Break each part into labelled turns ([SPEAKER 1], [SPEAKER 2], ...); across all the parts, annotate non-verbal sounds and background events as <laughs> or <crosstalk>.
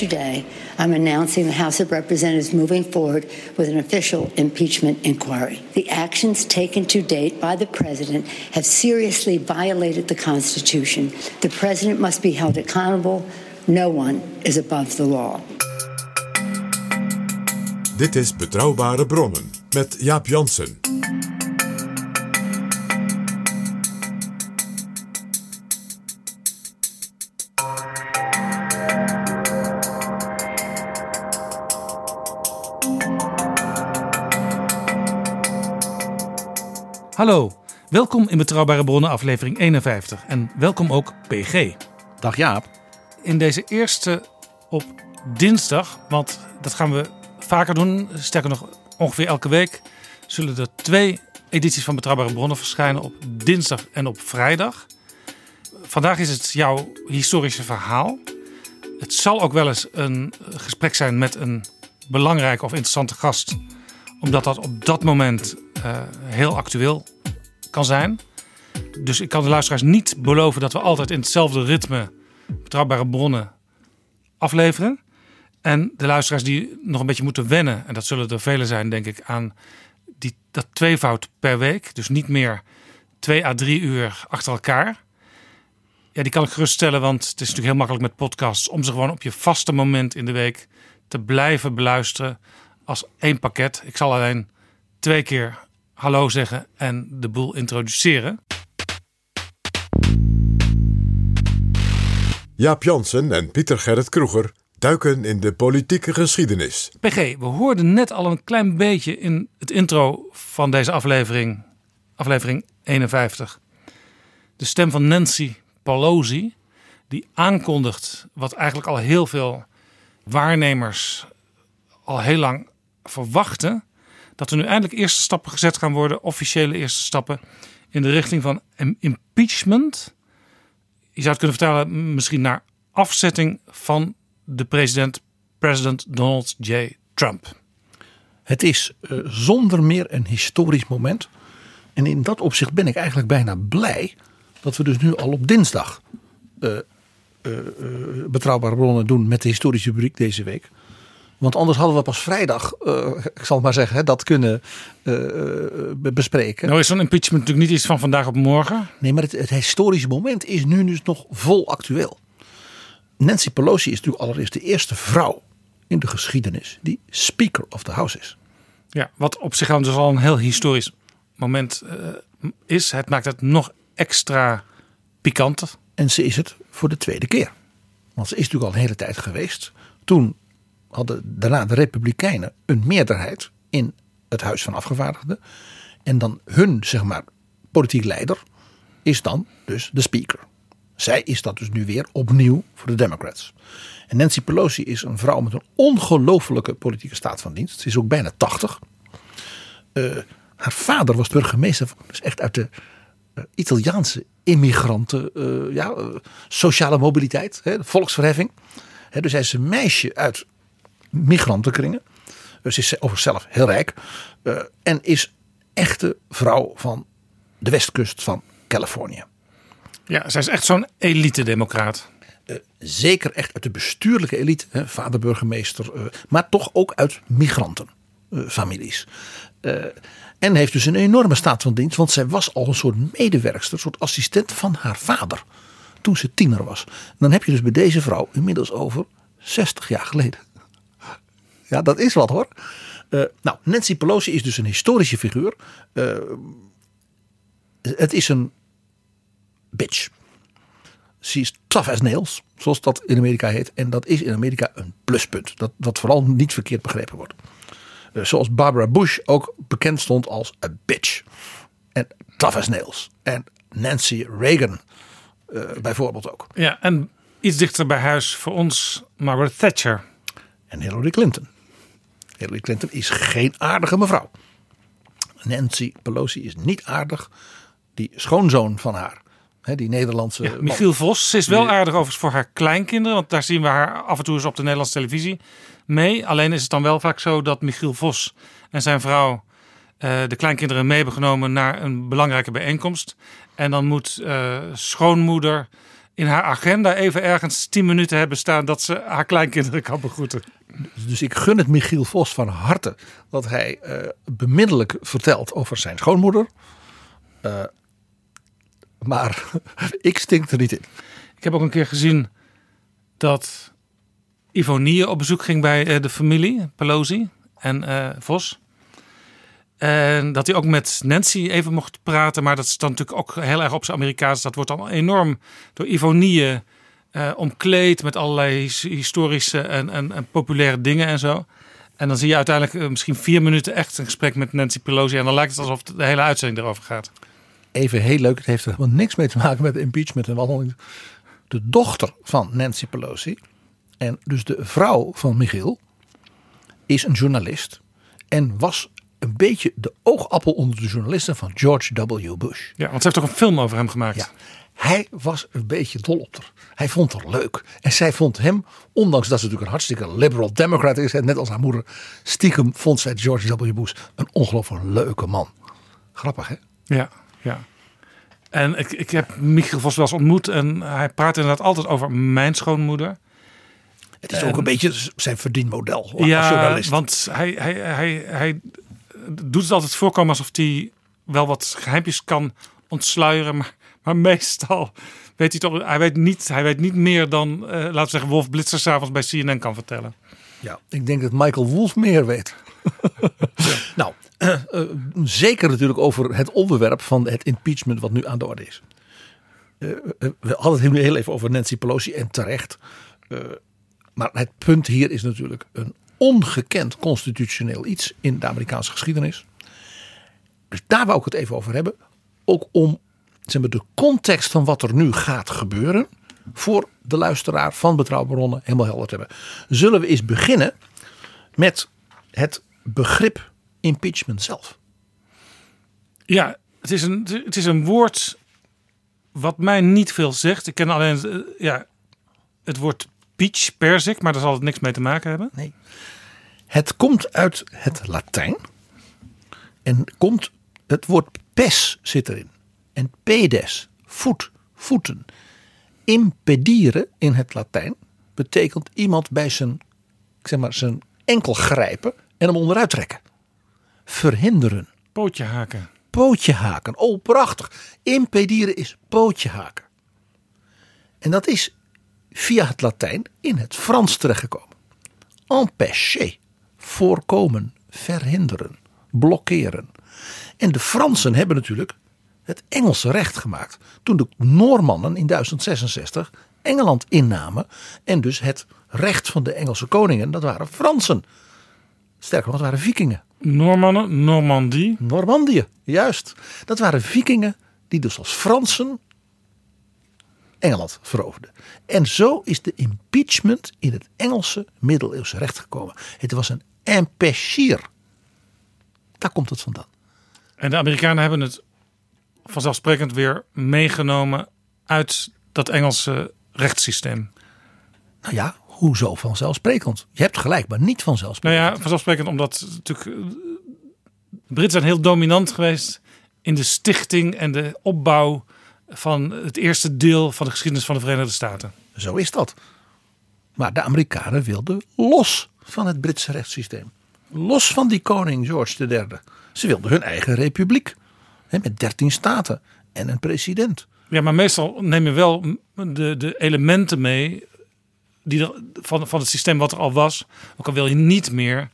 [SPEAKER 1] Today, I'm announcing the House of Representatives moving forward with an official impeachment inquiry. The actions taken to date by the President have seriously violated the Constitution. The President must be held accountable. No one is above the law.
[SPEAKER 2] Dit is Betrouwbare Bronnen met Jaap Jansen.
[SPEAKER 3] Hallo, welkom in Betrouwbare Bronnen aflevering 51 en welkom ook PG.
[SPEAKER 4] Dag Jaap.
[SPEAKER 3] In deze eerste op dinsdag, want dat gaan we vaker doen, sterker nog ongeveer elke week, zullen er twee edities van Betrouwbare Bronnen verschijnen op dinsdag en op vrijdag. Vandaag is het jouw historische verhaal. Het zal ook wel eens een gesprek zijn met een belangrijke of interessante gast, omdat dat op dat moment eh, heel actueel kan zijn. Dus ik kan de luisteraars niet beloven dat we altijd in hetzelfde ritme betrouwbare bronnen afleveren. En de luisteraars die nog een beetje moeten wennen, en dat zullen er velen zijn, denk ik, aan die, dat tweevoud per week. Dus niet meer twee à drie uur achter elkaar. Ja, die kan ik geruststellen, want het is natuurlijk heel makkelijk met podcasts om ze gewoon op je vaste moment in de week te blijven beluisteren als één pakket. Ik zal alleen twee keer hallo zeggen en de boel introduceren.
[SPEAKER 2] Jaap Jansen en Pieter Gerrit Kroeger duiken in de politieke geschiedenis.
[SPEAKER 3] PG, we hoorden net al een klein beetje in het intro van deze aflevering, aflevering 51, de stem van Nancy Pelosi, die aankondigt wat eigenlijk al heel veel waarnemers al heel lang verwachten, dat er nu eindelijk eerste stappen gezet gaan worden, officiële eerste stappen in de richting van impeachment. Je zou het kunnen vertalen misschien naar afzetting van de president, president Donald J. Trump.
[SPEAKER 4] Het is eh, zonder meer een historisch moment. En in dat opzicht ben ik eigenlijk bijna blij dat we dus nu al op dinsdag eh, eh, betrouwbare bronnen doen met de historische rubriek deze week. Want anders hadden we pas vrijdag, eh, ik zal het maar zeggen, hè, dat kunnen eh, eh, be- bespreken.
[SPEAKER 3] Nou is zo'n impeachment natuurlijk niet iets van vandaag op morgen.
[SPEAKER 4] Nee, maar het, het historische moment is nu dus nog vol actueel. Nancy Pelosi is natuurlijk allereerst de eerste vrouw in de geschiedenis die Speaker of the House is.
[SPEAKER 3] Ja, wat op zich al dus al een heel historisch moment is. Het maakt het nog extra pikant.
[SPEAKER 4] En ze is het voor de tweede keer. Want ze is natuurlijk al een hele tijd geweest. Toen hadden daarna de Republikeinen een meerderheid in het Huis van Afgevaardigden. En dan hun, zeg maar, politiek leider is dan dus de speaker. Zij is dat dus nu weer opnieuw voor de Democrats. En Nancy Pelosi is een vrouw met een ongelofelijke politieke staat van dienst. Ze is ook bijna 80. Eh, haar vader was burgemeester, dus echt uit de eh, Italiaanse immigranten, eh, ja, sociale mobiliteit, hè, volksverheffing. Dus hij is een meisje uit migrantenkringen. Dus is overigens zelf heel rijk. eh, en is echte vrouw van de westkust van Californië.
[SPEAKER 3] Ja, zij is echt zo'n elite-democraat.
[SPEAKER 4] Eh, zeker echt uit de bestuurlijke elite, hè, vader burgemeester, eh, maar toch ook uit migrantenfamilies. En heeft dus een enorme staat van dienst, want zij was al een soort medewerkster, een soort assistent van haar vader. Toen ze tiener was. En dan heb je dus bij deze vrouw inmiddels over 60 jaar geleden. Ja, dat is wat hoor. Eh, nou, Nancy Pelosi is dus een historische figuur. Eh, het is een bitch. Ze is tough as nails, zoals dat in Amerika heet. En dat is in Amerika een pluspunt. Dat, wat vooral niet verkeerd begrepen wordt. Eh, zoals Barbara Bush ook bekend stond als een bitch. En tough as nails. En Nancy Reagan bijvoorbeeld ook.
[SPEAKER 3] Ja, en iets dichter bij huis voor ons Margaret Thatcher.
[SPEAKER 4] En Hillary Clinton. Hillary Clinton is geen aardige mevrouw. Nancy Pelosi is niet aardig. Die schoonzoon van haar, die Nederlandse.
[SPEAKER 3] Ja. Michiel Vos. Ze is wel aardig overigens voor haar kleinkinderen. Want daar zien we haar af en toe eens op de Nederlandse televisie mee. Alleen is het dan wel vaak zo dat Michiel Vos en zijn vrouw eh, de kleinkinderen mee hebben genomen naar een belangrijke bijeenkomst. En dan moet eh, schoonmoeder in haar agenda even ergens 10 minuten hebben staan dat ze haar kleinkinderen kan begroeten.
[SPEAKER 4] Dus ik gun het Michiel Vos van harte dat hij eh, bemiddelijk vertelt over zijn schoonmoeder. Eh, maar <laughs> ik stink er niet in.
[SPEAKER 3] Ik heb ook een keer gezien dat Ivonie op bezoek ging bij eh, de familie Pelosi en Vos. En dat hij ook met Nancy even mocht praten. Maar dat is dan natuurlijk ook heel erg op zijn Amerikaans. Dat wordt dan enorm door Ivonie eh, omkleed met allerlei his- historische en, en, populaire dingen en zo. En dan zie je uiteindelijk eh, misschien vier minuten echt een gesprek met Nancy Pelosi. En dan lijkt het alsof de hele uitzending erover gaat.
[SPEAKER 4] Even heel leuk, het heeft er helemaal niks mee te maken met impeachment en wat. De dochter van Nancy Pelosi en dus de vrouw van Michiel is een journalist en was een beetje de oogappel onder de journalisten van George W. Bush.
[SPEAKER 3] Ja, want ze heeft ook een film over hem gemaakt.
[SPEAKER 4] Ja. Hij was een beetje dol op haar. Hij vond haar leuk. En zij vond hem, ondanks dat ze natuurlijk een hartstikke liberal democrat is, net als haar moeder, stiekem vond zij George W. Bush een ongelooflijk leuke man. Grappig hè?
[SPEAKER 3] Ja, ja. En ik, ik heb Michiel Vos wel eens ontmoet en hij praat inderdaad altijd over mijn schoonmoeder.
[SPEAKER 4] Het is ook een beetje zijn verdienmodel als
[SPEAKER 3] Ja,
[SPEAKER 4] journalist.
[SPEAKER 3] want hij, hij, hij, hij doet het altijd voorkomen alsof hij wel wat geheimpjes kan ontsluieren. Maar, maar meestal weet hij toch, hij weet niet, hij weet niet meer dan, eh, laten we zeggen, Wolf Blitzer s'avonds bij CNN kan vertellen.
[SPEAKER 4] Ja, ik denk dat Michael Wolff meer weet. <laughs> Nou, eh, eh, zeker natuurlijk over het onderwerp van het impeachment wat nu aan de orde is. We hadden het nu heel even over Nancy Pelosi en terecht. Maar het punt hier is natuurlijk een ongekend constitutioneel iets in de Amerikaanse geschiedenis. Dus daar wou ik het even over hebben. Ook om zeg maar, de context van wat er nu gaat gebeuren. Voor de luisteraar van Betrouwbare Bronnen helemaal helder te hebben. Zullen we eens beginnen met het begrip impeachment zelf.
[SPEAKER 3] Ja, het is een, het is een woord wat mij niet veel zegt. Ik ken alleen eh, ja, het woord peach, perzik, maar daar zal het niks mee te maken hebben.
[SPEAKER 4] Nee. Het komt uit het Latijn. En komt, het woord pes zit erin. En pedes, voet, voeten. Impedire in het Latijn betekent iemand bij zijn, ik zeg maar, zijn enkel grijpen en hem onderuit trekken. Verhinderen.
[SPEAKER 3] Pootje haken.
[SPEAKER 4] Pootje haken. Oh, prachtig. Impedire is pootje haken. En dat is via het Latijn in het Frans terechtgekomen. Empêcher. Voorkomen. Verhinderen. Blokkeren. En de Fransen hebben natuurlijk het Engelse recht gemaakt. Toen de Noormannen in 1066 Engeland innamen. En dus het recht van de Engelse koningen, dat waren Fransen. Sterker nog, dat waren vikingen.
[SPEAKER 3] Normannen, Normandie.
[SPEAKER 4] Normandië, juist. Dat waren vikingen die dus als Fransen Engeland veroverden. En zo is de impeachment in het Engelse middeleeuwse recht gekomen. Het was een empêchir. Daar komt het vandaan.
[SPEAKER 3] En de Amerikanen hebben het vanzelfsprekend weer meegenomen uit dat Engelse rechtssysteem.
[SPEAKER 4] Nou ja, hoezo vanzelfsprekend? Je hebt gelijk, maar niet
[SPEAKER 3] Nou
[SPEAKER 4] vanzelfsprekend.
[SPEAKER 3] ja, vanzelfsprekend omdat natuurlijk eh, de Britten zijn heel dominant geweest in de stichting en de opbouw van het eerste deel van de geschiedenis van de Verenigde Staten.
[SPEAKER 4] Zo is dat. Maar de Amerikanen wilden los van het Britse rechtssysteem. Los van die koning George III. Ze wilden hun eigen republiek. Hè, met 13 staten en een president.
[SPEAKER 3] Ja, maar meestal neem je wel de, de elementen mee die er, van, van het systeem wat er al was. Ook al wil je niet meer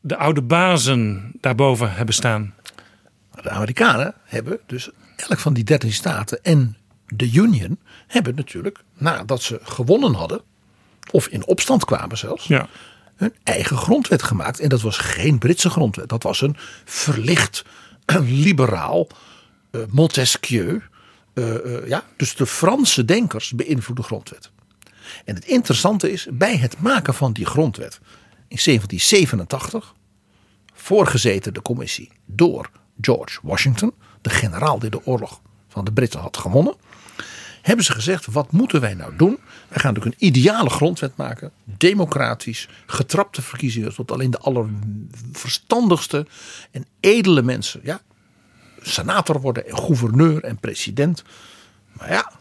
[SPEAKER 3] de oude bazen daarboven hebben staan.
[SPEAKER 4] De Amerikanen hebben dus elk van die 13 staten en de Union hebben natuurlijk nadat ze gewonnen hadden, of in opstand kwamen zelfs,
[SPEAKER 3] Ja.
[SPEAKER 4] hun eigen grondwet gemaakt. En dat was geen Britse grondwet, dat was een verlicht, liberaal, eh, Montesquieu. eh, eh, ja, dus de Franse denkers beïnvloeden de grondwet. En het interessante is, bij het maken van die grondwet in 1787, voorgezeten de commissie door George Washington, de generaal die de oorlog van de Britten had gewonnen, hebben ze gezegd: wat moeten wij nou doen? Wij gaan natuurlijk een ideale grondwet maken, democratisch, getrapte verkiezingen, tot alleen de allerverstandigste en edele mensen, ja, senator worden en gouverneur en president. Maar ja,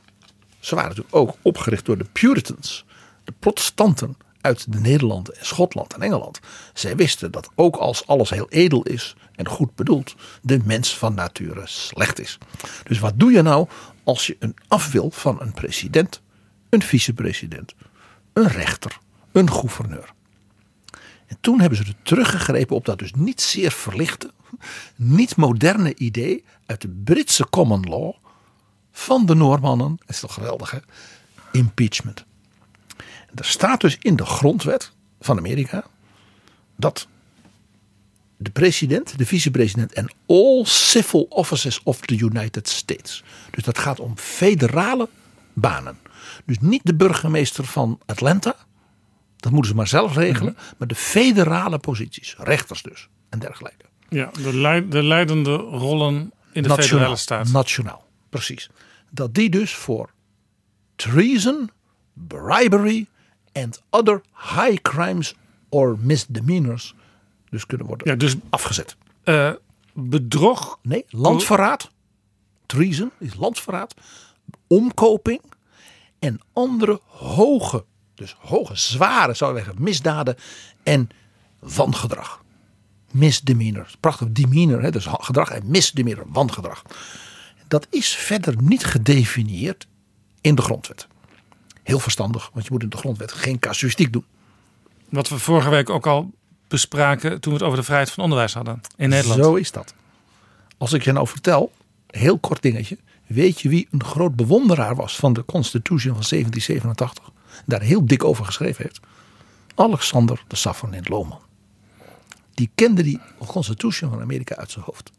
[SPEAKER 4] ze waren natuurlijk ook opgericht door de Puritans, de protestanten uit de Nederlanden en Schotland en Engeland. Zij wisten dat ook als alles heel edel is en goed bedoeld, de mens van nature slecht is. Dus wat doe je nou als je een af wil van een president, een vicepresident, een rechter, een gouverneur? En toen hebben ze er teruggegrepen op dat dus niet zeer verlichte, niet moderne idee uit de Britse common law van de Noormannen. Dat is toch geweldig hè? Impeachment. Er staat dus in de grondwet van Amerika dat de president, de vicepresident en all civil offices of the United States. Dus dat gaat om federale banen. Dus niet de burgemeester van Atlanta. Dat moeten ze maar zelf regelen. Maar de federale posities. Rechters dus. En dergelijke.
[SPEAKER 3] Ja, de, leid- de leidende rollen in de
[SPEAKER 4] Nationaal.
[SPEAKER 3] federale staat.
[SPEAKER 4] Nationaal, precies. Dat die dus voor treason, bribery and other high crimes or misdemeanors dus kunnen worden
[SPEAKER 3] Ja, dus
[SPEAKER 4] afgezet.
[SPEAKER 3] eh, bedrog.
[SPEAKER 4] Nee, landverraad. Treason is landverraad. Omkoping. En andere hoge, dus hoge, zware, zou je zeggen, misdaden en wangedrag. Misdemeanor. Prachtig demeanor, hè, dus gedrag en misdemeanor, wangedrag. Dat is verder niet gedefinieerd in de grondwet. Heel verstandig, want je moet in de grondwet geen casuïstiek doen.
[SPEAKER 3] Wat we vorige week ook al bespraken toen we het over de vrijheid van onderwijs hadden in Nederland.
[SPEAKER 4] Zo is dat. Als ik je nou vertel, heel kort dingetje. Weet je wie een groot bewonderaar was van de Constitution van 1787? En daar heel dik over geschreven heeft. Alexander de Safranin Lohman. Die kende die Constitution van Amerika uit zijn hoofd.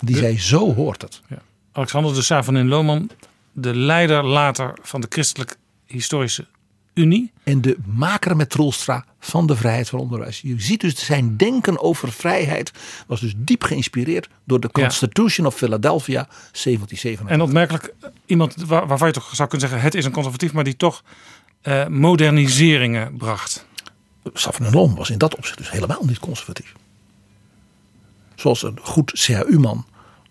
[SPEAKER 4] Die zei, zo hoort het.
[SPEAKER 3] Ja. Alexander de Savanin Lohman, de leider later van de Christelijk Historische Unie.
[SPEAKER 4] En de maker met Troelstra van de vrijheid van onderwijs. Je ziet dus zijn denken over vrijheid was dus diep geïnspireerd door de
[SPEAKER 3] Ja.
[SPEAKER 4] Constitution of Philadelphia 1787.
[SPEAKER 3] En opmerkelijk iemand waar- waarvan je toch zou kunnen zeggen het is een conservatief, maar die toch eh, moderniseringen bracht.
[SPEAKER 4] Safran Loom was in dat opzicht dus helemaal niet conservatief. Zoals een goed CHU-man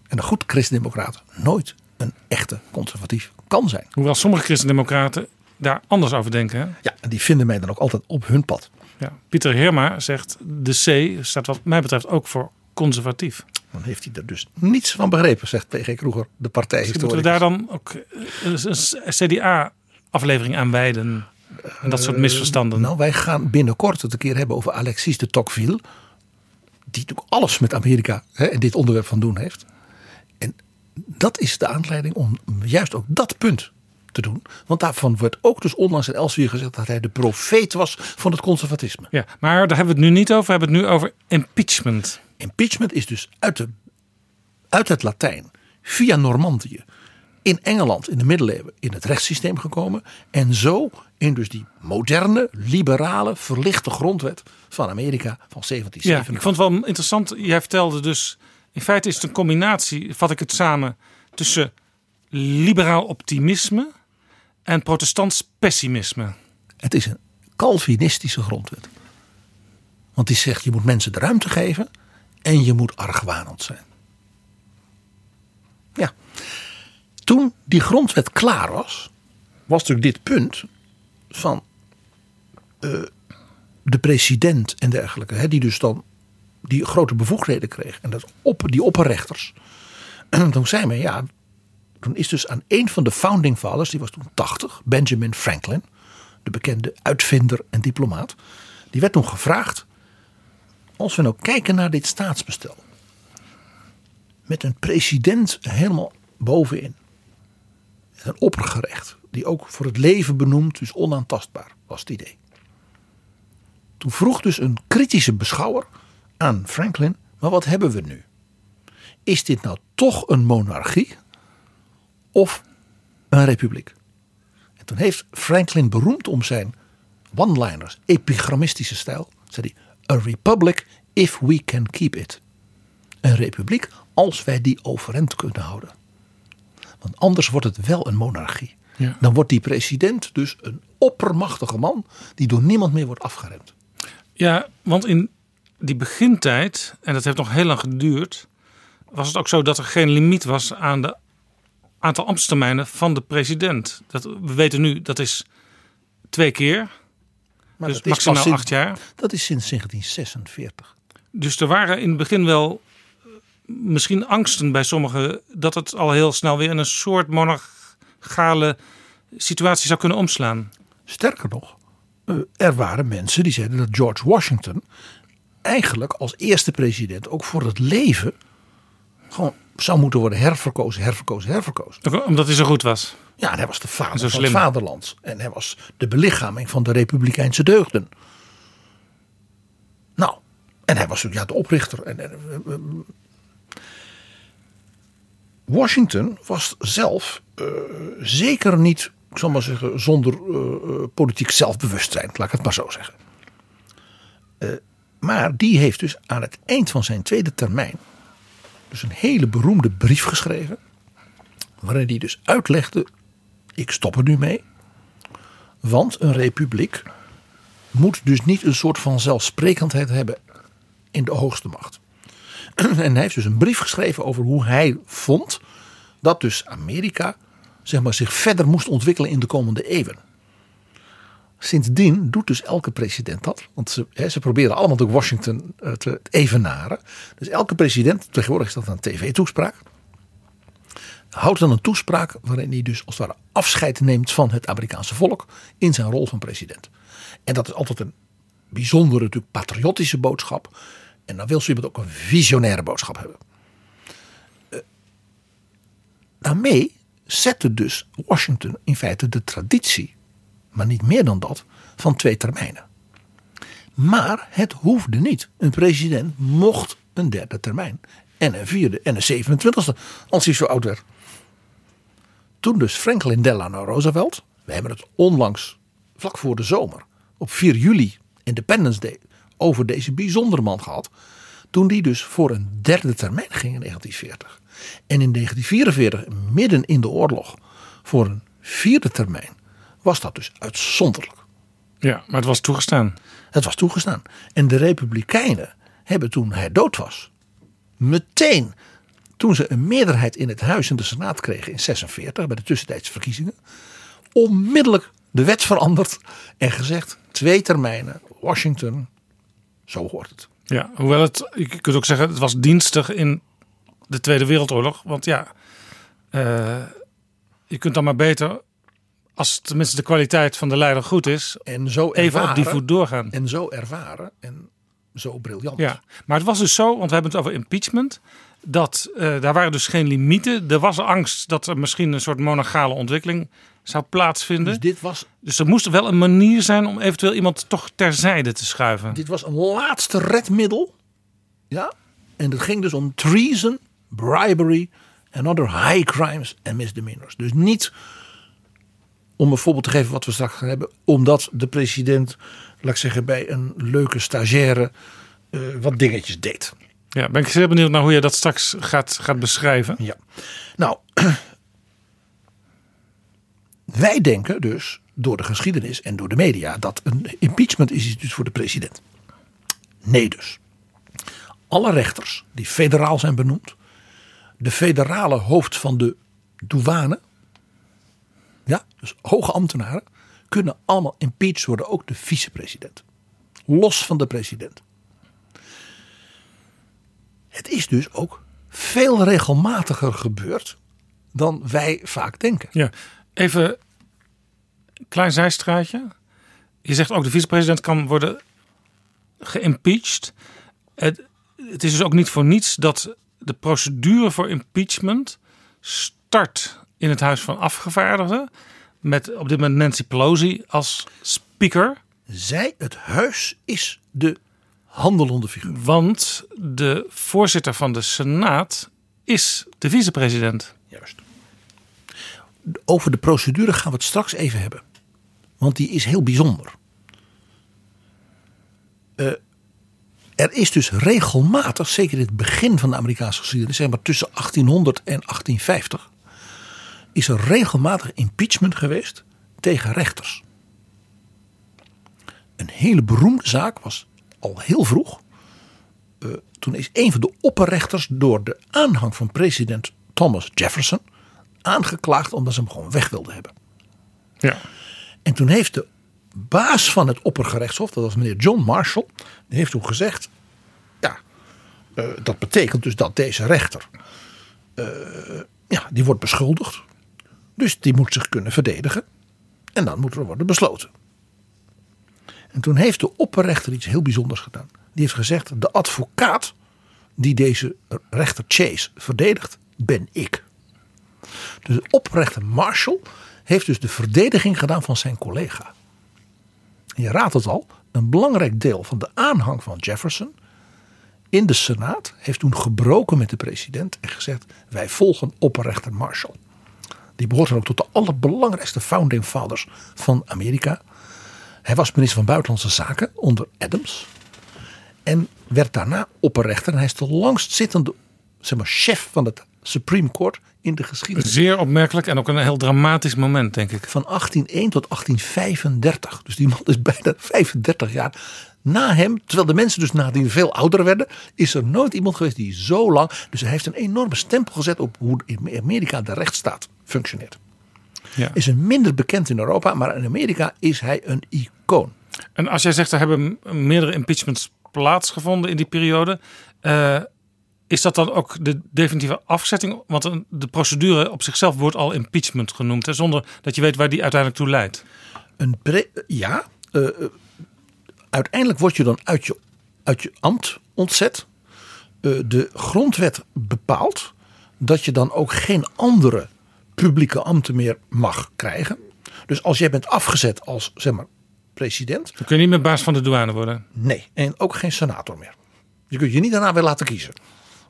[SPEAKER 4] en een goed christendemocraat nooit een echte conservatief kan zijn.
[SPEAKER 3] Hoewel sommige christendemocraten daar anders over denken.
[SPEAKER 4] Ja, en die vinden mij dan ook altijd op hun pad.
[SPEAKER 3] Ja. Pieter Heerma zegt de C staat wat mij betreft ook voor conservatief.
[SPEAKER 4] Dan heeft hij er dus niets van begrepen, zegt PG Kroeger, de partijhistoricus.
[SPEAKER 3] Moeten we daar dan ook eh, een CDA-aflevering aan wijden? En dat soort misverstanden.
[SPEAKER 4] Nou, wij gaan binnenkort het een keer hebben over Alexis de Tocqueville. Die natuurlijk alles met Amerika hè, en dit onderwerp van doen heeft. En dat is de aanleiding om juist ook dat punt te doen. Want daarvan wordt ook dus onlangs in Elsevier gezegd dat hij de profeet was van het conservatisme.
[SPEAKER 3] Ja, maar daar hebben we het nu niet over. We hebben het nu over impeachment.
[SPEAKER 4] Impeachment is dus uit, de, uit het Latijn via Normandië in Engeland in de middeleeuwen in het rechtssysteem gekomen. En zo in dus die moderne, liberale, verlichte grondwet van Amerika van
[SPEAKER 3] Ja,
[SPEAKER 4] 1787.
[SPEAKER 3] ik vond het wel interessant. Jij vertelde dus, in feite is het een combinatie, vat ik het samen, tussen liberaal optimisme en protestants pessimisme.
[SPEAKER 4] Het is een Calvinistische grondwet. Want die zegt je moet mensen de ruimte geven en je moet argwanend zijn. Ja. Toen die grondwet klaar was, was natuurlijk dit punt van eh, de president en dergelijke, hè, die dus dan die grote bevoegdheden kreeg. En dat op, die opperrechters. En <clears throat> toen zei men, ja, toen is dus aan een van de founding fathers, die was toen 80, Benjamin Franklin, de bekende uitvinder en diplomaat. Die werd toen gevraagd, als we nou kijken naar dit staatsbestel. Met een president helemaal bovenin. Een oppergerecht, die ook voor het leven benoemd, dus onaantastbaar was het idee. Toen vroeg dus een kritische beschouwer aan Franklin, maar wat hebben we nu? Is dit nou toch een monarchie of een republiek? En toen heeft Franklin beroemd om zijn one-liners, epigrammistische stijl. Zei hij, a republic if we can keep it. Een republiek als wij die overeind kunnen houden. Want anders wordt het wel een monarchie.
[SPEAKER 3] Ja.
[SPEAKER 4] Dan wordt die president dus een oppermachtige man die door niemand meer wordt afgeremd.
[SPEAKER 3] Ja, want in die begintijd, en dat heeft nog heel lang geduurd, was het ook zo dat er geen limiet was aan de aantal ambtstermijnen van de president. Dat, we weten nu dat is twee keer,
[SPEAKER 4] Maar
[SPEAKER 3] dus maximaal
[SPEAKER 4] sinds-
[SPEAKER 3] acht jaar.
[SPEAKER 4] Dat is sinds 1946.
[SPEAKER 3] Dus er waren in het begin wel eh, misschien angsten bij sommigen dat het al heel snel weer in een soort monarchale situatie zou kunnen omslaan.
[SPEAKER 4] Sterker nog, eh, er waren mensen die zeiden dat George Washington eigenlijk als eerste president ook voor het leven gewoon zou moeten worden herverkozen, herverkozen, herverkozen.
[SPEAKER 3] Omdat hij zo goed was.
[SPEAKER 4] Ja, hij was de vader van het vaderland. En hij was de belichaming van de republikeinse deugden. Nou, en hij was ja, de oprichter. En, eh, eh, Washington was zelf eh, zeker niet, ik zal maar zeggen, zonder politiek zelfbewustzijn. Laat ik het maar zo zeggen. Maar die heeft dus aan het eind van zijn tweede termijn dus een hele beroemde brief geschreven. Waarin hij dus uitlegde, ik stop er nu mee. Want een republiek moet dus niet een soort van zelfsprekendheid hebben in de hoogste macht. <clears throat> En hij heeft dus een brief geschreven over hoe hij vond dat dus Amerika zeg maar, zich verder moest ontwikkelen in de komende eeuwen. Sindsdien doet dus elke president dat. Want ze, ze proberen allemaal door Washington eh, te evenaren. Dus elke president, tegenwoordig is dat een tv-toespraak. Houdt dan een toespraak waarin hij dus als het ware afscheid neemt van het Amerikaanse volk in zijn rol van president. En dat is altijd een bijzondere, natuurlijk patriotische boodschap. En dan wil zo iemand ook een visionaire boodschap hebben. Eh, daarmee zette dus Washington in feite de traditie, maar niet meer dan dat, van twee termijnen. Maar het hoefde niet. Een president mocht een derde termijn. En een vierde en een 27e als hij zo oud werd. Toen dus Franklin Delano Roosevelt, we hebben het onlangs vlak voor de zomer op 4 juli Independence Day over deze bijzondere man gehad. Toen die dus voor een derde termijn ging in 1940. En in 1944, midden in de oorlog, voor een vierde termijn, was dat dus uitzonderlijk.
[SPEAKER 3] Ja, maar het was toegestaan.
[SPEAKER 4] Het was toegestaan. En de Republikeinen hebben toen hij dood was, meteen toen ze een meerderheid in het huis en de Senaat kregen in 46 bij de tussentijdse verkiezingen, onmiddellijk de wet veranderd en gezegd twee termijnen, Washington, zo hoort het.
[SPEAKER 3] Ja, hoewel het, je kunt ook zeggen, het was dienstig in de Tweede Wereldoorlog. Want ja, eh, je kunt dan maar beter, als tenminste de kwaliteit van de leider goed is,
[SPEAKER 4] En zo
[SPEAKER 3] even op die
[SPEAKER 4] ervaren-
[SPEAKER 3] voet doorgaan.
[SPEAKER 4] En zo ervaren en zo briljant.
[SPEAKER 3] Ja, maar het was dus zo, want we hebben het over impeachment. Dat eh, daar waren dus geen limieten. Er was angst dat er misschien een soort monarchale ontwikkeling zou plaatsvinden.
[SPEAKER 4] Dus dit was,
[SPEAKER 3] Dus er moest wel een manier zijn om eventueel iemand toch terzijde te schuiven.
[SPEAKER 4] dit was een laatste redmiddel. Ja. En het ging dus om treason, bribery en other high crimes en misdemeanors. Dus niet om een voorbeeld te geven wat we straks gaan hebben. Omdat de president, laat ik zeggen, bij een leuke stagiaire eh, wat dingetjes deed.
[SPEAKER 3] Ja, ben ik zeer benieuwd naar hoe je dat straks gaat, gaat beschrijven.
[SPEAKER 4] Ja. Nou, <clears throat> wij denken dus door de geschiedenis en door de media dat een impeachment is iets dus voor de president. Nee dus. Alle rechters die federaal zijn benoemd, de federale hoofd van de douane, ja, dus hoge ambtenaren, kunnen allemaal impeached worden, ook de vicepresident. Los van de president. Het is dus ook veel regelmatiger gebeurd dan wij vaak denken.
[SPEAKER 3] Ja, even klein zijstraatje. Je zegt ook de vicepresident kan worden geïmpeached. Het, het is dus ook niet voor niets dat de procedure voor impeachment start in het Huis van Afgevaardigden. Met op dit moment Nancy Pelosi als speaker.
[SPEAKER 4] Zij, het huis, is de handelende figuur.
[SPEAKER 3] Want de voorzitter van de Senaat is de vicepresident.
[SPEAKER 4] Juist. Over de procedure gaan we het straks even hebben. Want die is heel bijzonder. Uh, er is dus regelmatig, zeker in het begin van de Amerikaanse geschiedenis, zeg maar tussen 1800 en 1850, is er regelmatig impeachment geweest tegen rechters. Een hele beroemde zaak was al heel vroeg. Uh, toen is een van de opperrechters door de aanhang van president Thomas Jefferson aangeklaagd omdat ze hem gewoon weg wilden hebben.
[SPEAKER 3] Ja.
[SPEAKER 4] En toen heeft de baas van het oppergerechtshof, dat was meneer John Marshall, die heeft toen gezegd: Ja, uh, dat betekent dus dat deze rechter, uh, ja, die wordt beschuldigd. Dus die moet zich kunnen verdedigen. En dan moet er worden besloten. En toen heeft de opperrechter iets heel bijzonders gedaan. Die heeft gezegd: De advocaat die deze rechter Chase verdedigt, ben ik. Dus de opperrechter Marshall heeft dus de verdediging gedaan van zijn collega. En je raadt het al, een belangrijk deel van de aanhang van Jefferson in de Senaat heeft toen gebroken met de president en gezegd: wij volgen opperrechter Marshall. Die behoort dan ook tot de allerbelangrijkste founding fathers van Amerika. Hij was minister van Buitenlandse Zaken onder Adams. En werd daarna opperrechter. En hij is de langstzittende zeg maar, chef van het Supreme Court in de geschiedenis.
[SPEAKER 3] Zeer opmerkelijk en ook een heel dramatisch moment, denk ik.
[SPEAKER 4] Van 1801 tot 1835. Dus die man is bijna 35 jaar. Na hem, terwijl de mensen dus nadien veel ouder werden, is er nooit iemand geweest die zo lang. Dus hij heeft een enorme stempel gezet op hoe in Amerika de rechtsstaat functioneert.
[SPEAKER 3] Ja.
[SPEAKER 4] Is een minder bekend in Europa, maar in Amerika is hij een icoon.
[SPEAKER 3] En als jij zegt er hebben meerdere impeachments plaatsgevonden in die periode. Uh, is dat dan ook de definitieve afzetting? Want de procedure op zichzelf wordt al impeachment genoemd, hè, zonder dat je weet waar die uiteindelijk toe leidt.
[SPEAKER 4] Een ja, uh, uiteindelijk word je dan uit je, uit je ambt ontzet. Uh, de grondwet bepaalt dat je dan ook geen andere publieke ambten meer mag krijgen. Dus als jij bent afgezet als zeg maar, president.
[SPEAKER 3] Dan kun je niet meer baas van de douane worden.
[SPEAKER 4] Nee, en ook geen senator meer. Je kunt je niet daarna weer laten kiezen.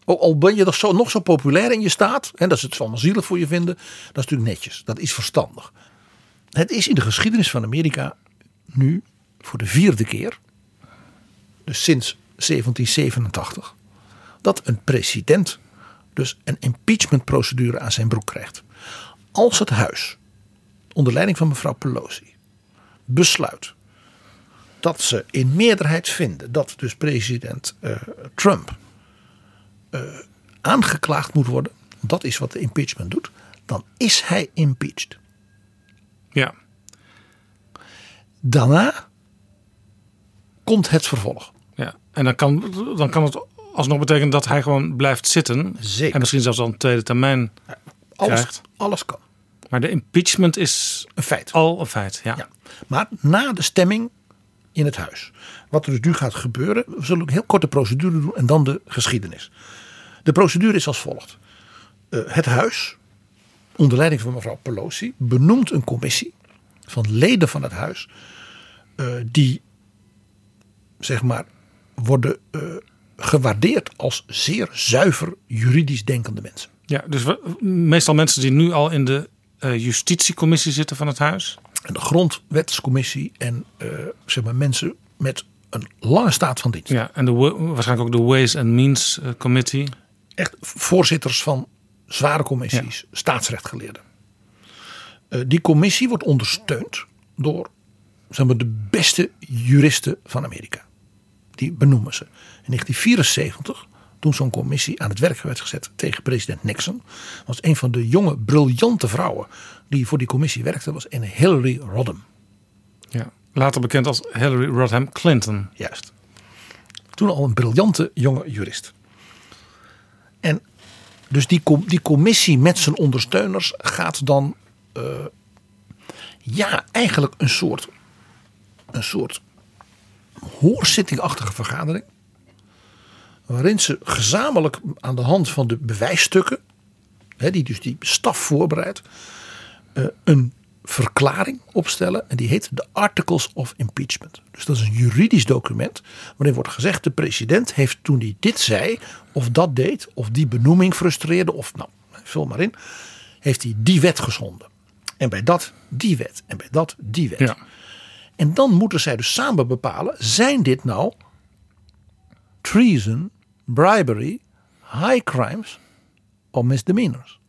[SPEAKER 4] Ook al ben je nog zo, nog zo populair in je staat, en dat ze het allemaal zielig voor je vinden, dat is natuurlijk netjes. Dat is verstandig. Het is in de geschiedenis van Amerika nu voor de vierde keer, dus sinds 1787, dat een president dus een impeachmentprocedure aan zijn broek krijgt. Als het huis, onder leiding van mevrouw Pelosi, besluit dat ze in meerderheid vinden dat dus president uh, Trump uh, aangeklaagd moet worden, dat is wat de impeachment doet, dan is hij impeached.
[SPEAKER 3] Ja.
[SPEAKER 4] Daarna komt het vervolg.
[SPEAKER 3] Ja, en dan kan, dan kan het alsnog betekenen dat hij gewoon blijft zitten.
[SPEAKER 4] Zeker.
[SPEAKER 3] En misschien zelfs al een tweede termijn
[SPEAKER 4] alles,
[SPEAKER 3] krijgt.
[SPEAKER 4] Alles kan.
[SPEAKER 3] Maar de impeachment is
[SPEAKER 4] een feit.
[SPEAKER 3] Al een feit, ja.
[SPEAKER 4] ja. Maar na de stemming in het huis. Wat er dus nu gaat gebeuren. We zullen een heel korte procedure doen en dan de geschiedenis. De procedure is als volgt. Uh, het huis, onder leiding van mevrouw Pelosi, benoemt een commissie van leden van het huis. Uh, die zeg maar worden uh, gewaardeerd als zeer zuiver juridisch denkende mensen.
[SPEAKER 3] Ja, dus we, meestal mensen die nu al in de justitiecommissie zitten van het huis.
[SPEAKER 4] En de grondwetscommissie en zeg maar mensen met een lange staat van dienst.
[SPEAKER 3] Ja, en de, waarschijnlijk ook de Ways and Means Committee.
[SPEAKER 4] Echt voorzitters van zware commissies, ja. staatsrechtgeleerden. Uh, die commissie wordt ondersteund door zeg maar, de beste juristen van Amerika. Die benoemen ze. In 1974, toen zo'n commissie aan het werk werd gezet tegen president Nixon, was een van de jonge, briljante vrouwen die voor die commissie werkte, was een Hillary Rodham.
[SPEAKER 3] Ja, later bekend als Hillary Rodham Clinton.
[SPEAKER 4] Juist. Toen al een briljante jonge jurist. Dus die, die commissie met zijn ondersteuners gaat dan uh, ja, eigenlijk een soort, een soort hoorzittingachtige vergadering. Waarin ze gezamenlijk aan de hand van de bewijsstukken, hè, die dus die staf voorbereidt, uh, een verklaring opstellen. En die heet de Articles of Impeachment. Dus dat is een juridisch document. Waarin wordt gezegd: de president heeft toen hij dit zei, of dat deed, of die benoeming frustreerde, of nou, vul maar in. Heeft hij die wet geschonden. En bij dat die wet. En bij dat die wet.
[SPEAKER 3] Ja.
[SPEAKER 4] En dan moeten zij dus samen bepalen: zijn dit nou treason, bribery, high crimes of misdemeanors?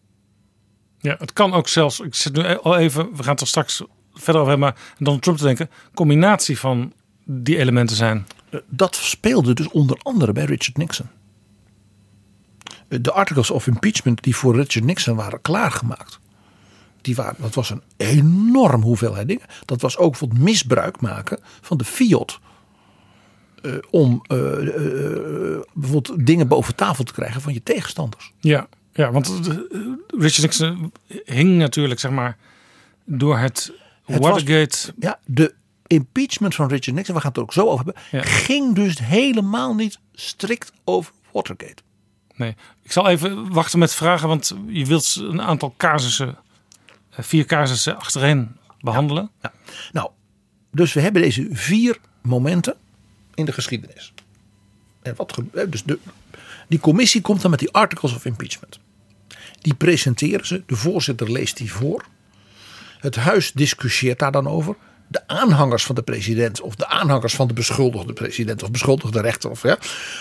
[SPEAKER 3] Ja, het kan ook zelfs, ik zit nu al even, we gaan het er straks verder over hebben, maar Donald Trump te denken, combinatie van die elementen zijn.
[SPEAKER 4] Dat speelde dus onder andere bij Richard Nixon. De articles of impeachment die voor Richard Nixon waren klaargemaakt. Die waren, dat was een enorm hoeveelheid dingen. Dat was ook bijvoorbeeld misbruik maken van de fiat. Uh, om uh, uh, bijvoorbeeld dingen boven tafel te krijgen van je tegenstanders.
[SPEAKER 3] Ja, ja, want Richard Nixon hing natuurlijk, zeg maar, door het, het Watergate.
[SPEAKER 4] Was, ja, de impeachment van Richard Nixon, we gaan het er ook zo over hebben, ja. ging dus helemaal niet strikt over Watergate.
[SPEAKER 3] Nee, ik zal even wachten met vragen, want je wilt een aantal casussen, vier casussen achtereen behandelen.
[SPEAKER 4] Ja. Nou, dus we hebben deze vier momenten in de geschiedenis. En wat, dus de, die commissie komt dan met die articles of impeachment. Die presenteren ze, de voorzitter leest die voor. Het huis discussieert daar dan over. De aanhangers van de president of de aanhangers van de beschuldigde president of beschuldigde rechter of, ja,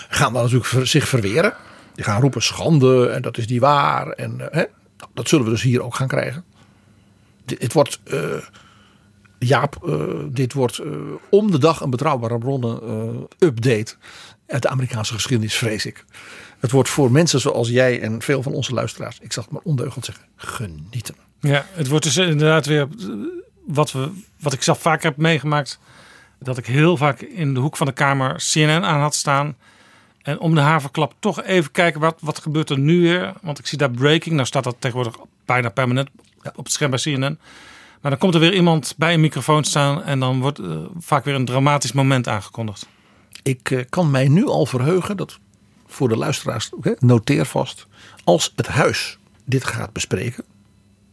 [SPEAKER 4] gaan dan natuurlijk zich verweren. Die gaan roepen schande en dat is niet waar. En, hè, nou, dat zullen we dus hier ook gaan krijgen. Het wordt, uh, Jaap, uh, dit wordt uh, om de dag een betrouwbare bronnen update uit de Amerikaanse geschiedenis, vrees ik. Het wordt voor mensen zoals jij en veel van onze luisteraars, ik zal het maar ondeugend zeggen, genieten.
[SPEAKER 3] Ja, het wordt dus inderdaad weer wat, we, wat ik zelf vaker heb meegemaakt. Dat ik heel vaak in de hoek van de kamer CNN aan had staan. En om de haverklap toch even kijken wat, wat gebeurt er nu weer. Want ik zie daar breaking. Nou staat dat tegenwoordig bijna permanent op het scherm bij CNN. Maar dan komt er weer iemand bij een microfoon staan. En dan wordt uh, vaak weer een dramatisch moment aangekondigd.
[SPEAKER 4] Ik uh, kan mij nu al verheugen. Dat voor de luisteraars, noteer vast. Als het huis dit gaat bespreken.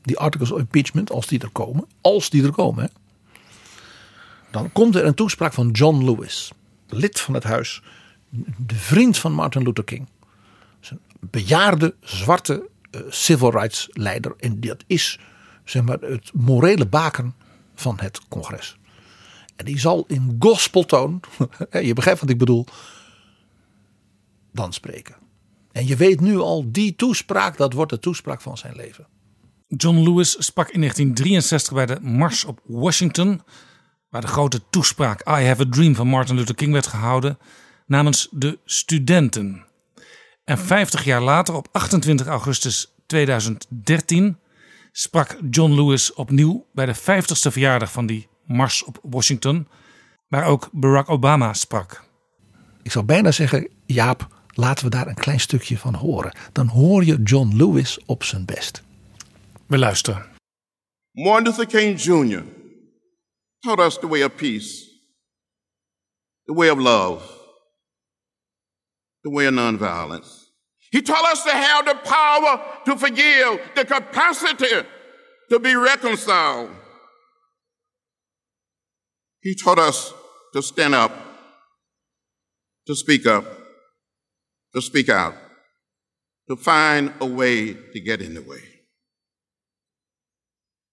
[SPEAKER 4] Die articles of impeachment, als die er komen. Als die er komen. Hè, dan komt er een toespraak van John Lewis. Lid van het huis. De vriend van Martin Luther King. Een bejaarde zwarte civil rights leider. En dat is zeg maar, het morele baken van het congres. En die zal in gospeltoon, <laughs> je begrijpt wat ik bedoel, dan spreken. En je weet nu al, die toespraak, dat wordt de toespraak van zijn leven.
[SPEAKER 3] John Lewis sprak in 1963 bij de Mars op Washington, waar de grote toespraak I Have a Dream van Martin Luther King werd gehouden, namens de studenten. En 50 jaar later, op 28 augustus 2013, sprak John Lewis opnieuw bij de 50ste verjaardag van die Mars op Washington, waar ook Barack Obama sprak.
[SPEAKER 4] Ik zou bijna zeggen, Jaap, laten we daar een klein stukje van horen. Dan hoor je John Lewis op zijn best.
[SPEAKER 3] We luisteren.
[SPEAKER 5] Martin Luther King Jr. taught us the way of peace, the way of love, the way of nonviolence. He taught us to have the power to forgive, the capacity to be reconciled. He taught us to stand up, to speak up, to speak out, to find a way to get in the way.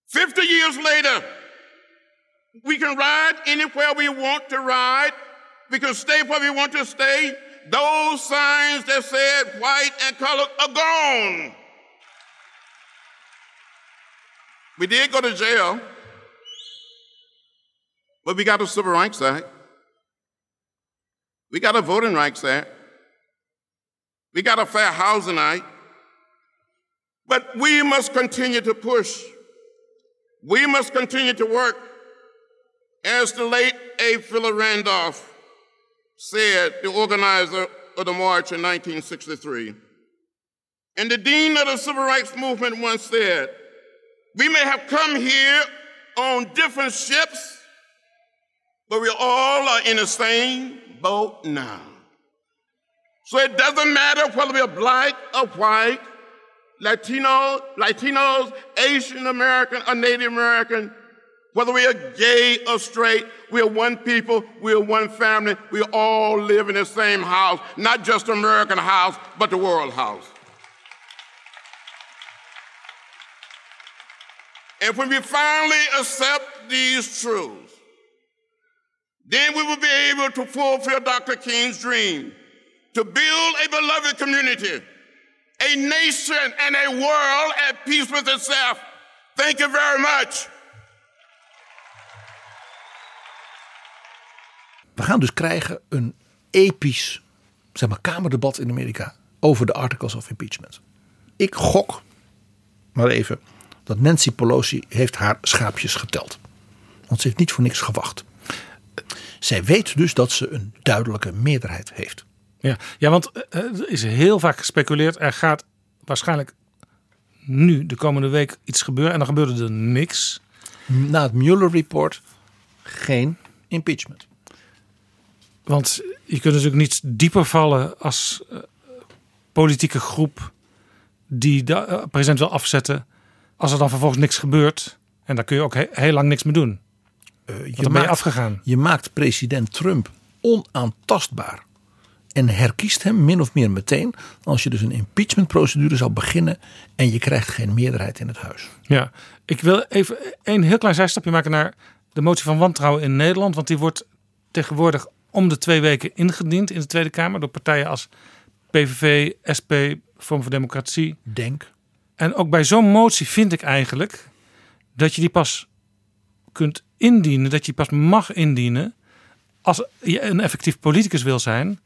[SPEAKER 5] 50 years later, we can ride anywhere we want to ride. We can stay where we want to stay. Those signs that said white and color are gone. We did go to jail, but we got a Civil Rights Act. We got a Voting Rights Act. We got a Fair Housing Act. But we must continue to push. We must continue to work. As the late A. Randolph said, the organizer of the march in 1963, And the dean of the civil rights movement once said, We may have come here on different ships, but we all are in the same boat now. So it doesn't matter whether we're black or white, Latino, Latinos, Asian American, or Native American, whether we are gay or straight, we are one people, we are one family, we all live in the same house, not just the American house, but the world house. And when we finally accept these truths, then we will be able to fulfill Dr. King's dream to build a beloved community, a nation, and a world at peace with itself. Thank you very much.
[SPEAKER 4] We gaan dus krijgen een episch zeg maar, kamerdebat in Amerika over de articles of impeachment. Ik gok, maar even, dat Nancy Pelosi heeft haar schaapjes geteld. Want ze heeft niet voor niks gewacht. Zij weet dus dat ze een duidelijke meerderheid heeft.
[SPEAKER 3] Ja, ja want eh, er is heel vaak gespeculeerd. Er gaat waarschijnlijk nu de komende week iets gebeuren. En dan gebeurde er niks.
[SPEAKER 4] Na het Mueller-report geen impeachment.
[SPEAKER 3] Want je kunt natuurlijk niet dieper vallen als uh, politieke groep die de uh, president wil afzetten. Als er dan vervolgens niks gebeurt. En dan kun je ook he heel lang niks meer doen. Uh, je, maakt, ben je afgegaan.
[SPEAKER 4] Je maakt president Trump onaantastbaar. En herkiest hem min of meer meteen. Als je dus een impeachmentprocedure zou beginnen. En je krijgt geen meerderheid in het huis.
[SPEAKER 3] Ja, ik wil even een heel klein zijstapje maken naar de motie van wantrouwen in Nederland. Want die wordt tegenwoordig om de twee weken ingediend in de Tweede Kamer door partijen als PVV, SP, Vorm voor Democratie.
[SPEAKER 4] Denk.
[SPEAKER 3] En ook bij zo'n motie vind ik eigenlijk dat je die pas kunt indienen, dat je pas mag indienen als je een effectief politicus wil zijn.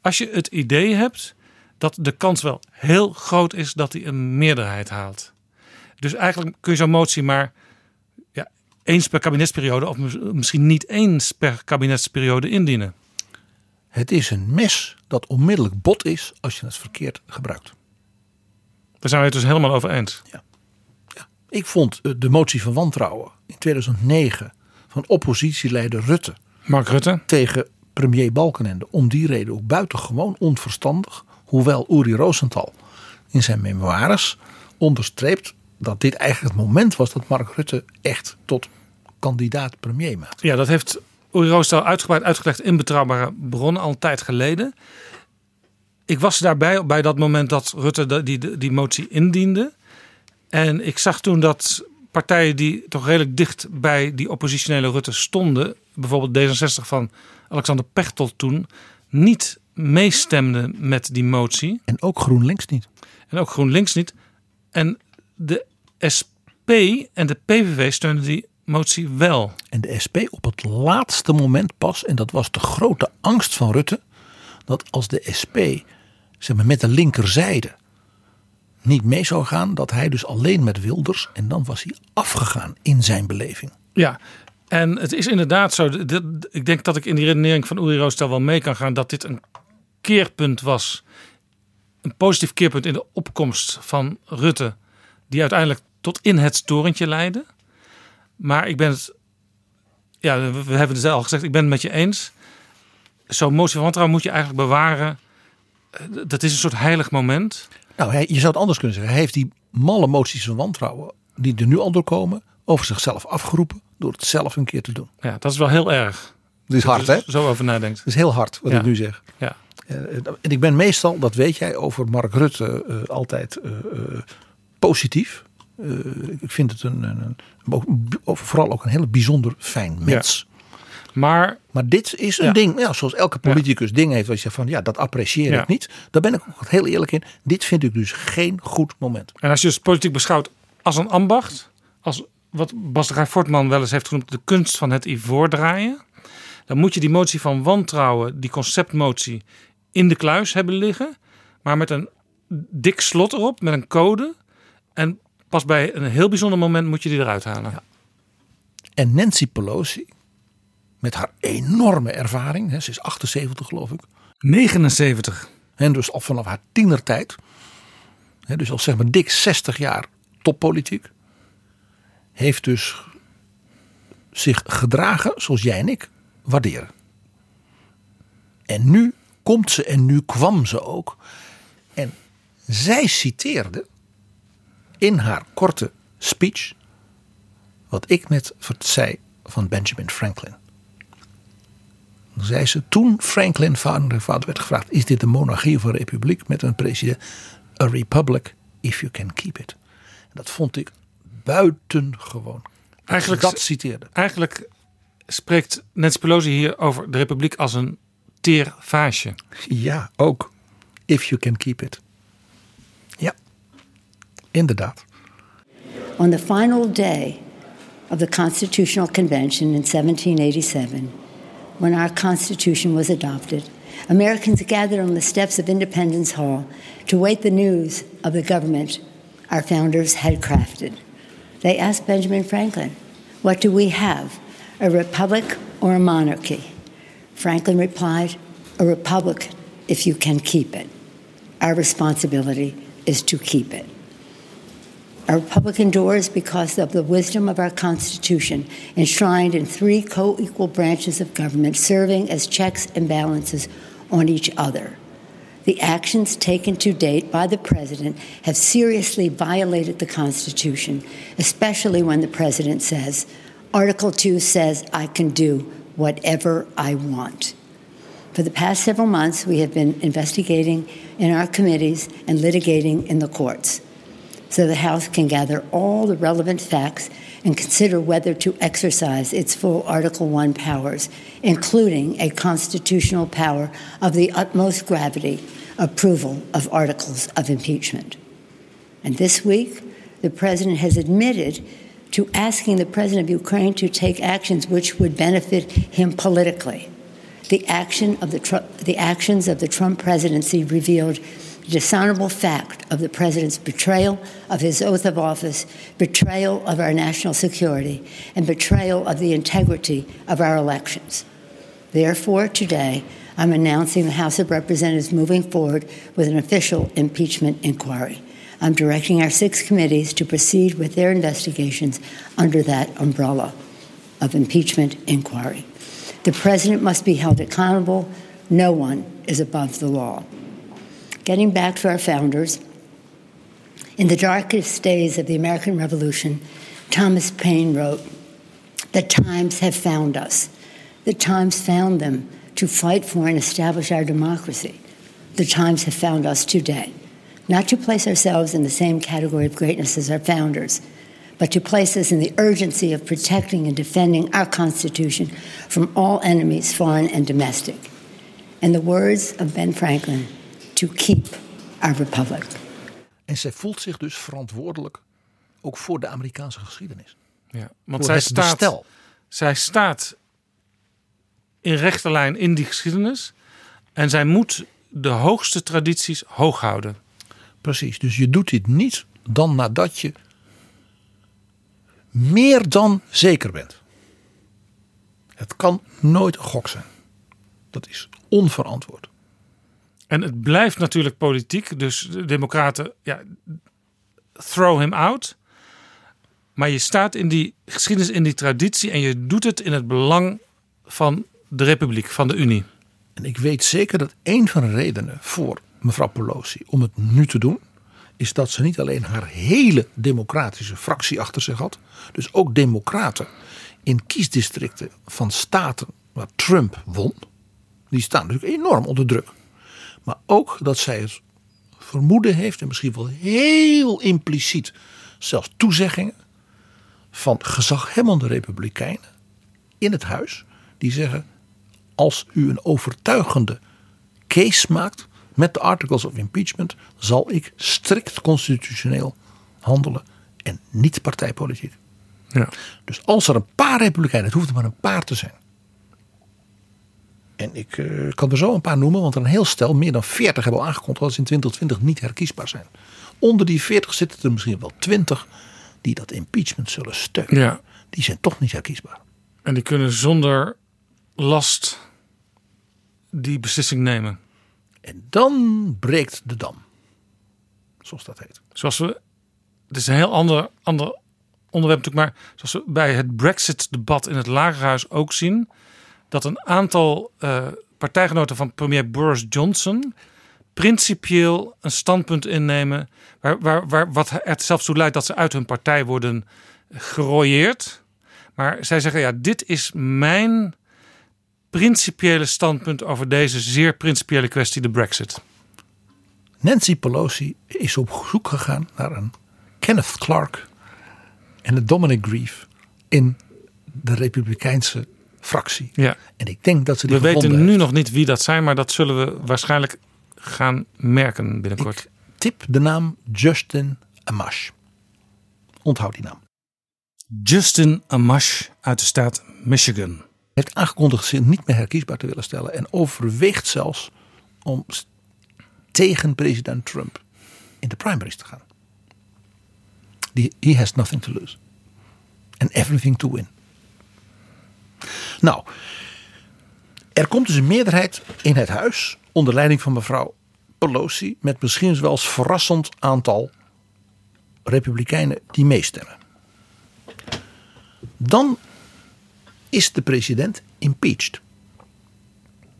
[SPEAKER 3] Als je het idee hebt dat de kans wel heel groot is dat hij een meerderheid haalt. Dus eigenlijk kun je zo'n motie maar eens per kabinetsperiode, of misschien niet eens per kabinetsperiode indienen.
[SPEAKER 4] Het is een mes dat onmiddellijk bot is als je het verkeerd gebruikt.
[SPEAKER 3] Daar zijn we het dus helemaal over eens.
[SPEAKER 4] Ja. ja. Ik vond eh, de motie van wantrouwen in 2009 van oppositieleider Rutte.
[SPEAKER 3] Mark Rutte.
[SPEAKER 4] Tegen premier Balkenende om die reden ook buitengewoon onverstandig. Hoewel Uri Rosenthal in zijn memoires onderstreept dat dit eigenlijk het moment was dat Mark Rutte echt tot kandidaat premier maakte.
[SPEAKER 3] Ja, dat heeft Uri Rosenthal uitgebreid uitgelegd in betrouwbare bronnen al een tijd geleden. Ik was daarbij bij dat moment dat Rutte die, die, die motie indiende. En ik zag toen dat partijen die toch redelijk dicht bij die oppositionele Rutte stonden, bijvoorbeeld D66 van Alexander Pechtold toen, niet meestemden met die motie.
[SPEAKER 4] En ook GroenLinks niet.
[SPEAKER 3] En ook GroenLinks niet. En de SP en de PVV steunden die motie wel.
[SPEAKER 4] En de SP op het laatste moment pas, en dat was de grote angst van Rutte, dat als de SP zeg maar, met de linkerzijde niet mee zou gaan, dat hij dus alleen met Wilders en dan was hij afgegaan in zijn beleving.
[SPEAKER 3] Ja, en het is inderdaad zo. Ik denk dat ik in die redenering van Uri Roostel wel mee kan gaan dat dit een keerpunt was. Een positief keerpunt in de opkomst van Rutte, die uiteindelijk tot in het torentje leidde. Maar ik ben het, ja, we hebben het al gezegd, ik ben het met je eens. Zo'n motie van wantrouwen moet je eigenlijk bewaren. Dat is een soort heilig moment.
[SPEAKER 4] Nou, hij, je zou het anders kunnen zeggen. Hij heeft die malle moties van wantrouwen, die er nu al doorkomen, over zichzelf afgeroepen door het zelf een keer te doen.
[SPEAKER 3] Ja, dat is wel heel erg.
[SPEAKER 4] Dat is hard, hè?
[SPEAKER 3] Zo over nadenkt.
[SPEAKER 4] Dat is heel hard wat
[SPEAKER 3] ja.
[SPEAKER 4] ik nu zeg.
[SPEAKER 3] Ja.
[SPEAKER 4] En ik ben meestal, dat weet jij, over Mark Rutte uh, altijd uh, uh, positief. Ik vind het een, een, een, vooral ook een hele bijzonder fijn mens.
[SPEAKER 3] Ja. Maar,
[SPEAKER 4] maar dit is een
[SPEAKER 3] ja.
[SPEAKER 4] ding, ja, zoals elke politicus ding heeft, waar je zegt van ja, dat apprecieer ik niet. Daar ben ik ook heel eerlijk in. Dit vind ik dus geen goed moment.
[SPEAKER 3] En als je dus politiek beschouwt als een ambacht, als wat Bas de Fortman wel eens heeft genoemd de kunst van het ivoor draaien, dan moet je die motie van wantrouwen, die conceptmotie, in de kluis hebben liggen, maar met een dik slot erop, met een code. En pas bij een heel bijzonder moment moet je die eruit halen.
[SPEAKER 4] Ja. En Nancy Pelosi, met haar enorme ervaring, hè, ze is 78 geloof ik.
[SPEAKER 3] 79.
[SPEAKER 4] En dus al vanaf haar tienertijd hè, dus al zeg maar dik 60 jaar toppolitiek, heeft dus zich gedragen zoals jij en ik waarderen. En nu komt ze en nu kwam ze ook. En zij citeerde in haar korte speech wat ik net zei van Benjamin Franklin. Dan zei ze toen Franklin vader werd gevraagd: is dit een monarchie of een republiek met een president? A republic if you can keep it. En dat vond ik buitengewoon.
[SPEAKER 3] Eigenlijk,
[SPEAKER 4] dat citeerde.
[SPEAKER 3] Eigenlijk spreekt Nancy Pelosi hier over de republiek als een teer vaasje.
[SPEAKER 4] Ja, ook. If you can keep it. Inderdaad.
[SPEAKER 1] On the final day of the Constitutional Convention in 1787, when our Constitution was adopted, Americans gathered on the steps of Independence Hall to wait the news of the government our founders had crafted. They asked Benjamin Franklin, What do we have, a republic or a monarchy? Franklin replied, A republic if you can keep it. Our responsibility is to keep it. Our republic endures because of the wisdom of our Constitution, enshrined in three co equal branches of government serving as checks and balances on each other. The actions taken to date by the President have seriously violated the Constitution, especially when the President says, Article 2 says I can do whatever I want. For the past several months, we have been investigating in our committees and litigating in the courts so the House can gather all the relevant facts and consider whether to exercise its full Article 1 powers, including a constitutional power of the utmost gravity approval of articles of impeachment. And this week, the President has admitted to asking the President of Ukraine to take actions which would benefit him politically. The, action of the, the actions of the Trump presidency revealed dishonorable fact of the President's betrayal of his oath of office, betrayal of our national security, and betrayal of the integrity of our elections. Therefore, today, I'm announcing the House of Representatives moving forward with an official impeachment inquiry. I'm directing our six committees to proceed with their investigations under that umbrella of impeachment inquiry. The president must be held accountable. No one is above the law. Getting back to our founders, in the darkest days of the American Revolution, Thomas Paine wrote, The times have found us. The times found them to fight for and establish our democracy. The times have found us today, not to place ourselves in the same category of greatness as our founders, but to place us in the urgency of protecting and defending our Constitution from all enemies, foreign and domestic. In the words of Ben Franklin, to keep our republic.
[SPEAKER 4] En zij voelt zich dus verantwoordelijk ook voor de Amerikaanse geschiedenis.
[SPEAKER 3] Ja, want zij staat,
[SPEAKER 4] bestel.
[SPEAKER 3] zij staat in rechte lijn in die geschiedenis. En zij moet de hoogste tradities hoog houden.
[SPEAKER 4] Precies, dus je doet dit niet dan nadat je meer dan zeker bent. Het kan nooit een gok zijn. Dat is onverantwoord.
[SPEAKER 3] En het blijft natuurlijk politiek. Dus de Democraten, ja, throw him out. Maar je staat in die geschiedenis, in die traditie. En je doet het in het belang van de Republiek, van de Unie.
[SPEAKER 4] En ik weet zeker dat een van de redenen voor mevrouw Pelosi om het nu te doen. is dat ze niet alleen haar hele democratische fractie achter zich had. dus ook democraten in kiesdistricten van staten waar Trump won. die staan natuurlijk enorm onder druk. Maar ook dat zij het vermoeden heeft, en misschien wel heel impliciet zelfs toezeggingen. van gezaghebbende republikeinen in het huis. die zeggen: als u een overtuigende case maakt met de articles of impeachment, zal ik strikt constitutioneel handelen en niet partijpolitiek.
[SPEAKER 3] Ja.
[SPEAKER 4] Dus als er een paar republikeinen, het hoeft er maar een paar te zijn. En ik eh, kan er zo een paar noemen, want er een heel stel, meer dan 40 hebben al aangekondigd dat ze in 2020 niet herkiesbaar zijn. Onder die 40 zitten er misschien wel 20 die dat impeachment zullen steunen.
[SPEAKER 3] Ja.
[SPEAKER 4] Die zijn toch niet herkiesbaar.
[SPEAKER 3] En die kunnen zonder last die beslissing nemen.
[SPEAKER 4] En dan breekt de dam. zoals dat heet.
[SPEAKER 3] Zoals we, het is een heel ander, ander onderwerp natuurlijk, maar zoals we bij het Brexit-debat in het Lagerhuis ook zien, dat een aantal uh, partijgenoten van premier Boris Johnson principieel een standpunt innemen waar, waar, waar, wat er zelfs toe leidt dat ze uit hun partij worden gerooieerd. Maar zij zeggen, ja, dit is mijn principiële standpunt over deze zeer principiële kwestie, de Brexit.
[SPEAKER 4] Nancy Pelosi is op zoek gegaan naar een Kenneth Clark en een Dominic Grief in de Republikeinse fractie.
[SPEAKER 3] Ja.
[SPEAKER 4] En ik denk dat ze die
[SPEAKER 3] We weten nu
[SPEAKER 4] heeft.
[SPEAKER 3] nog niet wie dat zijn, maar dat zullen we waarschijnlijk gaan merken binnenkort.
[SPEAKER 4] Ik tip de naam Justin Amash. Onthoud die naam.
[SPEAKER 3] Justin Amash uit de staat Michigan.
[SPEAKER 4] Hij heeft aangekondigd zich niet meer herkiesbaar te willen stellen en overweegt zelfs om tegen president Trump in de primaries te gaan. He has nothing to lose. And everything to win. Nou, er komt dus een meerderheid in het huis onder leiding van mevrouw Pelosi met misschien wel eens verrassend aantal republikeinen die meestemmen. Dan is de president impeached.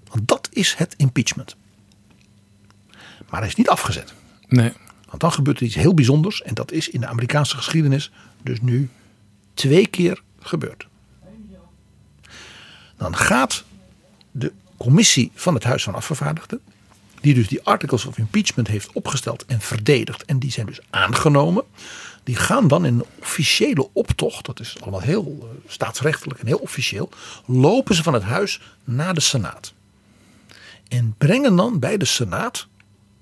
[SPEAKER 4] Want dat is het impeachment. Maar hij is niet afgezet.
[SPEAKER 3] Nee.
[SPEAKER 4] Want dan gebeurt er iets heel bijzonders. En dat is in de Amerikaanse geschiedenis dus nu twee keer gebeurd. Dan gaat de commissie van het Huis van Afgevaardigden. Die dus die articles of impeachment heeft opgesteld en verdedigd. En die zijn dus aangenomen. Die gaan dan in een officiële optocht. Dat is allemaal heel eh, staatsrechtelijk en heel officieel. Lopen ze van het huis naar de Senaat. En brengen dan bij de Senaat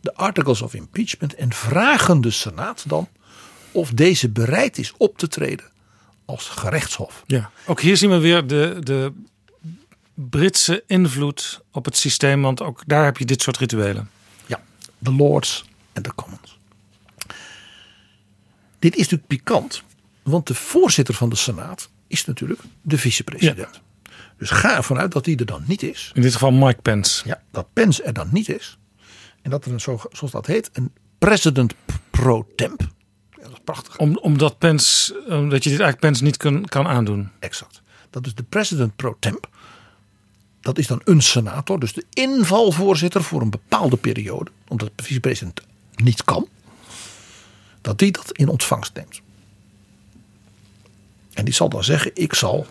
[SPEAKER 4] de articles of impeachment. En vragen de Senaat dan of deze bereid is op te treden als gerechtshof.
[SPEAKER 3] Ja. Ook hier zien we weer de, de Britse invloed op het systeem, want ook daar heb je dit soort rituelen.
[SPEAKER 4] Ja, de Lords en de Commons. Dit is natuurlijk pikant, want de voorzitter van de Senaat is natuurlijk de vicepresident. Dus ga ervan uit dat die er dan niet is.
[SPEAKER 3] In dit geval Mike Pence.
[SPEAKER 4] Ja, dat Pence er dan niet is. En dat er een, zo, zoals dat heet, een president pro temp. Ja, dat is prachtig.
[SPEAKER 3] Om, omdat, Pence, omdat je dit eigenlijk Pence niet kan, kan aandoen.
[SPEAKER 4] Exact. Dat is de president pro temp. Dat is dan een senator, dus de invalvoorzitter voor een bepaalde periode, omdat de vicepresident niet kan, dat die dat in ontvangst neemt. En die zal dan zeggen: Ik zal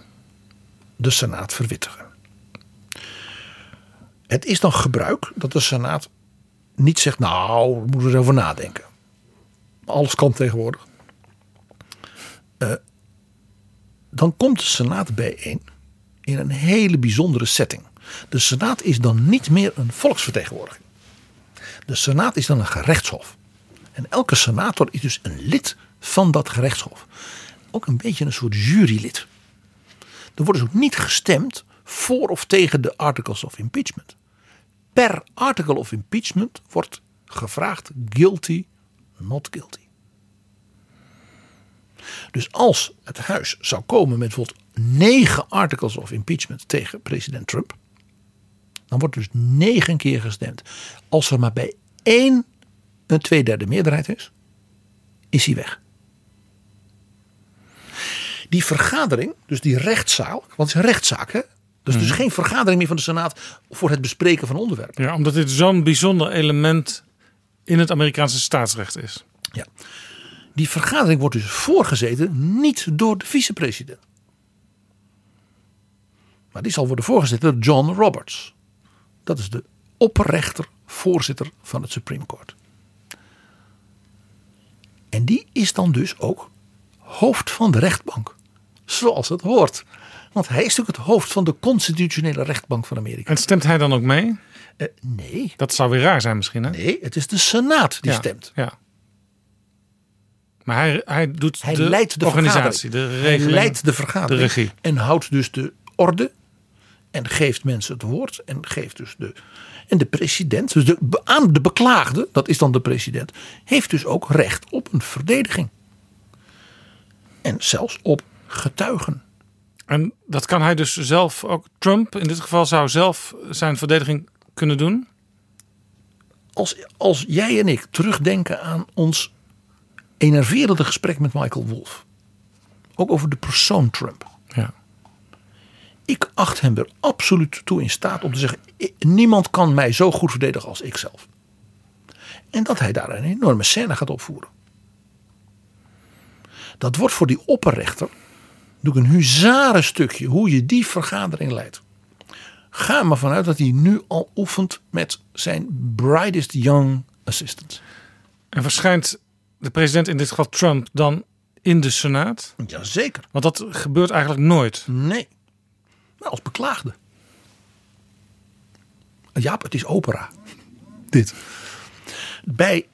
[SPEAKER 4] de Senaat verwittigen. Het is dan gebruik dat de Senaat niet zegt: Nou, we moeten erover nadenken. Alles kan tegenwoordig. Eh, dan komt de Senaat bijeen in een hele bijzondere setting. De Senaat is dan niet meer een volksvertegenwoordiging. De Senaat is dan een gerechtshof. En elke senator is dus een lid van dat gerechtshof. Ook een beetje een soort jurylid. Er wordt dus ook niet gestemd voor of tegen de articles of impeachment. Per article of impeachment wordt gevraagd guilty, not guilty. Dus als het huis zou komen met bijvoorbeeld negen articles of impeachment tegen president Trump. Dan wordt dus negen keer gestemd. Als er maar bij één een tweederde meerderheid is, is hij weg. Die vergadering, dus die rechtszaal, want het is een rechtszaak hè. Dus, dus geen vergadering meer van de Senaat voor het bespreken van onderwerpen.
[SPEAKER 3] Ja, omdat dit zo'n bijzonder element in het Amerikaanse staatsrecht is.
[SPEAKER 4] Ja. Die vergadering wordt dus voorgezeten niet door de vicepresident. Maar die zal worden voorgezeten door John Roberts. Dat is de opperrechter, voorzitter van het Supreme Court. En die is dan dus ook hoofd van de rechtbank. Zoals het hoort. Want hij is natuurlijk het hoofd van de constitutionele rechtbank van Amerika.
[SPEAKER 3] En stemt hij dan ook mee?
[SPEAKER 4] Eh, nee.
[SPEAKER 3] Dat zou weer raar zijn misschien hè?
[SPEAKER 4] Nee, het is de Senaat die
[SPEAKER 3] ja,
[SPEAKER 4] stemt.
[SPEAKER 3] Ja. Maar hij, hij doet
[SPEAKER 4] Hij
[SPEAKER 3] de
[SPEAKER 4] leidt de
[SPEAKER 3] organisatie, de
[SPEAKER 4] Hij leidt de vergadering.
[SPEAKER 3] de regie.
[SPEAKER 4] En houdt dus de orde. En geeft mensen het woord. En geeft dus de. En de president, dus de, aan de beklaagde, dat is dan de president, heeft dus ook recht op een verdediging. En zelfs op getuigen.
[SPEAKER 3] En dat kan hij dus zelf ook. Trump in dit geval zou zelf zijn verdediging kunnen doen.
[SPEAKER 4] als, als jij en ik terugdenken aan ons enerverende gesprek met Michael Wolff. Ook over de persoon Trump.
[SPEAKER 3] Ja.
[SPEAKER 4] Ik acht hem er absoluut toe in staat om te zeggen: "I- niemand kan mij zo goed verdedigen als ik zelf. En dat hij daar een enorme scène gaat opvoeren. Dat wordt voor die opperrechter natuurlijk een huzarenstukje hoe je die vergadering leidt. Ga maar vanuit dat hij nu al oefent met zijn brightest young assistants.
[SPEAKER 3] En verschijnt de president, in dit geval Trump, dan in de Senaat?
[SPEAKER 4] Jazeker.
[SPEAKER 3] Want dat gebeurt eigenlijk nooit.
[SPEAKER 4] Nee. Maar als beklaagde. Ja, het is opera. Dit. Bij,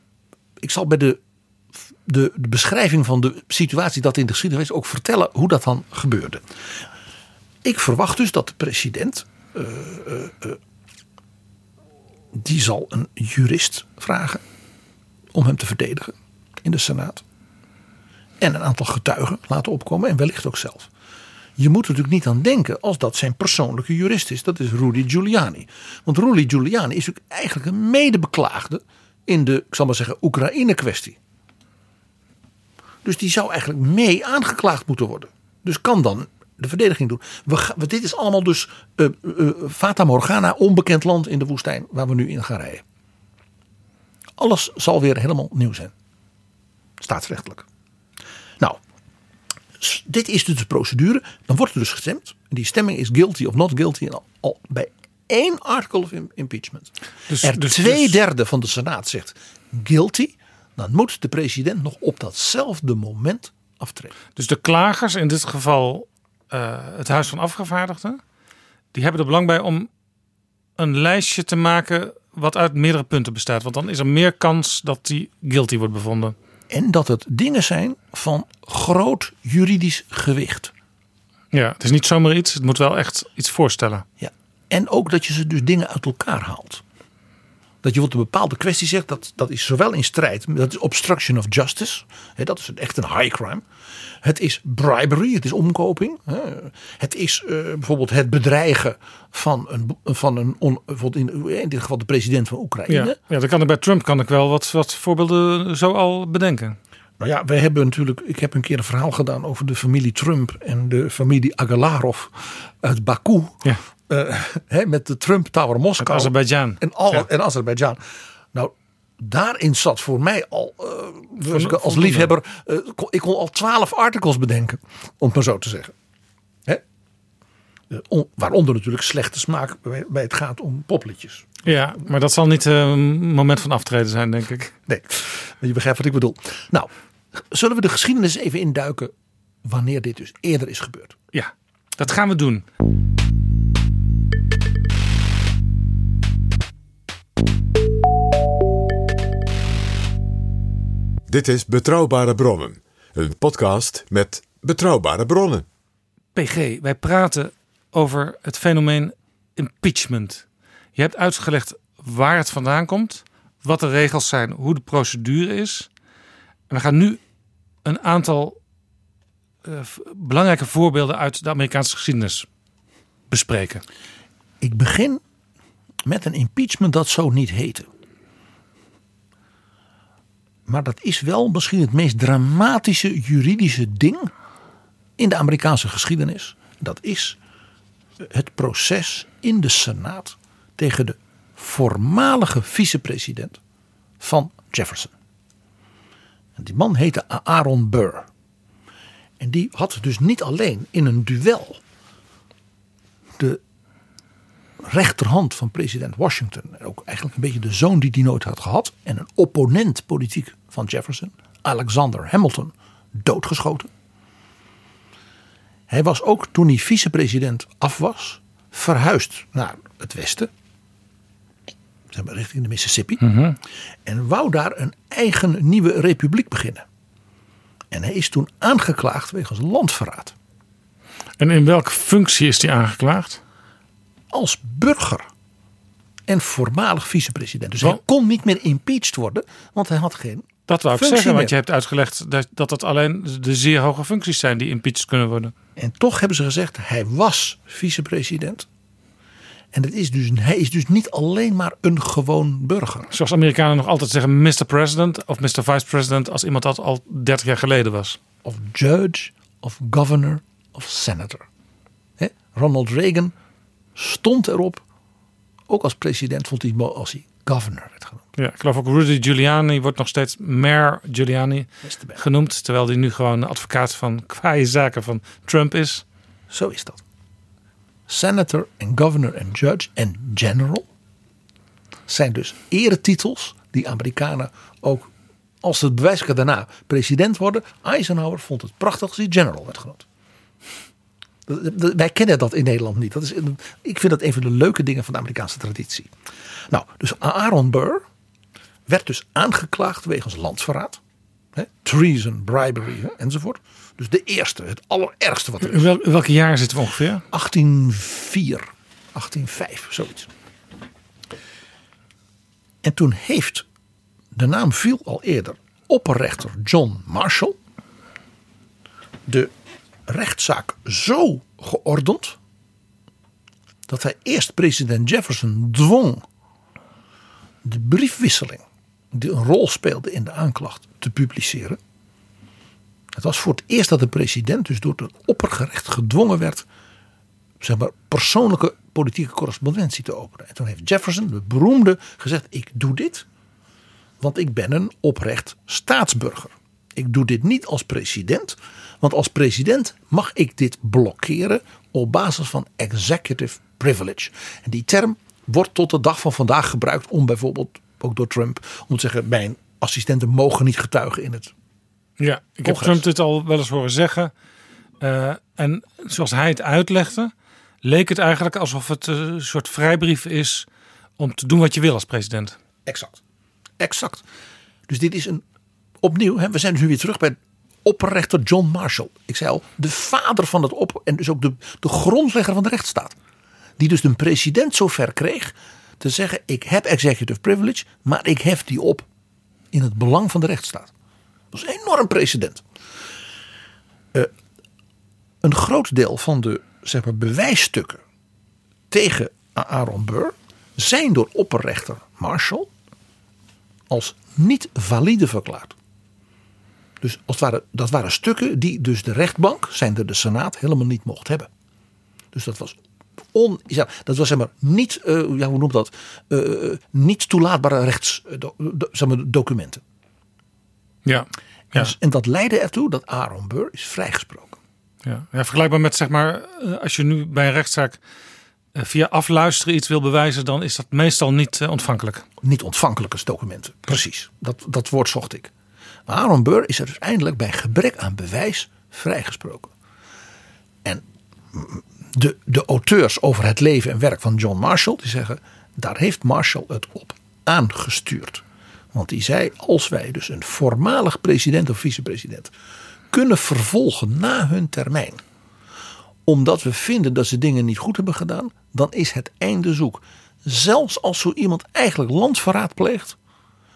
[SPEAKER 4] ik zal bij de, de, de beschrijving van de situatie dat in de geschiedenis is ook vertellen hoe dat dan gebeurde. Ik verwacht dus dat de president. eh, eh, die zal een jurist vragen om hem te verdedigen in de Senaat. En een aantal getuigen laten opkomen en wellicht ook zelf. Je moet er natuurlijk niet aan denken als dat zijn persoonlijke jurist is. Dat is Rudy Giuliani. Want Rudy Giuliani is natuurlijk eigenlijk een medebeklaagde in de, ik zal maar zeggen, Oekraïne-kwestie. Dus die zou eigenlijk mee aangeklaagd moeten worden. Dus kan dan de verdediging doen. We, dit is allemaal dus eh, Fata Morgana, onbekend land in de woestijn waar we nu in gaan rijden. Alles zal weer helemaal nieuw zijn. Staatsrechtelijk. Nou, dit is dus de procedure. Dan wordt er dus gestemd. Die stemming is guilty of not guilty. En al, al bij één article of im- impeachment.
[SPEAKER 3] Dus-
[SPEAKER 4] er
[SPEAKER 3] dus-
[SPEAKER 4] twee
[SPEAKER 3] dus-
[SPEAKER 4] derde van de Senaat zegt guilty. Dan moet de president nog op datzelfde moment aftreden.
[SPEAKER 3] Dus de klagers, in dit geval eh, het Huis van Afgevaardigden, die hebben er belang bij om een lijstje te maken wat uit meerdere punten bestaat. Want dan is er meer kans dat die guilty wordt bevonden.
[SPEAKER 4] En dat het dingen zijn van groot juridisch gewicht.
[SPEAKER 3] Ja, het is niet zomaar iets, het moet wel echt iets voorstellen.
[SPEAKER 4] Ja. En ook dat je ze dus dingen uit elkaar haalt. Dat je bijvoorbeeld een bepaalde kwestie zegt, dat, dat is zowel in strijd, dat is obstruction of justice, hè, dat is een- echt een high crime. Het is bribery, het is omkoping. hè. Het is eh, bijvoorbeeld het bedreigen van een, van een on- bijvoorbeeld in, in dit geval de president van Oekraïne.
[SPEAKER 3] Ja, ja, dan kan ik bij Trump kan ik wel wat, wat voorbeelden zo al bedenken.
[SPEAKER 4] Nou ja, we hebben natuurlijk. Ik heb een keer een verhaal gedaan over de familie Trump en de familie Agalarov uit Baku.
[SPEAKER 3] Ja.
[SPEAKER 4] Eh, <laughs> met de Trump Tower Moskou.
[SPEAKER 3] Azerbeidzjan.
[SPEAKER 4] En, al,
[SPEAKER 3] Ja.
[SPEAKER 4] en Azerbeidzjan. Nou, daarin zat voor mij al. eh, als, ik- als
[SPEAKER 3] voldoende.
[SPEAKER 4] liefhebber. eh, kon- ik kon al twaalf artikels bedenken. Om het maar zo te zeggen. Hè? On- waaronder natuurlijk slechte smaak bij, bij het gaat om popliedjes.
[SPEAKER 3] Ja, maar dat zal niet een moment van aftreden zijn, denk ik.
[SPEAKER 4] Nee, je begrijpt wat ik bedoel. Nou, zullen we de geschiedenis even induiken. wanneer dit dus eerder is gebeurd?
[SPEAKER 3] Ja, dat gaan we doen.
[SPEAKER 2] Dit is Betrouwbare Bronnen, een podcast met betrouwbare bronnen.
[SPEAKER 3] PG, wij praten over het fenomeen impeachment. Je hebt uitgelegd waar het vandaan komt, wat de regels zijn, hoe de procedure is. En we gaan nu een aantal eh, belangrijke voorbeelden uit de Amerikaanse geschiedenis bespreken.
[SPEAKER 4] Ik begin met een impeachment dat zo niet heette. Maar dat is wel misschien het meest dramatische juridische ding in de Amerikaanse geschiedenis. Dat is het proces in de Senaat tegen de voormalige vicepresident van Jefferson. En die man heette Aaron Burr. En die had dus niet alleen in een duel de rechterhand van president Washington. Ook eigenlijk een beetje de zoon die die nooit had gehad. En een opponent politiek van Jefferson, Alexander Hamilton, doodgeschoten. Hij was ook toen hij vicepresident af was, verhuisd naar het westen. Zeg maar richting de Mississippi. En wou daar een eigen nieuwe republiek beginnen. En hij is toen aangeklaagd wegens landverraad.
[SPEAKER 3] En in welke functie is die aangeklaagd?
[SPEAKER 4] Als burger en voormalig vicepresident. Dus hij kon niet meer impeached worden, want hij had geen.
[SPEAKER 3] Dat wou ik zeggen, want
[SPEAKER 4] meer.
[SPEAKER 3] je hebt uitgelegd dat, dat het alleen de zeer hoge functies zijn die impeached kunnen worden.
[SPEAKER 4] En toch hebben ze gezegd, hij was vicepresident. En het is dus, hij is dus niet alleen maar een gewoon burger.
[SPEAKER 3] Zoals Amerikanen nog altijd zeggen, Mr. President of Mr. Vice President, als iemand dat al 30 jaar geleden was.
[SPEAKER 4] Of judge, of governor, of senator. Ronald Reagan stond erop, ook als president vond hij het mooi als hij governor werd genoemd.
[SPEAKER 3] Ja, ik geloof ook Rudy Giuliani wordt nog steeds mayor Giuliani genoemd. Terwijl hij nu gewoon advocaat van kwaaie zaken van Trump is.
[SPEAKER 4] Zo is dat. Senator en governor en judge en general zijn dus eretitels die Amerikanen ook als ze het bewijs daarna president worden. Eisenhower vond het prachtig als hij general werd genoemd. Wij kennen dat in Nederland niet. Dat is, ik vind dat een van de leuke dingen van de Amerikaanse traditie. Nou, dus Aaron Burr werd dus aangeklaagd wegens landsverraad. Treason, bribery enzovoort. Dus de eerste, het allerergste wat er is.
[SPEAKER 3] Wel- welke jaar zitten we ongeveer?
[SPEAKER 4] 1804, 1805, zoiets. En toen heeft, de naam viel al eerder, opperrechter John Marshall de rechtszaak zo geordend dat hij eerst president Jefferson dwong de briefwisseling die een rol speelde in de aanklacht te publiceren. Het was voor het eerst dat de president dus door het oppergerecht gedwongen werd zeg maar, persoonlijke politieke correspondentie te openen. En toen heeft Jefferson, de beroemde, gezegd: Ik doe dit, want ik ben een oprecht staatsburger. Ik doe dit niet als president, want als president mag ik dit blokkeren op basis van executive privilege. En die term wordt tot de dag van vandaag gebruikt om bijvoorbeeld, ook door Trump, om te zeggen: Mijn assistenten mogen niet getuigen in het
[SPEAKER 3] Ja, ik heb
[SPEAKER 4] Congres.
[SPEAKER 3] Trump dit al wel eens horen zeggen. Eh, en zoals hij het uitlegde, leek het eigenlijk alsof het een soort vrijbrief is om te doen wat je wil als president.
[SPEAKER 4] Exact. Exact. Dus dit is een. Opnieuw, hè, we zijn dus nu weer terug bij opperrechter John Marshall. Ik zei al, de vader van het op. en dus ook de, de grondlegger van de rechtsstaat. Die dus de president zover kreeg te zeggen: Ik heb executive privilege, maar ik hef die op in het belang van de rechtsstaat. Dat is een enorm precedent. Eh, een groot deel van de zeg maar, bewijsstukken tegen Aaron Burr zijn door opperrechter Marshall als niet valide verklaard. Dus als het ware, dat waren stukken die dus de rechtbank, zijnde de Senaat, helemaal niet mocht hebben. Dus dat was on, ja, dat was zeg maar niet, eh, ja, hoe noemt dat, Eh, niet toelaatbare rechtsdocumenten.
[SPEAKER 3] Ja.
[SPEAKER 4] En, en dat leidde ertoe dat Aaron Burr is vrijgesproken.
[SPEAKER 3] Ja. ja, vergelijkbaar met zeg maar, eh, als je nu bij een rechtszaak eh, via afluisteren iets wil bewijzen, dan is dat meestal niet eh, ontvankelijk.
[SPEAKER 4] Niet ontvankelijk als documenten. Precies, dat, dat woord zocht ik. Aaron Burr is er dus eindelijk bij gebrek aan bewijs vrijgesproken. En de, de auteurs over het leven en werk van John Marshall, die zeggen, daar heeft Marshall het op aangestuurd. Want die zei, als wij dus een voormalig president of vicepresident kunnen vervolgen na hun termijn, omdat we vinden dat ze dingen niet goed hebben gedaan, dan is het einde zoek. Zelfs als zo iemand eigenlijk landverraad pleegt,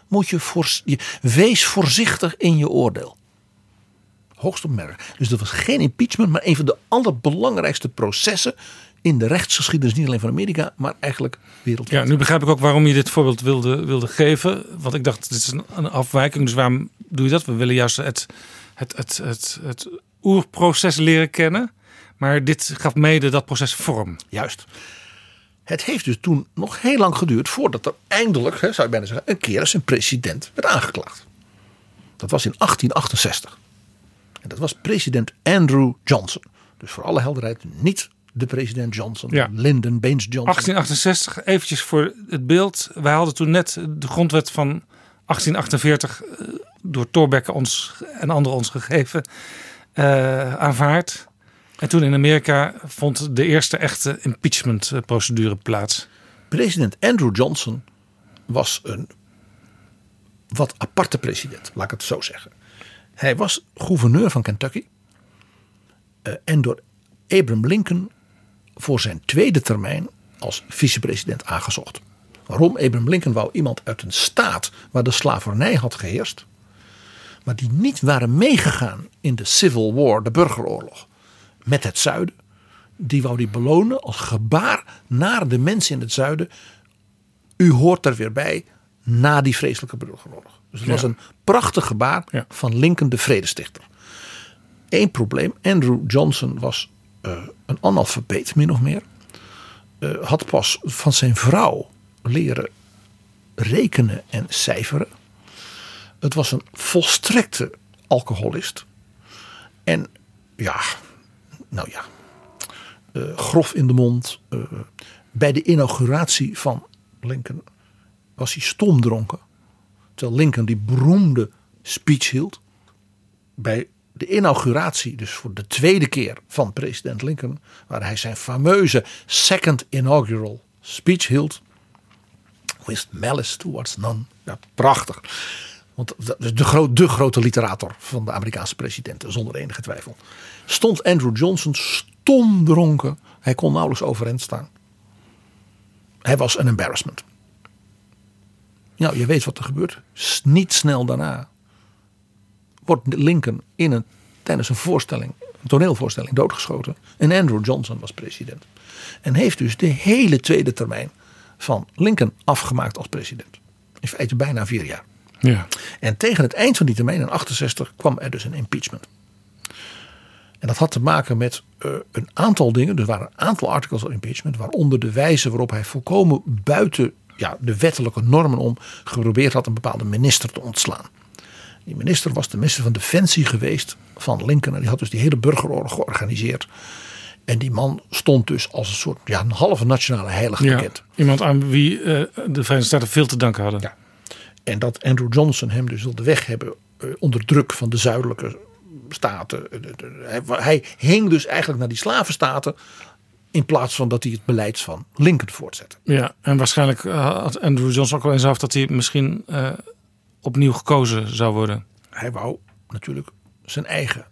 [SPEAKER 4] moet je, voor, je wees voorzichtig in je oordeel. Hoogst opmerkelijk. Dus dat was geen impeachment, maar een van de allerbelangrijkste processen in de rechtsgeschiedenis, niet alleen van Amerika, maar eigenlijk wereldwijd.
[SPEAKER 3] Ja, nu begrijp ik ook waarom je dit voorbeeld wilde, wilde geven. Want ik dacht, dit is een, een afwijking. Dus waarom doe je dat? We willen juist het, het, het, het, het oerproces leren kennen. Maar dit gaf mede dat proces vorm.
[SPEAKER 4] Juist. Het heeft dus toen nog heel lang geduurd voordat er eindelijk, hè, zou je bijna zeggen, een keer eens een president werd aangeklaagd. Dat was in 1868. En dat was president Andrew Johnson. Dus voor alle helderheid niet de president Johnson,
[SPEAKER 3] Ja.
[SPEAKER 4] Lyndon Baines Johnson.
[SPEAKER 3] 1868, eventjes voor het beeld. Wij hadden toen net de grondwet van 1848 eh, door Thorbecke ons en anderen ons gegeven eh, aanvaard. En toen in Amerika vond de eerste echte impeachment-procedure plaats.
[SPEAKER 4] President Andrew Johnson was een wat aparte president, laat ik het zo zeggen. Hij was gouverneur van Kentucky. eh, en door Abraham Lincoln voor zijn tweede termijn als vicepresident aangezocht. Waarom? Abraham Lincoln wou iemand uit een staat waar de slavernij had geheerst. Maar die niet waren meegegaan in de Civil War, de burgeroorlog, met het zuiden. die wou die belonen als gebaar naar de mensen in het zuiden. U hoort er weer bij na die vreselijke burgeroorlog. Dus het was een prachtig gebaar van Lincoln de vredestichter. Eén probleem, Andrew Johnson was eh, een analfabeet min of meer. Eh, had pas van zijn vrouw leren rekenen en cijferen. Het was een volstrekte alcoholist. En ja, nou ja, eh, grof in de mond. Eh, bij de inauguratie van Lincoln was hij stomdronken. Terwijl Lincoln die beroemde speech hield. Bij de inauguratie, dus voor de tweede keer van president Lincoln, waar hij zijn fameuze second inaugural speech hield. With malice towards none. Ja, prachtig. Want dat de, gro- de grote literator van de Amerikaanse presidenten, zonder enige twijfel. Stond Andrew Johnson stomdronken. Hij kon nauwelijks overeind staan. Hij was een embarrassment. Nou, je weet wat er gebeurt. Niet snel daarna wordt Lincoln in een, tijdens een voorstelling, een toneelvoorstelling doodgeschoten. En Andrew Johnson was president. En heeft dus de hele tweede termijn van Lincoln afgemaakt als president. In feite bijna vier jaar.
[SPEAKER 3] Ja.
[SPEAKER 4] En tegen het eind van die termijn in 68 kwam er dus een impeachment. En dat had te maken met eh, een aantal dingen. Er waren een aantal articles of impeachment. Waaronder de wijze waarop hij volkomen buiten ja, de wettelijke normen om geprobeerd had een bepaalde minister te ontslaan. Die minister was de minister van Defensie geweest van Lincoln. En die had dus die hele burgeroorlog georganiseerd. En die man stond dus als een soort ja, een halve nationale heilige
[SPEAKER 3] Ja,
[SPEAKER 4] bekend.
[SPEAKER 3] iemand aan wie eh, de Verenigde Staten veel te danken hadden.
[SPEAKER 4] En dat Andrew Johnson hem dus wilde weg hebben eh, onder druk van de zuidelijke staten. Eh, Hij, hing dus eigenlijk naar die slavenstaten. In plaats van dat hij het beleid van Lincoln voortzette.
[SPEAKER 3] Ja, en waarschijnlijk eh, had Andrew Johnson ook wel eens af dat hij misschien opnieuw gekozen zou worden.
[SPEAKER 4] Hij wou natuurlijk zijn eigen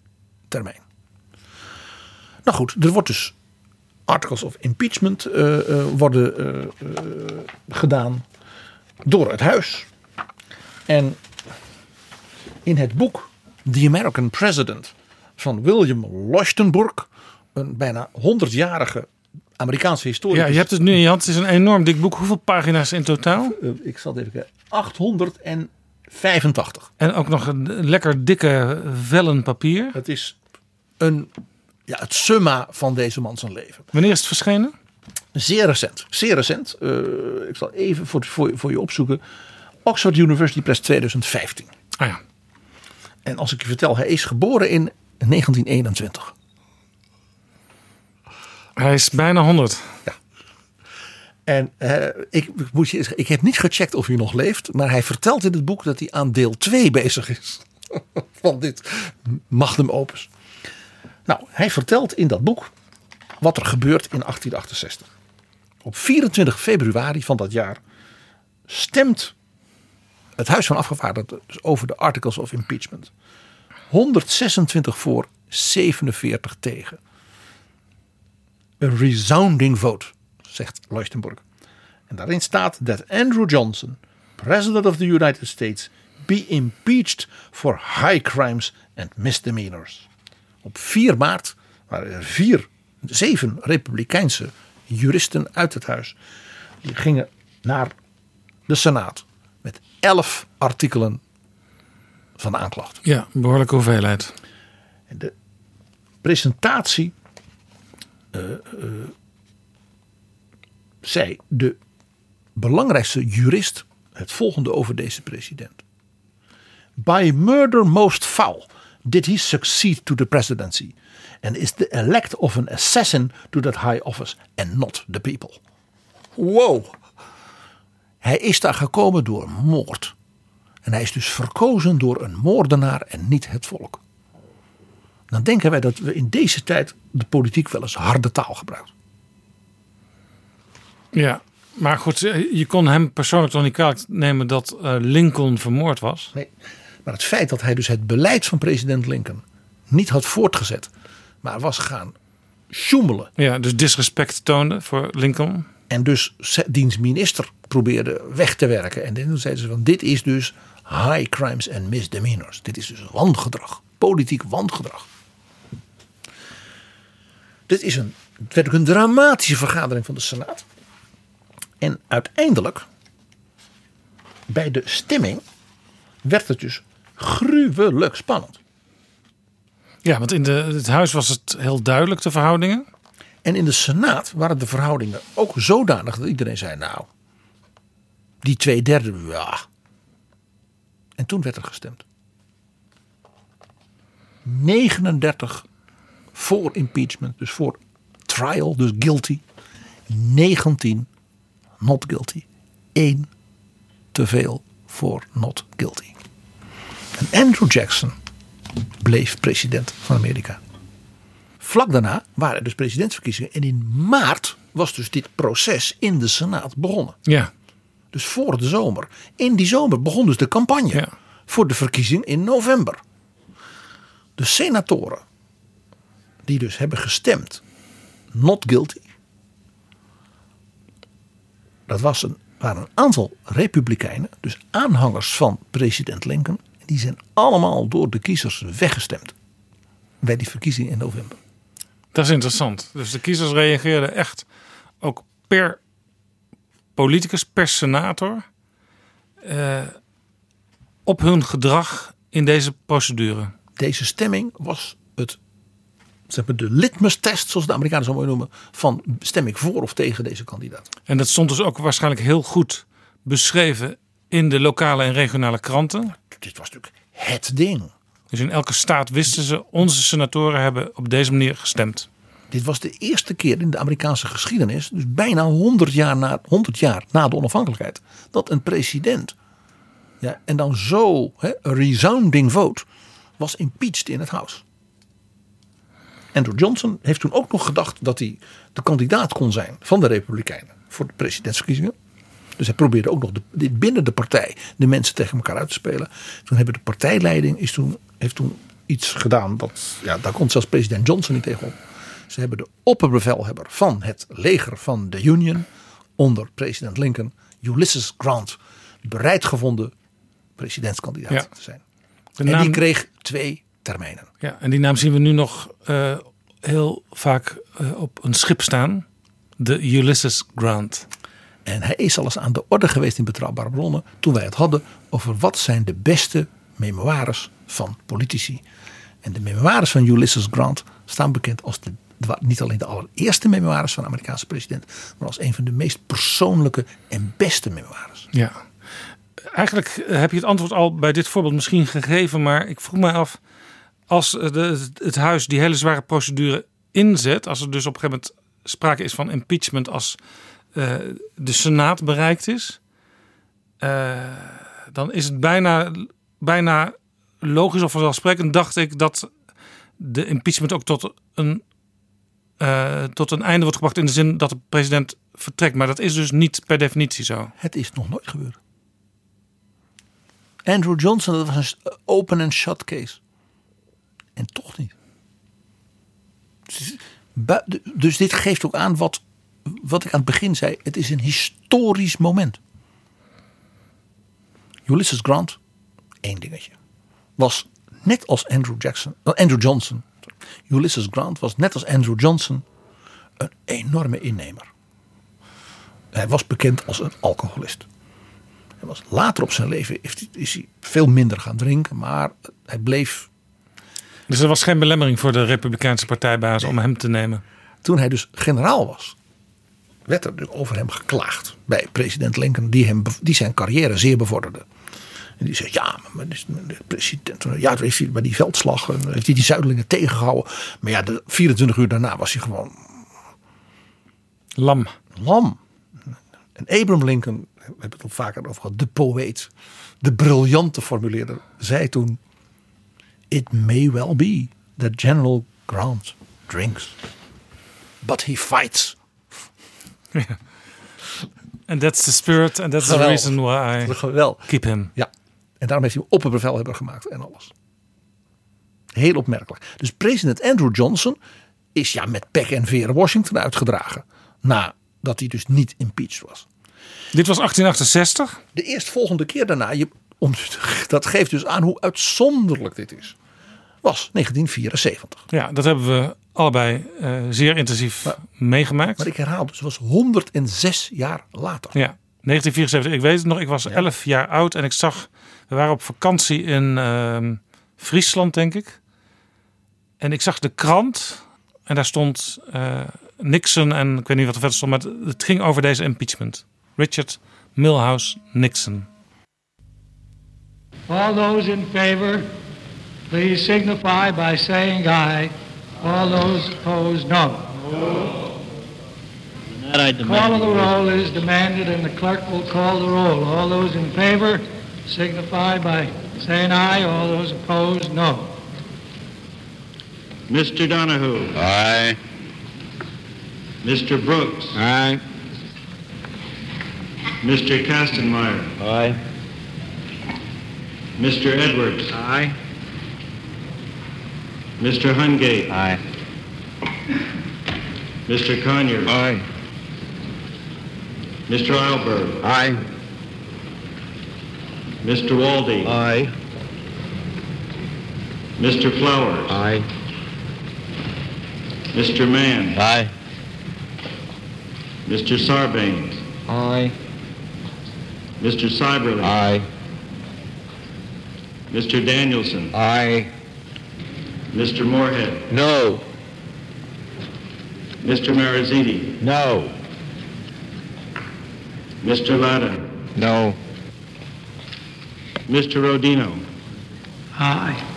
[SPEAKER 4] termijn. Nou goed, er wordt dus articles of impeachment worden gedaan door het huis. En in het boek The American President van William Leuchtenburg, een bijna 100-jarige Amerikaanse historicus.
[SPEAKER 3] Ja, je hebt het nu in je hand. Het is een enorm dik boek. Hoeveel pagina's in totaal?
[SPEAKER 4] Eh, ik zal het even kijken. 885.
[SPEAKER 3] En ook nog een lekker dikke vellen papier.
[SPEAKER 4] Het is een, ja, het summa van deze man zijn leven.
[SPEAKER 3] Wanneer is het verschenen?
[SPEAKER 4] Zeer recent. Zeer recent. Eh, ik zal even voor, voor, voor je opzoeken. Oxford University Press 2015.
[SPEAKER 3] Ah ja.
[SPEAKER 4] En als ik je vertel, hij is geboren in 1921.
[SPEAKER 3] Hij is bijna 100.
[SPEAKER 4] En eh, ik, moet je, ik heb niet gecheckt of hij nog leeft. Maar hij vertelt in het boek dat hij aan deel 2 bezig is. <laughs> van dit magnum opus. Nou, hij vertelt in dat boek wat er gebeurt in 1868. Op 24 februari van dat jaar stemt het Huis van Afgevaardigden dus over de Articles of Impeachment. 126 voor, 47 tegen. Een resounding vote, zegt Leuchtenburg. En daarin staat dat Andrew Johnson, President of the United States, be impeached for high crimes and misdemeanors. Op 4 maart waren er vier, zeven republikeinse juristen uit het huis. Die gingen naar de Senaat elf artikelen van de aanklacht.
[SPEAKER 3] Ja, behoorlijke hoeveelheid.
[SPEAKER 4] De presentatie eh, eh, zei de belangrijkste jurist het volgende over deze president. By murder most foul did he succeed to the presidency and is the elect of an assassin to that high office and not the people. Wow. Hij is daar gekomen door moord. En hij is dus verkozen door een moordenaar en niet het volk. Dan denken wij dat we in deze tijd de politiek wel eens harde taal gebruikt.
[SPEAKER 3] Ja, maar goed, eh, je kon hem persoonlijk toch niet kwalijk nemen dat eh, Lincoln vermoord was?
[SPEAKER 4] Nee. Maar het feit dat hij dus het beleid van president Lincoln niet had voortgezet, maar was gaan sjoemelen.
[SPEAKER 3] Ja, dus disrespect toonde voor Lincoln.
[SPEAKER 4] En dus diens minister probeerde weg te werken. En toen zeiden ze van dit is dus high crimes and misdemeanors. Dit is dus wangedrag. Politiek wangedrag. Dit is een Het werd ook een dramatische vergadering van de Senaat. En uiteindelijk, bij de stemming, werd het dus gruwelijk spannend.
[SPEAKER 3] Ja, want in de, het huis was het heel duidelijk, de verhoudingen.
[SPEAKER 4] En in de Senaat waren de verhoudingen ook zodanig dat iedereen zei: Nou, die twee derde, ja. En toen werd er gestemd. 39 voor impeachment, dus voor trial, dus guilty. 19 not guilty. 1 te veel voor not guilty. En Andrew Jackson bleef president van Amerika. Vlak daarna waren er dus presidentsverkiezingen. En in maart was dus dit proces in de Senaat begonnen.
[SPEAKER 3] Ja.
[SPEAKER 4] Dus voor de zomer. In die zomer begon dus de campagne voor de verkiezing in november. De senatoren die dus hebben gestemd not guilty. Dat was een, waren een aantal republikeinen, dus aanhangers van president Lincoln. Die zijn allemaal door de kiezers weggestemd bij die verkiezing in november.
[SPEAKER 3] Dat is interessant. Dus de kiezers reageerden echt ook per politicus, per senator eh, op hun gedrag in deze procedure.
[SPEAKER 4] Deze stemming was het, zeg maar, de litmus-test, zoals de Amerikanen zo mooi noemen, van stem ik voor of tegen deze kandidaat.
[SPEAKER 3] En dat stond dus ook waarschijnlijk heel goed beschreven in de lokale en regionale kranten.
[SPEAKER 4] Dit was natuurlijk het ding.
[SPEAKER 3] Dus in elke staat wisten ze, onze senatoren hebben op deze manier gestemd.
[SPEAKER 4] Dit was de eerste keer in de Amerikaanse geschiedenis, dus bijna 100 jaar na, 100 jaar na de onafhankelijkheid, dat een president, ja, en dan zo, een resounding vote, was impeached in het Huis. Andrew Johnson heeft toen ook nog gedacht dat hij de kandidaat kon zijn van de Republikeinen voor de presidentsverkiezingen. Dus hij probeerde ook nog de, binnen de partij de mensen tegen elkaar uit te spelen. Toen hebben de partijleiding is toen, heeft toen iets gedaan. Dat, ja, daar komt zelfs president Johnson niet tegenop. Ze hebben de opperbevelhebber van het leger van de Union onder president Lincoln, Ulysses Grant, bereid gevonden presidentskandidaat te zijn. en die kreeg twee termijnen.
[SPEAKER 3] Ja, en die naam zien we nu nog uh, heel vaak uh, op een schip staan. De Ulysses Grant.
[SPEAKER 4] En hij is al eens aan de orde geweest in Betrouwbare Bronnen. toen wij het hadden over wat zijn de beste memoires van politici. En de memoires van Ulysses Grant staan bekend als de, niet alleen de allereerste memoires van de Amerikaanse president. maar als een van de meest persoonlijke en beste memoires.
[SPEAKER 3] Ja. Eigenlijk heb je het antwoord al bij dit voorbeeld misschien gegeven. maar ik vroeg mij af. als de, het huis die hele zware procedure inzet. als er dus op een gegeven moment sprake is van impeachment als uh, de Senaat bereikt is, uh, dan is het bijna, bijna logisch of vanzelfsprekend, dacht ik, dat de impeachment ook tot een, uh, tot een einde wordt gebracht in de zin dat de president vertrekt. Maar dat is dus niet per definitie zo.
[SPEAKER 4] Het is nog nooit gebeurd. Andrew Johnson, dat was een open and shut case. En toch niet. Dus, dus dit geeft ook aan wat wat ik aan het begin zei, het is een historisch moment. Ulysses Grant, één dingetje, was net als Andrew Jackson, uh, Andrew Johnson. Ulysses Grant was net als Andrew Johnson een enorme innemer. Hij was bekend als een alcoholist. Hij was later op zijn leven is hij veel minder gaan drinken, maar hij bleef.
[SPEAKER 3] Dus er was geen belemmering voor de Republikeinse partijbaas om hem te nemen.
[SPEAKER 4] Toen hij dus generaal was, werd er over hem geklaagd bij president Lincoln, die, hem, die zijn carrière zeer bevorderde. En die zei: Ja, maar de president, ja, heeft hij bij die veldslag heeft hij die zuidelingen tegengehouden. Maar ja, de 24 uur daarna was hij gewoon.
[SPEAKER 3] Lam.
[SPEAKER 4] Lam. En Abraham Lincoln, we hebben het al vaker over gehad, de poëet, de briljante formuleerder, zei toen: It may well be that General Grant drinks, but he fights. <laughs>
[SPEAKER 3] En that's the spirit and that's the reason why I keep him.
[SPEAKER 4] Ja, en daarom heeft hij hem opperbevelhebber gemaakt en alles. Heel opmerkelijk. Dus president Andrew Johnson is ja met pek en veren Washington uitgedragen. Nadat hij dus niet impeached was.
[SPEAKER 3] Dit was 1868?
[SPEAKER 4] De eerstvolgende keer daarna, je, om, <laughs> dat geeft dus aan hoe uitzonderlijk dit is, was 1974.
[SPEAKER 3] Ja, dat hebben we allebei uh, zeer intensief
[SPEAKER 4] maar,
[SPEAKER 3] meegemaakt.
[SPEAKER 4] Maar ik herhaal, dus het was 106 jaar later.
[SPEAKER 3] Ja, 1974. Ik weet het nog, ik was ja. 11 jaar oud en ik zag, we waren op vakantie in uh, Friesland, denk ik. En ik zag de krant en daar stond uh, Nixon en ik weet niet wat er verder stond, maar het, het ging over deze impeachment. Richard Milhouse Nixon.
[SPEAKER 6] All those in favor, please signify by saying aye. All those opposed, no.
[SPEAKER 7] That I
[SPEAKER 6] Call of the roll is demanded and the clerk will call the roll. All those in favor, signify by saying aye. All those opposed, no.
[SPEAKER 7] Mr. Donahue.
[SPEAKER 8] Aye.
[SPEAKER 7] Mr. Brooks.
[SPEAKER 8] Aye.
[SPEAKER 7] Mr. Kastenmeyer.
[SPEAKER 8] Aye.
[SPEAKER 7] Mr. Edwards.
[SPEAKER 8] Aye.
[SPEAKER 7] Mr. Hungate.
[SPEAKER 8] Aye.
[SPEAKER 7] Mr. Conyers.
[SPEAKER 8] Aye.
[SPEAKER 7] Mr. Eilberg.
[SPEAKER 8] Aye.
[SPEAKER 7] Mr. Waldy.
[SPEAKER 8] Aye.
[SPEAKER 7] Mr. Flowers.
[SPEAKER 8] Aye.
[SPEAKER 7] Mr. Mann.
[SPEAKER 8] Aye.
[SPEAKER 7] Mr. Sarbanes.
[SPEAKER 8] Aye.
[SPEAKER 7] Mr. Cyberly.
[SPEAKER 8] Aye.
[SPEAKER 7] Mr. Danielson.
[SPEAKER 8] Aye.
[SPEAKER 7] Mr. Moorhead.
[SPEAKER 8] No.
[SPEAKER 7] Mr. Mariziti.
[SPEAKER 8] No.
[SPEAKER 7] Mr. Latta.
[SPEAKER 8] No.
[SPEAKER 7] Mr. Rodino.
[SPEAKER 6] Aye.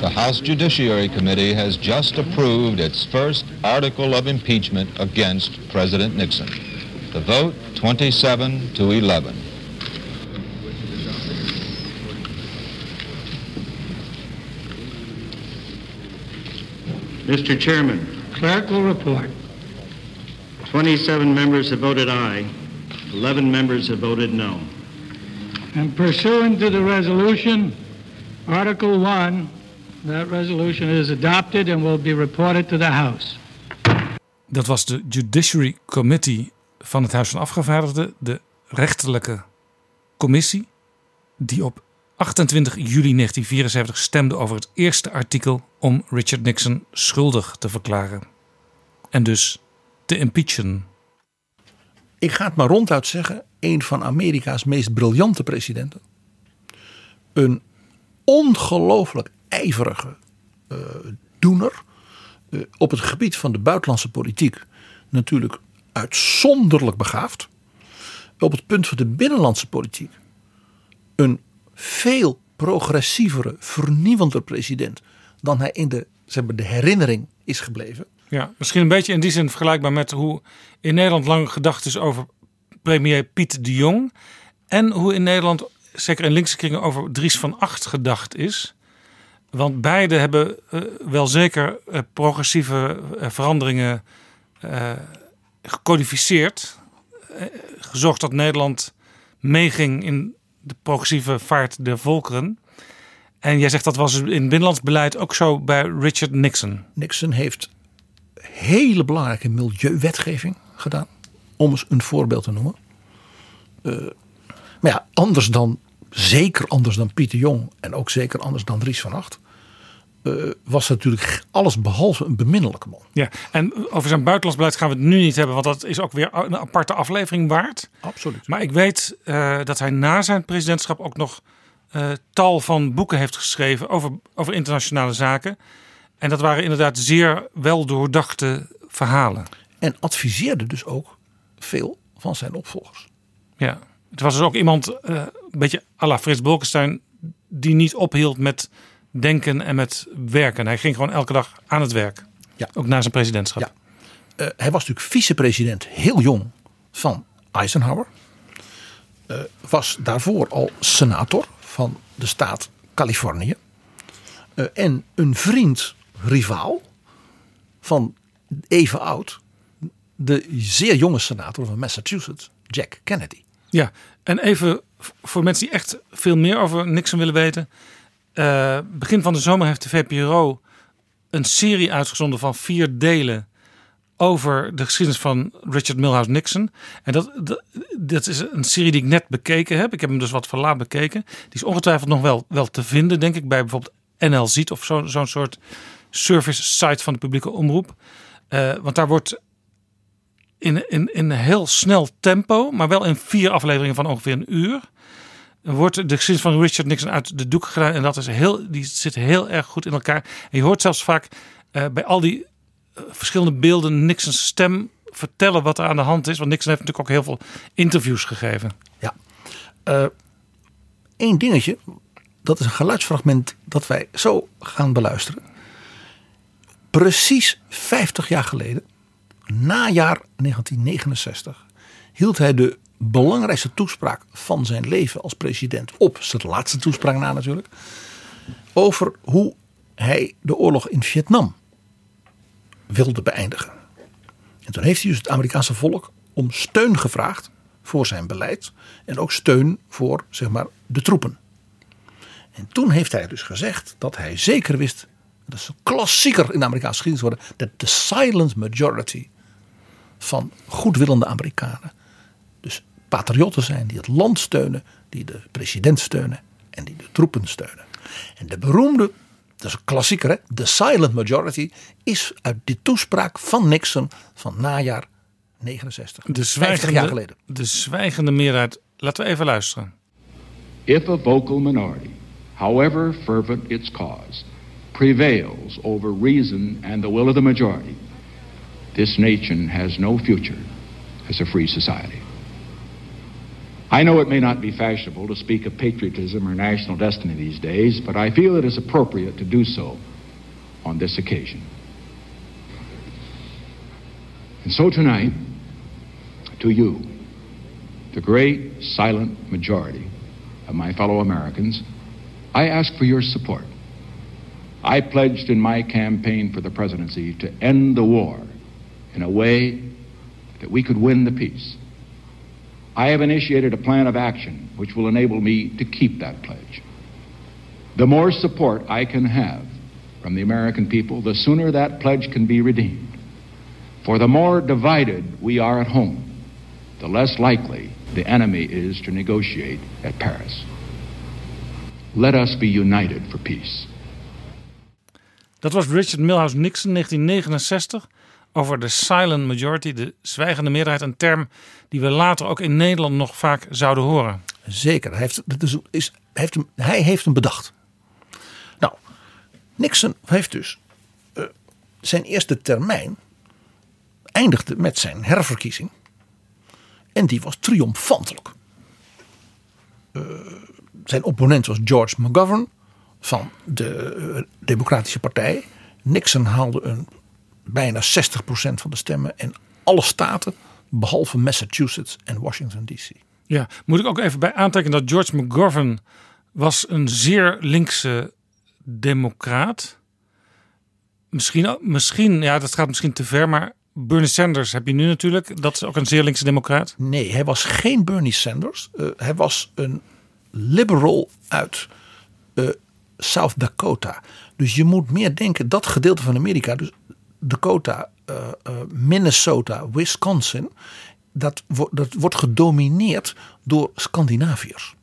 [SPEAKER 9] The House Judiciary Committee has just approved its first article of impeachment against President Nixon. The vote 27 to 11.
[SPEAKER 7] Mr. Chairman,
[SPEAKER 6] Clerk will report.
[SPEAKER 7] 27 members have voted aye. 11 members have voted no.
[SPEAKER 6] And pursuant to the resolution, Article 1, that resolution is adopted and will be reported to the House.
[SPEAKER 3] Dat was de Judiciary Committee van het Huis van Afgevaardigden, de rechterlijke commissie, die op 28 juli 1974 stemde over het eerste artikel om Richard Nixon schuldig te verklaren. En dus te impeachen.
[SPEAKER 4] Ik ga het maar ronduit zeggen, een van Amerika's meest briljante presidenten. Een ongelooflijk ijverige uh, doener. Uh, op het gebied van de buitenlandse politiek natuurlijk uitzonderlijk begaafd. Op het punt van de binnenlandse politiek een veel progressievere, vernieuwender president dan hij in de, zeg maar, de herinnering is gebleven.
[SPEAKER 3] Ja, misschien een beetje in die zin vergelijkbaar met hoe in Nederland lang gedacht is over premier Piet de Jong. En hoe in Nederland, zeker in linkse kringen, over Dries van Acht gedacht is. Want beide hebben uh, wel zeker uh, progressieve uh, veranderingen gecodificeerd. gezorgd dat Nederland meeging in de progressieve vaart der volkeren. En jij zegt dat was in binnenlands beleid ook zo bij Richard Nixon.
[SPEAKER 4] Nixon heeft hele belangrijke milieuwetgeving gedaan. Om eens een voorbeeld te noemen. Uh, maar ja, anders dan, zeker anders dan Pieter Jong. En ook zeker anders dan Dries van Acht. Uh, was natuurlijk alles behalve een beminnelijke man.
[SPEAKER 3] Ja, en over zijn buitenlands beleid gaan we het nu niet hebben. Want dat is ook weer een aparte aflevering waard.
[SPEAKER 4] Absoluut.
[SPEAKER 3] Maar ik weet uh, dat hij na zijn presidentschap ook nog tal van boeken heeft geschreven over, over internationale zaken. En dat waren inderdaad zeer wel doordachte verhalen.
[SPEAKER 4] En adviseerde dus ook veel van zijn opvolgers.
[SPEAKER 3] Ja, het was dus ook iemand, een beetje à la Frits Bolkestein, die niet ophield met denken en met werken. Hij ging gewoon elke dag aan het werk.
[SPEAKER 4] Ja.
[SPEAKER 3] Ook na zijn presidentschap.
[SPEAKER 4] Ja. Uh, hij was natuurlijk vicepresident, heel jong, van Eisenhower. Uh, was daarvoor al senator van de staat Californië. Uh, en een vriend, rivaal van even oud, de zeer jonge senator van Massachusetts, Jack Kennedy.
[SPEAKER 3] Ja, en even voor mensen die echt veel meer over Nixon willen weten. Uh, begin van de zomer heeft de VPRO een serie uitgezonden van vier delen over de geschiedenis van Richard Milhouse Nixon. En dat, dat, is een serie die ik net bekeken heb. Ik heb hem dus wat verlaat bekeken. Die is ongetwijfeld nog wel, wel te vinden, denk ik, bij bijvoorbeeld NL Ziet of zo- zo'n soort service site van de publieke omroep. Eh, want daar wordt in, in, in heel snel tempo, maar wel in vier afleveringen van ongeveer een uur, wordt de geschiedenis van Richard Nixon uit de doek gedaan. En dat is heel, die zit heel erg goed in elkaar. Je hoort zelfs vaak eh, bij al die eh, verschillende beelden Nixon's stem vertellen wat er aan de hand is. Want Nixon heeft natuurlijk ook heel veel interviews gegeven.
[SPEAKER 4] Ja. Eén dingetje, dat is een geluidsfragment dat wij zo gaan beluisteren. Precies 50 jaar geleden, najaar 1969, hield hij de belangrijkste toespraak van zijn leven als president op, zijn laatste toespraak na natuurlijk, over hoe hij de oorlog in Vietnam wilde beëindigen. En toen heeft hij dus het Amerikaanse volk om steun gevraagd voor zijn beleid en ook steun voor zeg maar, de troepen. En toen heeft hij dus gezegd dat hij zeker wist, dat is klassieker in de Amerikaanse geschiedenis geworden, dat de silent majority van goedwillende Amerikanen, dus patriotten zijn die het land steunen, die de president steunen en die de troepen steunen. En de beroemde, dat is een klassieker, hè? de silent majority is uit die toespraak van Nixon van najaar 69.
[SPEAKER 3] De
[SPEAKER 4] 50 jaar geleden.
[SPEAKER 3] de zwijgende meerderheid. Laten we even luisteren.
[SPEAKER 10] If a vocal minority, however fervent its cause, prevails over reason and the will of the majority, this nation has no future as a free society. I know it may not be fashionable to speak of patriotism or national destiny these days, but I feel it is appropriate to do so on this occasion. And so tonight, to you, the great silent majority of my fellow Americans, I ask for your support. I pledged in my campaign for the presidency to end the war in a way that we could win the peace. I have initiated a plan of action which will enable me to keep that pledge. The more support I can have from the American people, the sooner that pledge can be redeemed. For the more divided we are at home, the less likely the enemy is to negotiate at Paris. Let us be united for peace.
[SPEAKER 3] Dat was Richard Milhouse Nixon 1969 over de silent majority, de zwijgende meerderheid. Een term die we later ook in Nederland nog vaak zouden horen.
[SPEAKER 4] Zeker, hij heeft, is, heeft, hem, hij heeft hem bedacht. Nou, Nixon heeft dus eh, zijn eerste termijn eindigde met zijn herverkiezing. En die was triomfantelijk. Eh, zijn opponent was George McGovern van de eh, Democratische Partij. Nixon haalde een bijna 60% van de stemmen en alle staten behalve Massachusetts en Washington DC.
[SPEAKER 3] Ja, moet ik ook even bij aantekenen dat George McGovern was een zeer linkse democraat. Misschien, misschien, ja, dat gaat misschien te ver, maar Bernie Sanders heb je nu natuurlijk. Dat is ook een zeer linkse democraat.
[SPEAKER 4] Nee, hij was geen Bernie Sanders. Uh, hij was een liberal uit uh, South Dakota. Dus je moet meer denken, dat gedeelte van Amerika, dus Dakota, uh, Minnesota, Wisconsin, dat, wo dat wordt gedomineerd door Scandinaviërs.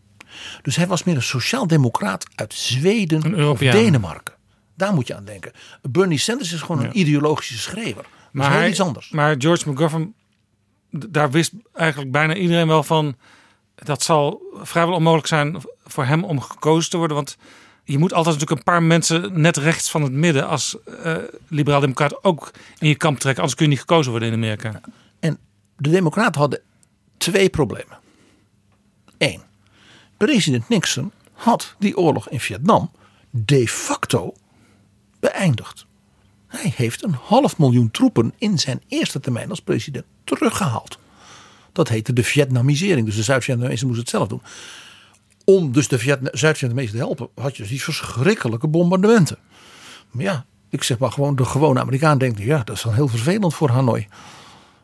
[SPEAKER 4] Dus hij was meer een sociaal-democraat uit Zweden of Denemarken. Daar moet je aan denken. Bernie Sanders is gewoon
[SPEAKER 3] Ja.
[SPEAKER 4] een ideologische schreeuwer. Maar
[SPEAKER 3] hij,
[SPEAKER 4] iets anders.
[SPEAKER 3] Maar George McGovern, daar wist eigenlijk bijna iedereen wel van. Dat zal vrijwel onmogelijk zijn voor hem om gekozen te worden. Want je moet altijd natuurlijk een paar mensen net rechts van het midden als eh liberaal-democraat ook in je kamp trekken. Anders kun je niet gekozen worden in Amerika.
[SPEAKER 4] En de Democraten hadden twee problemen. Eén, president Nixon had die oorlog in Vietnam de facto beëindigd. Hij heeft een half miljoen troepen in zijn eerste termijn als president teruggehaald. Dat heette de Vietnamisering. Dus de Zuid-Vietnamezen moesten het zelf doen. Om dus de Vietna- Zuid-Vietnamezen te helpen, had je dus die verschrikkelijke bombardementen. Maar ja, ik zeg maar gewoon, de gewone Amerikaan denkt, ja, dat is dan heel vervelend voor Hanoi.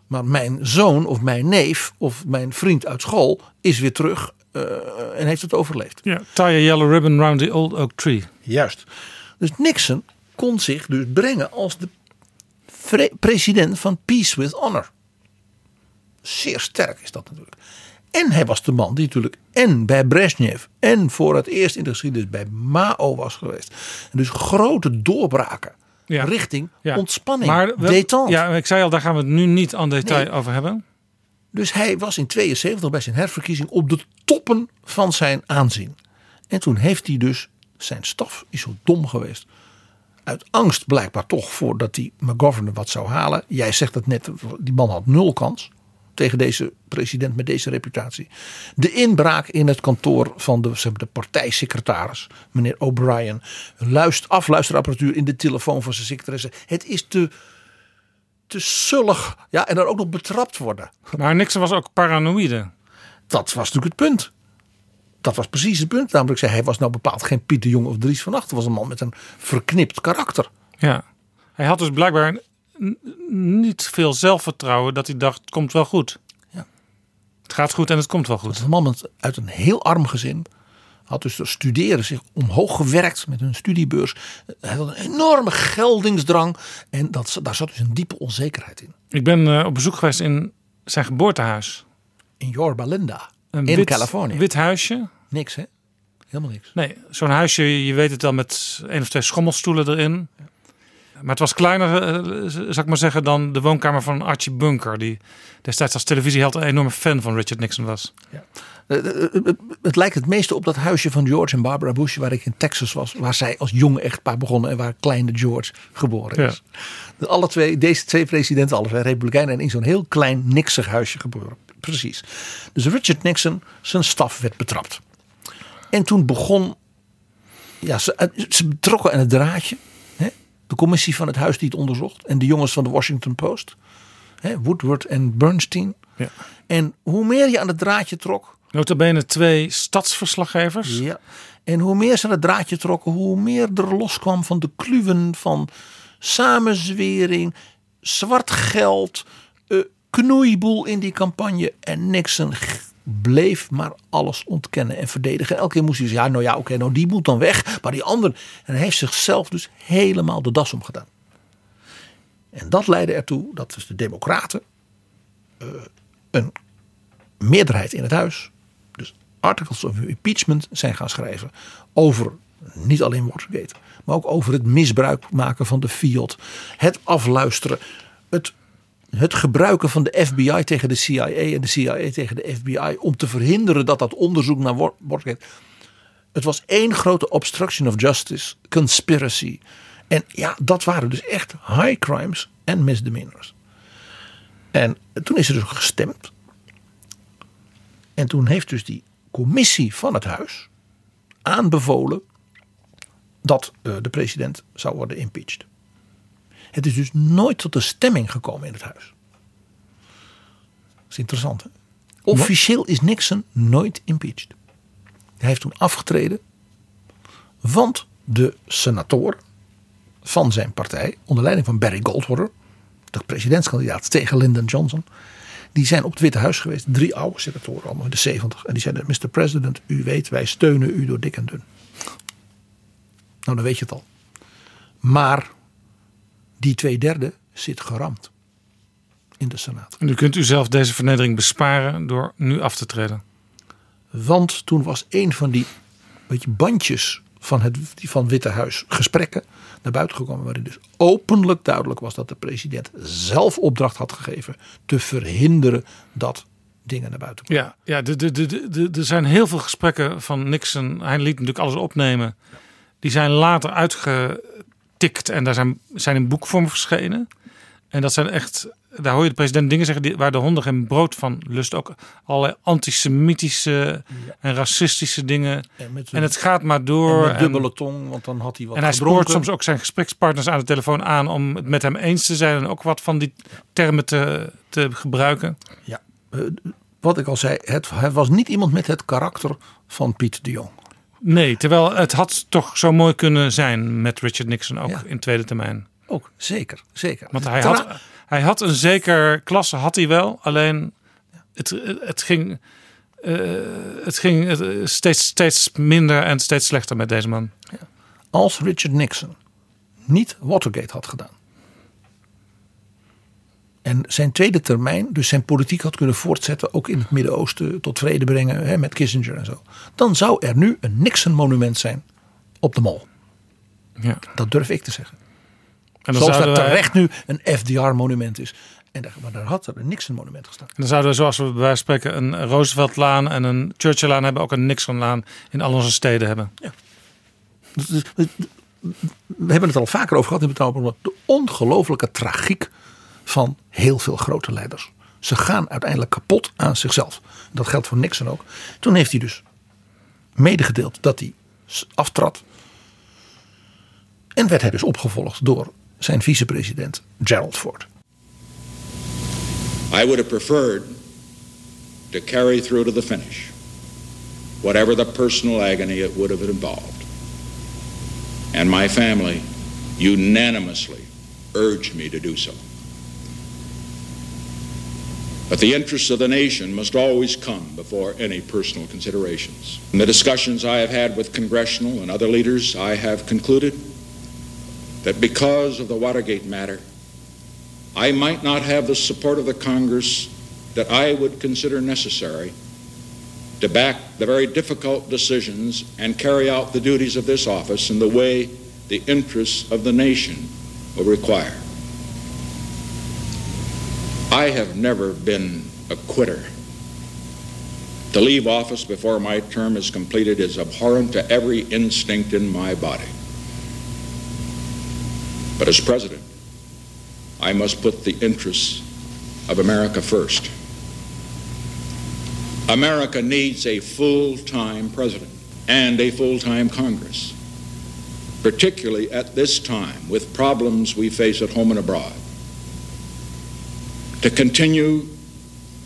[SPEAKER 4] Maar mijn zoon of mijn neef of mijn vriend uit school is weer terug eh, en heeft het overleefd.
[SPEAKER 3] Ja, tie a yellow ribbon round the old oak tree.
[SPEAKER 4] Juist. Dus Nixon kon zich dus brengen als de president van Peace with Honor. Zeer sterk is dat natuurlijk. En hij was de man die natuurlijk en bij Brezhnev en voor het eerst in de geschiedenis bij Mao was geweest. En dus grote doorbraken richting
[SPEAKER 3] Ja.
[SPEAKER 4] ontspanning,
[SPEAKER 3] Maar. Ja, ik zei al, daar gaan we het nu niet aan detail
[SPEAKER 4] Nee.
[SPEAKER 3] over hebben.
[SPEAKER 4] Dus hij was in 72 bij zijn herverkiezing op de toppen van zijn aanzien. En toen heeft hij dus, zijn staf is zo dom geweest. Uit angst blijkbaar toch voordat die McGovern wat zou halen. Jij zegt het net, die man had nul kans tegen deze president met deze reputatie. De inbraak in het kantoor van de, zeg maar, de partijsecretaris, meneer O'Brien. Luist, afluisterapparatuur in de telefoon van zijn secretaresse. Het is te, te sullig. Ja, en dan ook nog betrapt worden.
[SPEAKER 3] Maar Nixon was ook paranoïde.
[SPEAKER 4] Dat was natuurlijk het punt. Dat was precies het punt. Namelijk, zei, hij was nou bepaald geen Pieter Jong of Dries van Acht. Was een man met een verknipt karakter.
[SPEAKER 3] Ja. Hij had dus blijkbaar niet veel zelfvertrouwen dat hij dacht, het komt wel goed.
[SPEAKER 4] Ja.
[SPEAKER 3] Het gaat goed en het komt wel goed.
[SPEAKER 4] Een man uit een heel arm gezin. Had dus door studeren zich omhoog gewerkt met een studiebeurs. Hij had een enorme geldingsdrang. En dat, daar zat dus een diepe onzekerheid in.
[SPEAKER 3] Ik ben eh, op bezoek geweest in zijn geboortehuis.
[SPEAKER 4] In Yorba Linda.
[SPEAKER 3] Een
[SPEAKER 4] in
[SPEAKER 3] wit,
[SPEAKER 4] Californië.
[SPEAKER 3] wid huisje.
[SPEAKER 4] Niks hè? Helemaal niks.
[SPEAKER 3] Nee, zo'n huisje, je weet het wel, met één of twee schommelstoelen erin. Maar het was kleiner, eh, zou ik maar zeggen, dan de woonkamer van Archie Bunker. Die destijds als televisieheld een enorme fan van Richard Nixon was.
[SPEAKER 4] Eh, eh, eh, Het, lijkt het meeste op dat huisje van George en Barbara Bush, waar ik in Texas was, waar zij als jong echtpaar begonnen en waar kleine George geboren is. Dus alle twee, deze twee presidenten, alle twee republikeinen, en in zo'n heel klein niksig huisje geboren. Precies. Dus Richard Nixon, zijn staf werd betrapt. En toen begon, ja, ze, ze betrokken aan het draadje. De commissie van het huis die het onderzocht en de jongens van de Washington Post, hè? Woodward en Bernstein.
[SPEAKER 3] Ja.
[SPEAKER 4] En hoe meer je aan het draadje trok,
[SPEAKER 3] Notabene twee stadsverslaggevers.
[SPEAKER 4] ja. En hoe meer ze aan het draadje trokken, hoe meer er loskwam van de kluwen van samenzwering, zwart geld, eh, knoeiboel in die campagne. En Nixon bleef maar alles ontkennen en verdedigen. En elke keer moest hij zeggen, ja, nou ja, oké, nou die moet dan weg. Maar die andere, en hij heeft zichzelf dus helemaal de das omgedaan. En dat leidde ertoe dat dus de democraten eh, een meerderheid in het huis dus articles of impeachment zijn gaan schrijven over niet alleen Watergate, maar ook over het misbruik maken van de fiat, het afluisteren, het, het gebruiken van de FBI tegen de CIA en de CIA tegen de FBI om te verhinderen dat dat onderzoek naar Wa- Watergate. Het was één grote obstruction of justice, conspiracy. En ja, dat waren dus echt high crimes en misdemeanors. En toen is er dus gestemd. En toen heeft dus die commissie van het huis aanbevolen dat eh, de president zou worden impeached. Het is dus nooit tot de stemming gekomen in het huis. Dat is interessant. Hè? Officieel is Nixon nooit impeached. Hij heeft toen afgetreden, want de senator van zijn partij, onder leiding van Barry Goldwater, de presidentskandidaat tegen Lyndon Johnson, die zijn op het Witte Huis geweest. Drie oude senatoren, allemaal in de 70. En die zeiden: Mr. President, u weet, wij steunen u door dik en dun. Nou, dan weet je het al. Maar die twee derde zit geramd in de Senaat.
[SPEAKER 3] En u kunt u zelf deze vernedering besparen door nu af te treden.
[SPEAKER 4] Want toen was een van die weet je, bandjes van het van Witte Huis gesprekken naar buiten gekomen. Waarin dus openlijk duidelijk was dat de president zelf opdracht had gegeven te verhinderen dat dingen naar buiten kwamen.
[SPEAKER 3] Ja, ja de, de, de, de, er zijn heel veel gesprekken van Nixon. Hij liet natuurlijk alles opnemen. Die zijn later en daar zijn, zijn in boekvorm verschenen. En dat zijn echt, daar hoor je de president dingen zeggen die, waar de honden geen brood van lust. Ook allerlei antisemitische en racistische dingen.
[SPEAKER 4] En met
[SPEAKER 3] En het gaat maar door.
[SPEAKER 4] En dubbele tong, want dan had hij wat
[SPEAKER 3] En hij
[SPEAKER 4] gedronken.
[SPEAKER 3] spoort soms ook zijn gesprekspartners aan de telefoon aan om het met hem eens te zijn en ook wat van die termen te, te gebruiken.
[SPEAKER 4] Ja, eh, wat ik al zei, het, hij was niet iemand met het karakter van Piet de Jong.
[SPEAKER 3] Nee, terwijl het had toch zo mooi kunnen zijn met Richard Nixon ook
[SPEAKER 4] Ja.
[SPEAKER 3] in tweede termijn.
[SPEAKER 4] Ook, zeker, zeker.
[SPEAKER 3] Want hij had, hij had een zeker klasse, had hij wel. Alleen het, het ging, eh, het ging eh, steeds, steeds minder en steeds slechter met deze man.
[SPEAKER 4] Als Richard Nixon niet Watergate had gedaan. En zijn tweede termijn, dus zijn politiek had kunnen voortzetten, ook in het Midden-Oosten tot vrede brengen hè, met Kissinger en zo. Dan zou er nu een Nixon-monument zijn op de Mall.
[SPEAKER 3] Ja.
[SPEAKER 4] Dat durf ik te zeggen.
[SPEAKER 3] En dan
[SPEAKER 4] Zoals er
[SPEAKER 3] wij-
[SPEAKER 4] terecht nu een FDR-monument is. En daar, maar daar had er een Nixon-monument gestaan.
[SPEAKER 3] En dan zouden we, zoals we bij spreken, een Rooseveltlaan en een Churchilllaan hebben, ook een Nixonlaan in al onze steden hebben.
[SPEAKER 4] Dus- we hebben het al vaker over gehad in Bronnen. De ongelofelijke tragiek van heel veel grote leiders. Ze gaan uiteindelijk kapot aan zichzelf. Dat geldt voor Nixon ook. Toen heeft hij dus medegedeeld dat hij aftrad. En werd hij dus opgevolgd door zijn vicepresident Gerald Ford.
[SPEAKER 11] I would have preferred to carry through to the finish, whatever the personal agony it would have involved. And my family unanimously urged me to do so. But the interests of the nation must always come before any personal considerations. In the discussions I have had with congressional and other leaders, I have concluded that because of the Watergate matter, I might not have the support of the Congress that I would consider necessary to back the very difficult decisions and carry out the duties of this office in the way the interests of the nation will require. I have never been a quitter. To leave office before my term is completed is abhorrent to every instinct in my body. But as president, I must put the interests of America first. America needs a full time president and a full time Congress, particularly at this time with problems we face at home and abroad. To continue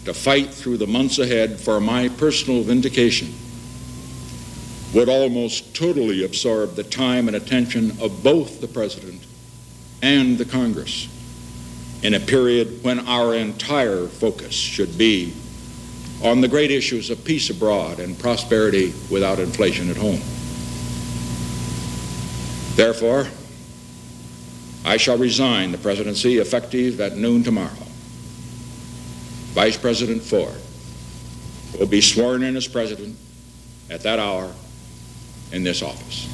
[SPEAKER 11] to fight through the months ahead for my personal vindication would almost totally absorb the time and attention of both the president and the Congress in a period when our entire focus should be on the great issues of peace abroad and prosperity without inflation at home. Therefore, I shall resign the presidency effective at noon tomorrow. Vice President Ford will be sworn in as president at that hour in this office.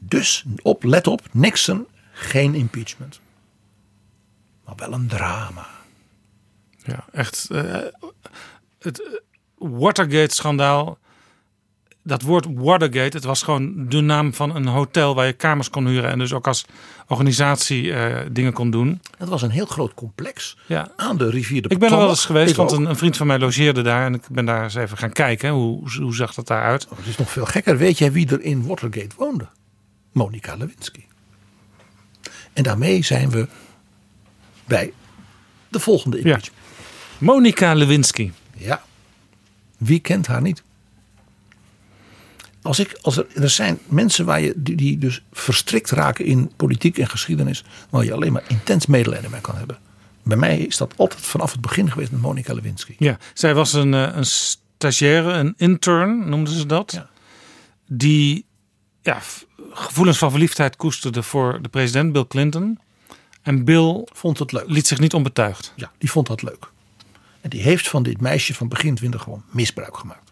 [SPEAKER 4] Dus op, let op, Nixon, geen impeachment. Maar wel een drama.
[SPEAKER 3] Ja, echt. eh, het eh, Watergate-schandaal. Dat woord Watergate, het was gewoon de naam van een hotel waar je kamers kon huren. En dus ook als organisatie eh, dingen kon doen.
[SPEAKER 4] Dat was een heel groot complex
[SPEAKER 3] Ja.
[SPEAKER 4] aan de rivier de
[SPEAKER 3] Ik ben er wel
[SPEAKER 4] Potomac.
[SPEAKER 3] eens geweest, want een, een vriend van mij logeerde daar. En ik ben daar eens even gaan kijken. Hoe, hoe zag dat daaruit?
[SPEAKER 4] Het is nog veel gekker. Weet jij wie er in Watergate woonde? Monica Lewinsky. En daarmee zijn we bij de volgende impeachment.
[SPEAKER 3] Monica Lewinsky.
[SPEAKER 4] Ja. Wie kent haar niet? Als ik, als er, er zijn mensen waar je, die, die dus verstrikt raken in politiek en geschiedenis, waar je alleen maar intens medelijden mee kan hebben. Bij mij is dat altijd vanaf het begin geweest met Monica Lewinsky.
[SPEAKER 3] Ja, zij was een, eh, een stagiaire, een intern noemden ze dat. Die ja, gevoelens van verliefdheid koesterde voor de president Bill Clinton. En Bill
[SPEAKER 4] vond het leuk.
[SPEAKER 3] liet zich niet onbetuigd.
[SPEAKER 4] Ja, die vond dat leuk. En die heeft van dit meisje van begin 20 gewoon misbruik gemaakt.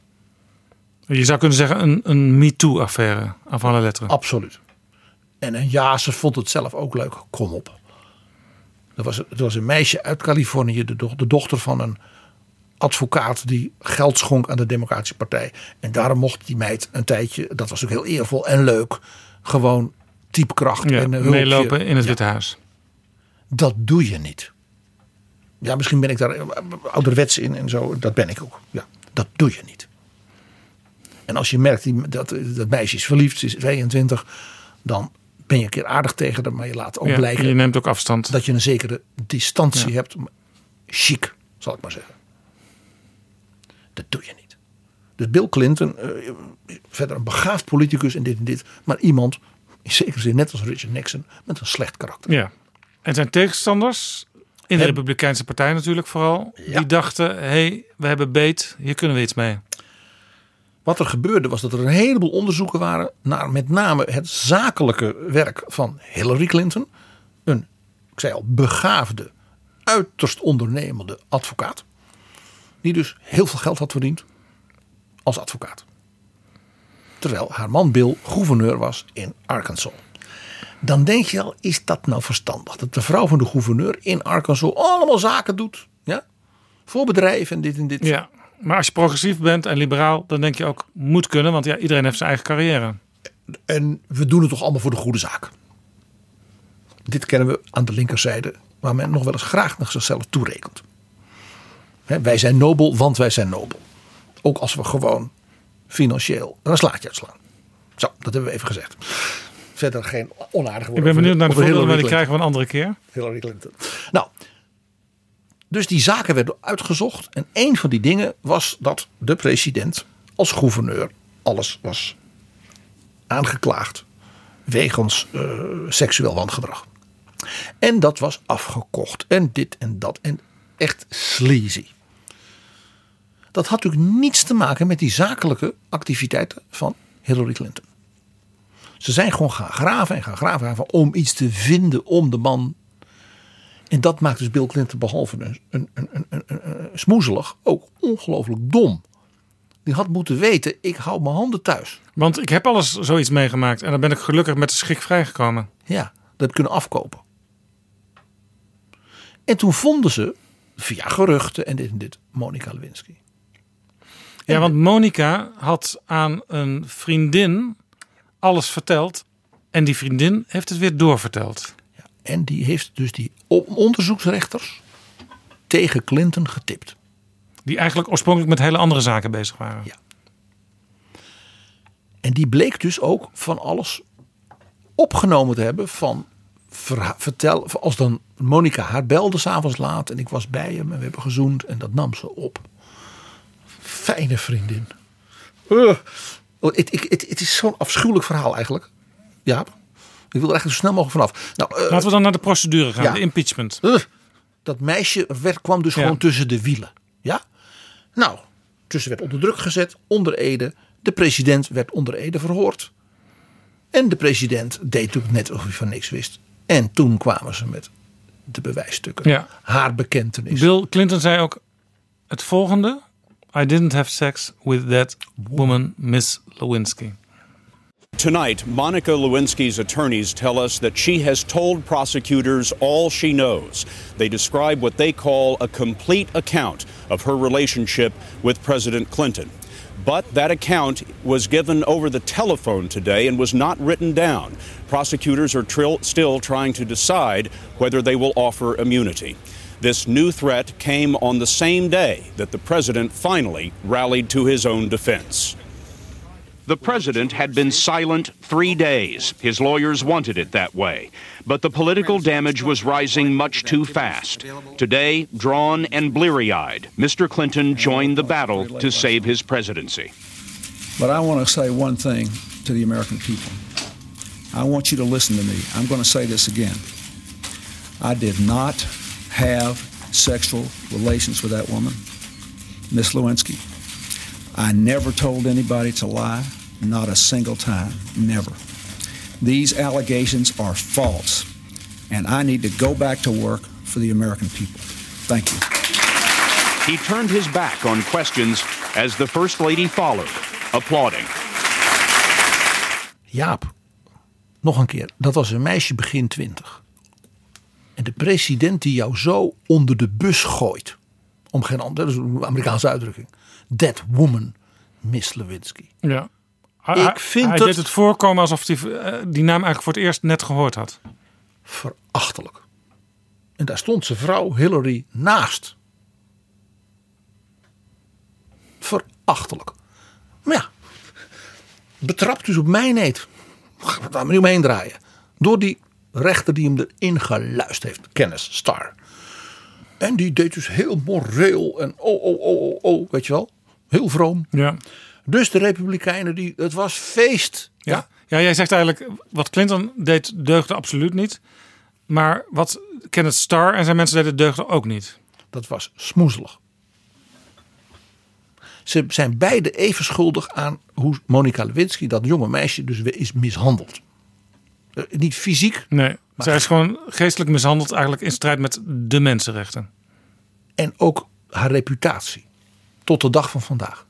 [SPEAKER 3] Je zou kunnen zeggen een, een MeToo-affaire, af alle letteren.
[SPEAKER 4] Absoluut. En, en ja, ze vond het zelf ook leuk. Kom op. Er was, er was een meisje uit Californië, de, do- de dochter van een advocaat die geld schonk aan de Democratische Partij. En daarom mocht die meid een tijdje, dat was ook heel eervol en leuk, gewoon typkracht
[SPEAKER 3] Ja,
[SPEAKER 4] en een hulpje.
[SPEAKER 3] meelopen in het
[SPEAKER 4] Ja,
[SPEAKER 3] Witte Huis.
[SPEAKER 4] Dat doe je niet. Ja, misschien ben ik daar ouderwets in en zo. Dat ben ik ook. Ja, dat doe je niet. En als je merkt die- dat dat meisje is verliefd, ze is 22, dan ben je een keer aardig tegen haar, maar je laat ook
[SPEAKER 3] Ja,
[SPEAKER 4] blijken
[SPEAKER 3] je neemt ook afstand.
[SPEAKER 4] dat je een zekere distantie
[SPEAKER 3] Ja.
[SPEAKER 4] hebt. Chic, zal ik maar zeggen. Dat doe je niet. Dus Bill Clinton, eh, verder een begaafd politicus en dit en dit, maar iemand, in zekere zin net als Richard Nixon, met een slecht karakter.
[SPEAKER 3] Ja. En zijn tegenstanders, in de Republikeinse Partij natuurlijk vooral, die dachten: hé, hey, we hebben beet, hier kunnen we iets mee.
[SPEAKER 4] Wat er gebeurde was dat er een heleboel onderzoeken waren naar met name het zakelijke werk van Hillary Clinton. Een, ik zei al, begaafde uiterst ondernemende advocaat. Die dus heel veel geld had verdiend als advocaat. Terwijl haar man Bill gouverneur was in Arkansas. Dan denk je al, is dat nou verstandig? Dat de vrouw van de gouverneur in Arkansas allemaal zaken doet. Ja? Voor bedrijven en dit en dit.
[SPEAKER 3] Ja, maar als je progressief bent en liberaal, dan denk je ook moet kunnen, want ja, iedereen heeft zijn eigen carrière.
[SPEAKER 4] En we doen het toch allemaal voor de goede zaak. Dit kennen we aan de linkerzijde, waar men nog wel eens graag naar zichzelf toerekent. Hè, wij zijn nobel, want wij zijn nobel. Ook als we gewoon financieel een slaatje uitslaan. Zo, dat hebben we even gezegd. Verder geen onaardige
[SPEAKER 3] Ik
[SPEAKER 4] woorden.
[SPEAKER 3] ben benieuwd naar de voorbeelden, maar die krijgen we een andere keer.
[SPEAKER 4] Hillary Clinton. Nou, dus die zaken werden uitgezocht. En een van die dingen was dat de president als gouverneur alles was aangeklaagd wegens eh, seksueel wangedrag. En dat was afgekocht. En dit en dat. En echt sleazy. Dat had natuurlijk niets te maken met die zakelijke activiteiten van Hillary Clinton. Ze zijn gewoon gaan graven en gaan graven, graven om iets te vinden om de man. En dat maakt dus Bill Clinton behalve een, een, een, een, een, smoezelig ook ongelooflijk dom. Die had moeten weten, ik hou mijn handen thuis.
[SPEAKER 3] Want ik heb alles zoiets meegemaakt en dan ben ik gelukkig met de schik vrijgekomen.
[SPEAKER 4] Ja, dat heb ik kunnen afkopen. En toen vonden ze, via geruchten en dit en dit, Monica Lewinsky.
[SPEAKER 3] Ja, want Monica had aan een vriendin alles verteld. En die vriendin heeft het weer doorverteld.
[SPEAKER 4] En die heeft dus die onderzoeksrechters tegen Clinton getipt.
[SPEAKER 3] Die eigenlijk oorspronkelijk met hele andere zaken bezig waren.
[SPEAKER 4] Ja. En die bleek dus ook van alles opgenomen te hebben van vertel. Als dan Monica haar belde s'avonds laat en ik was bij hem en we hebben gezoend en dat nam ze op. Fijne vriendin. Uh. Het, het, het, het is zo'n afschuwelijk verhaal eigenlijk. Ja. Ik wil er eigenlijk zo snel mogelijk vanaf. Nou, uh,
[SPEAKER 3] Laten we dan naar de procedure gaan,
[SPEAKER 4] ja.
[SPEAKER 3] de impeachment.
[SPEAKER 4] Uh, dat meisje werd, kwam dus
[SPEAKER 3] Ja.
[SPEAKER 4] gewoon tussen de wielen. Ja? Nou, tussen werd onder druk gezet, onder Ede. De president werd onder Ede verhoord. En de president deed natuurlijk net alsof hij van niks wist. En toen kwamen ze met de bewijsstukken.
[SPEAKER 3] Ja.
[SPEAKER 4] Haar bekentenis.
[SPEAKER 3] Bill Clinton zei ook het volgende. I didn't have sex with that woman, Miss Lewinsky.
[SPEAKER 12] Tonight, Monica Lewinsky's attorneys tell us that she has told prosecutors all she knows. They describe what they call a complete account of her relationship with President Clinton. But that account was given over the telephone today and was not written down. Prosecutors are trill- still trying to decide whether they will offer immunity. This new threat came on the same day that the president finally rallied to his own defense.
[SPEAKER 13] The president had been silent three days. His lawyers wanted it that way. But the political damage was rising much too fast. Today, drawn and bleary eyed, Mr. Clinton joined the battle to save his presidency.
[SPEAKER 14] But I want to say one thing to the American people. I want you to listen to me. I'm going to say this again. I did not have sexual relations with that woman, Miss Lewinsky. I never told anybody to lie, not a single time, never. These allegations are false, and I need to go back to work for the American people. Thank you.
[SPEAKER 13] He turned his back on questions as the First Lady followed, applauding.
[SPEAKER 4] Jaap, nog een keer. Dat was een meisje begin twintig. En de president die jou zo onder de bus gooit. Om geen ander, dat is een Amerikaanse uitdrukking. That woman, Miss Lewinsky.
[SPEAKER 3] Ja.
[SPEAKER 4] Ik
[SPEAKER 3] Hij-
[SPEAKER 4] vind
[SPEAKER 3] hij
[SPEAKER 4] het-
[SPEAKER 3] deed het voorkomen alsof hij eh, die naam eigenlijk voor het eerst net gehoord had.
[SPEAKER 4] Verachtelijk. En daar stond zijn vrouw Hillary naast. Verachtelijk. Maar ja, betrapt dus op mijn eet. Daar maar niet omheen draaien. Door die rechter die hem erin geluisterd heeft. Kenneth Starr. En die deed dus heel moreel en oh, oh, oh, oh, oh, weet je wel. Heel vroom.
[SPEAKER 3] Ja.
[SPEAKER 4] Dus de Republikeinen, die, het was feest.
[SPEAKER 3] Ja. ja, jij zegt eigenlijk wat Clinton deed deugde absoluut niet. Maar wat Kenneth Starr en zijn mensen deden deugde ook niet.
[SPEAKER 4] Dat was smoezelig. Ze zijn beide even schuldig aan hoe Monica Lewinsky, dat jonge meisje, dus is mishandeld. Eh, Niet fysiek,
[SPEAKER 3] Nee. Zij is gewoon geestelijk mishandeld eigenlijk in strijd met de mensenrechten.
[SPEAKER 4] En ook haar reputatie. Tot de dag van vandaag.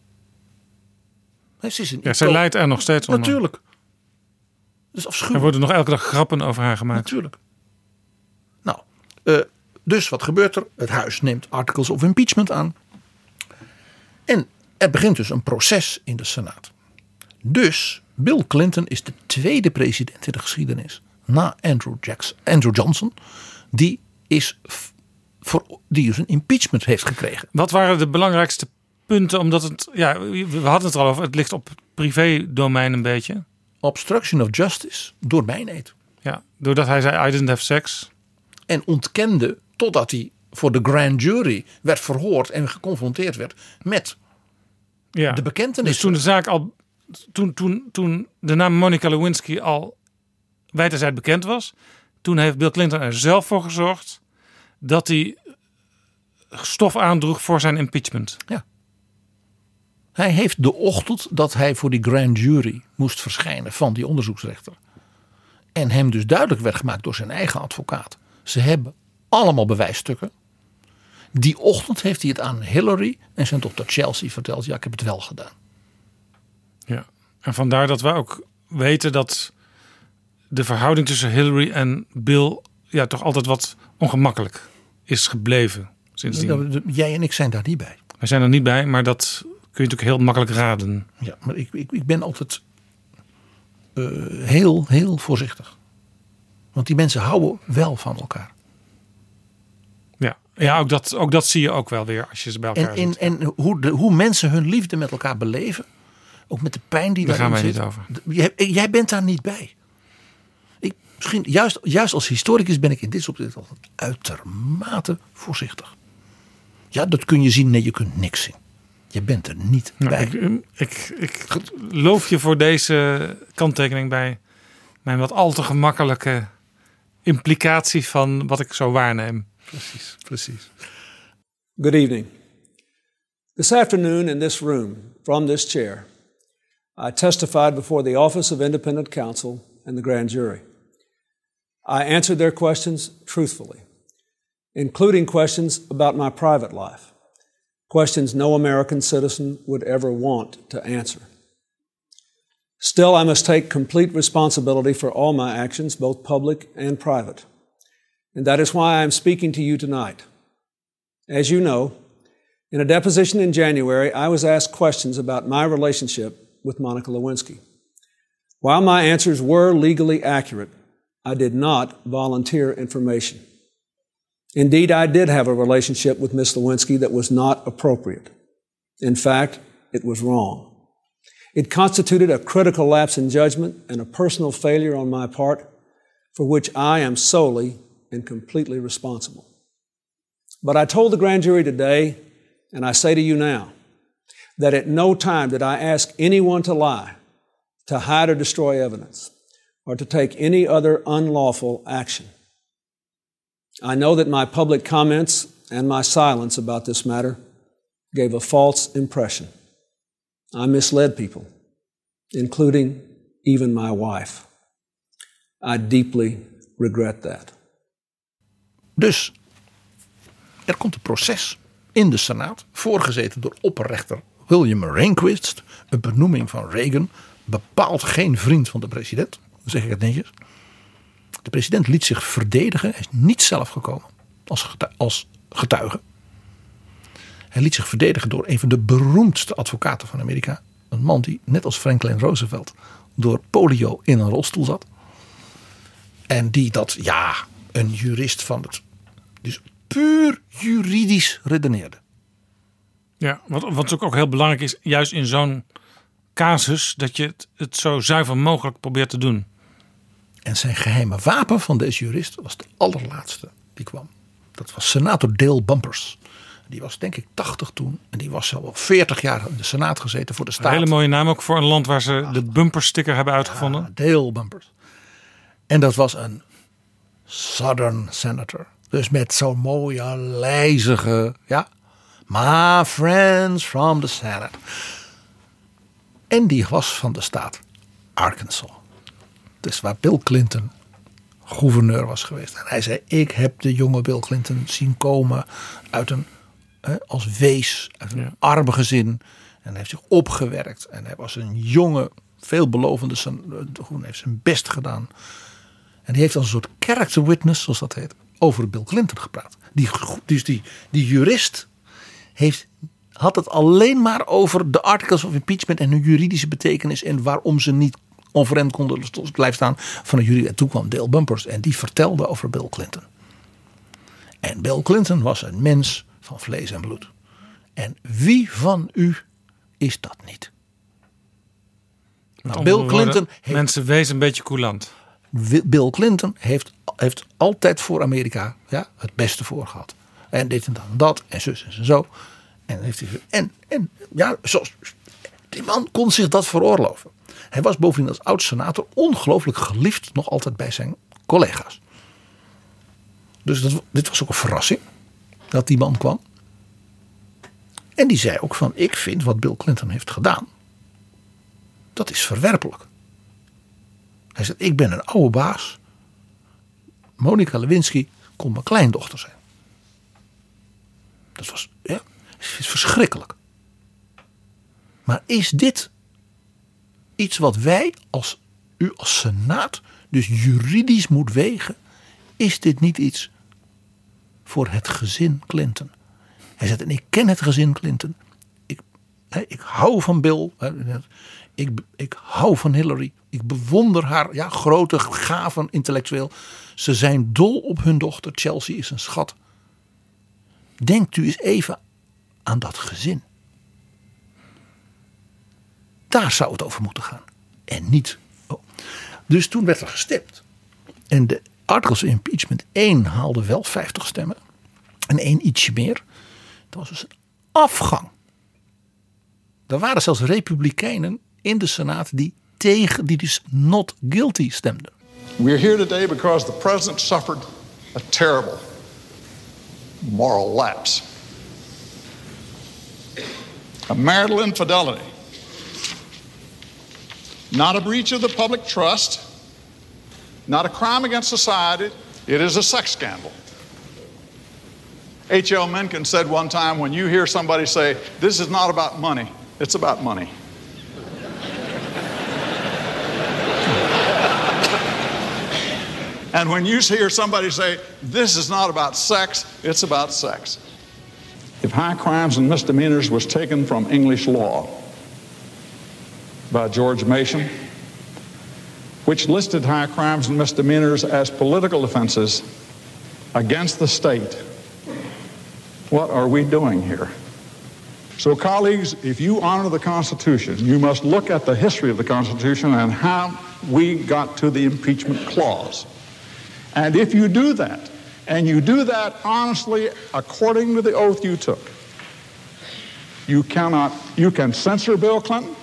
[SPEAKER 4] Nee, Ze is een
[SPEAKER 3] Ja, zij leidt er nog steeds onder.
[SPEAKER 4] Natuurlijk. Dat is
[SPEAKER 3] Er
[SPEAKER 4] afschuwelijk.
[SPEAKER 3] worden nog elke dag grappen over haar gemaakt.
[SPEAKER 4] Natuurlijk. Nou, eh, dus wat gebeurt er? Het huis neemt articles of impeachment aan. En er begint dus een proces in de Senaat. Dus Bill Clinton is de tweede president in de geschiedenis na Andrew, Jackson, Andrew Johnson. Die, is voor, die dus een impeachment heeft gekregen.
[SPEAKER 3] Wat waren de belangrijkste punten? Omdat het, ja, we hadden het er al over, het ligt op privé-domein een beetje.
[SPEAKER 4] Obstruction of justice door mijn eet.
[SPEAKER 3] Ja, doordat hij zei, I didn't have sex.
[SPEAKER 4] En ontkende totdat hij voor de grand jury werd verhoord en geconfronteerd werd met
[SPEAKER 3] Ja.
[SPEAKER 4] de bekentenis.
[SPEAKER 3] Dus toen de zaak al, toen, toen, toen de naam Monica Lewinsky al wijdverzijds bekend was, toen heeft Bill Clinton er zelf voor gezorgd dat hij stof aandroeg voor zijn impeachment.
[SPEAKER 4] Hij heeft de ochtend dat hij voor die grand jury moest verschijnen van die onderzoeksrechter. En hem dus duidelijk werd gemaakt door zijn eigen advocaat. Ze hebben allemaal bewijsstukken. Die ochtend heeft hij het aan Hillary en zijn dochter Chelsea verteld. Ja, ik heb het wel gedaan.
[SPEAKER 3] Ja. En vandaar dat we ook weten dat de verhouding tussen Hillary en Bill ja, toch altijd wat ongemakkelijk is gebleven sindsdien.
[SPEAKER 4] Jij en ik zijn daar niet bij.
[SPEAKER 3] Wij zijn er niet bij, maar dat kun je natuurlijk heel makkelijk raden.
[SPEAKER 4] Ja, maar ik, ik, ik ben altijd eh, heel, heel voorzichtig. Want die mensen houden wel van elkaar.
[SPEAKER 3] Ja, ja ook, dat, ook dat zie je ook wel weer als je ze bij elkaar
[SPEAKER 4] En,
[SPEAKER 3] ziet.
[SPEAKER 4] en, en hoe, de, hoe mensen hun liefde met elkaar beleven. Ook met de pijn die
[SPEAKER 3] Daar
[SPEAKER 4] daarin
[SPEAKER 3] gaan wij
[SPEAKER 4] zit.
[SPEAKER 3] niet over.
[SPEAKER 4] Jij, jij bent daar niet bij. Ik, misschien, juist, juist als historicus ben ik in dit opzicht altijd uitermate voorzichtig. Ja, dat kun je zien. Nee, je kunt niks zien. Je bent er niet
[SPEAKER 3] Nou,
[SPEAKER 4] bij.
[SPEAKER 3] ik, ik, ik loof je voor deze kanttekening bij mijn wat al te gemakkelijke implicatie van wat ik zo waarneem.
[SPEAKER 4] Precies, precies.
[SPEAKER 15] Good evening. This afternoon, in this room, from this chair, I testified before the Office of Independent Counsel and the grand jury. I answered their questions truthfully, including questions about my private life, questions no American citizen would ever want to answer. Still, I must take complete responsibility for all my actions, both public and private. And that is why I am speaking to you tonight. As you know, in a deposition in January, I was asked questions about my relationship with Monica Lewinsky. While my answers were legally accurate, I did not volunteer information. Indeed, I did have a relationship with Miss Lewinsky that was not appropriate. In fact, it was wrong. It constituted a critical lapse in judgment and a personal failure on my part for which I am solely and completely responsible. But I told the grand jury today, and I say to you now, that at no time did I ask anyone to lie, to hide or destroy evidence, or to take any other unlawful action. I know that my public comments and my silence about this matter gave a false impression. I misled people, including even my wife. I deeply regret that.
[SPEAKER 4] Dus er komt een proces in de Senaat, voorgezeten door opperrechter William Rehnquist, een benoeming van Reagan, bepaald geen vriend van de president, zeg ik het netjes. De president liet zich verdedigen, hij is niet zelf gekomen als getuige. Hij liet zich verdedigen door een van de beroemdste advocaten van Amerika. Een man die, net als Franklin Roosevelt, door polio in een rolstoel zat. En die dat, ja, een jurist van het. Dus puur juridisch redeneerde.
[SPEAKER 3] Ja, wat, wat ook heel belangrijk is, juist in zo'n casus, dat je het, het zo zuiver mogelijk probeert te doen.
[SPEAKER 4] En zijn geheime wapen van deze jurist was de allerlaatste die kwam. Dat was senator Dale Bumpers. Die was denk ik 80 toen. En die was al 40 jaar in de Senaat gezeten voor de
[SPEAKER 3] Een
[SPEAKER 4] staat.
[SPEAKER 3] hele mooie naam ook voor een land waar ze de bumpersticker hebben uitgevonden.
[SPEAKER 4] Dale Bumpers. En dat was een Southern senator. Dus met zo'n mooie, lijzige, ja. My friends from the Senate. En die was van de staat Arkansas. Dus waar Bill Clinton gouverneur was geweest. En hij zei: Ik heb de jonge Bill Clinton zien komen uit een, eh, als wees, uit een arme gezin. En hij heeft zich opgewerkt. En hij was een jonge, veelbelovende. Zijn, heeft zijn best gedaan. En die heeft als een soort character witness, zoals dat heet, over Bill Clinton gepraat. Die, dus die, die jurist heeft, had het alleen maar over de articles of impeachment en hun juridische betekenis en waarom ze niet onverend konden blijven staan van de jury. En toen kwam Dale Bumpers en die vertelde over Bill Clinton. En Bill Clinton was een mens van vlees en bloed. En wie van u is dat niet?
[SPEAKER 3] Nou, Bill Clinton. Heeft, mensen wees een beetje coulant.
[SPEAKER 4] Bill Clinton heeft, heeft altijd voor Amerika ja, het beste voor gehad. En dit en dat en dat en zus en zo. En, heeft hij, en, en ja, zoals, die man kon zich dat veroorloven. Hij was bovendien als oud-senator ongelooflijk geliefd nog altijd bij zijn collega's. Dus dat, dit was ook een verrassing dat die man kwam. En die zei ook van ik vind wat Bill Clinton heeft gedaan. Dat is verwerpelijk. Hij zei ik ben een oude baas. Monica Lewinsky kon mijn kleindochter zijn. Dat was ja, is verschrikkelijk. Maar is dit iets wat wij als u als Senaat dus juridisch moet wegen? Is dit niet iets voor het gezin Clinton? Hij zegt, en ik ken het gezin Clinton. Ik, ik hou van Bill. Ik, ik hou van Hillary. Ik bewonder haar ja, grote, gaven intellectueel. Ze zijn dol op hun dochter. Chelsea is een schat. Denkt u eens even aan dat gezin. Daar zou het over moeten gaan. En niet. Oh. Dus toen werd er gestemd. En de articles of impeachment 1 haalde wel 50 stemmen. En één ietsje meer. Dat was dus een afgang. Er waren zelfs republikeinen in de Senaat die tegen, die dus not guilty stemden.
[SPEAKER 16] We're here today because the president suffered a terrible moral lapse. A marital infidelity. Not a breach of the public trust, not a crime against society, it is a sex scandal. H.L. Mencken said one time when you hear somebody say, This is not about money, it's about money. and when you hear somebody say, This is not about sex, it's about sex. If high crimes and misdemeanors was taken from English law by George Mason, which listed high crimes and misdemeanors as political offenses against the state, what are we doing here? So, colleagues, if you honor the Constitution, you must look at the history of the Constitution and how we got to the impeachment clause. And if you do that, and you do that honestly according to the oath you took, you cannot, you can censor Bill Clinton.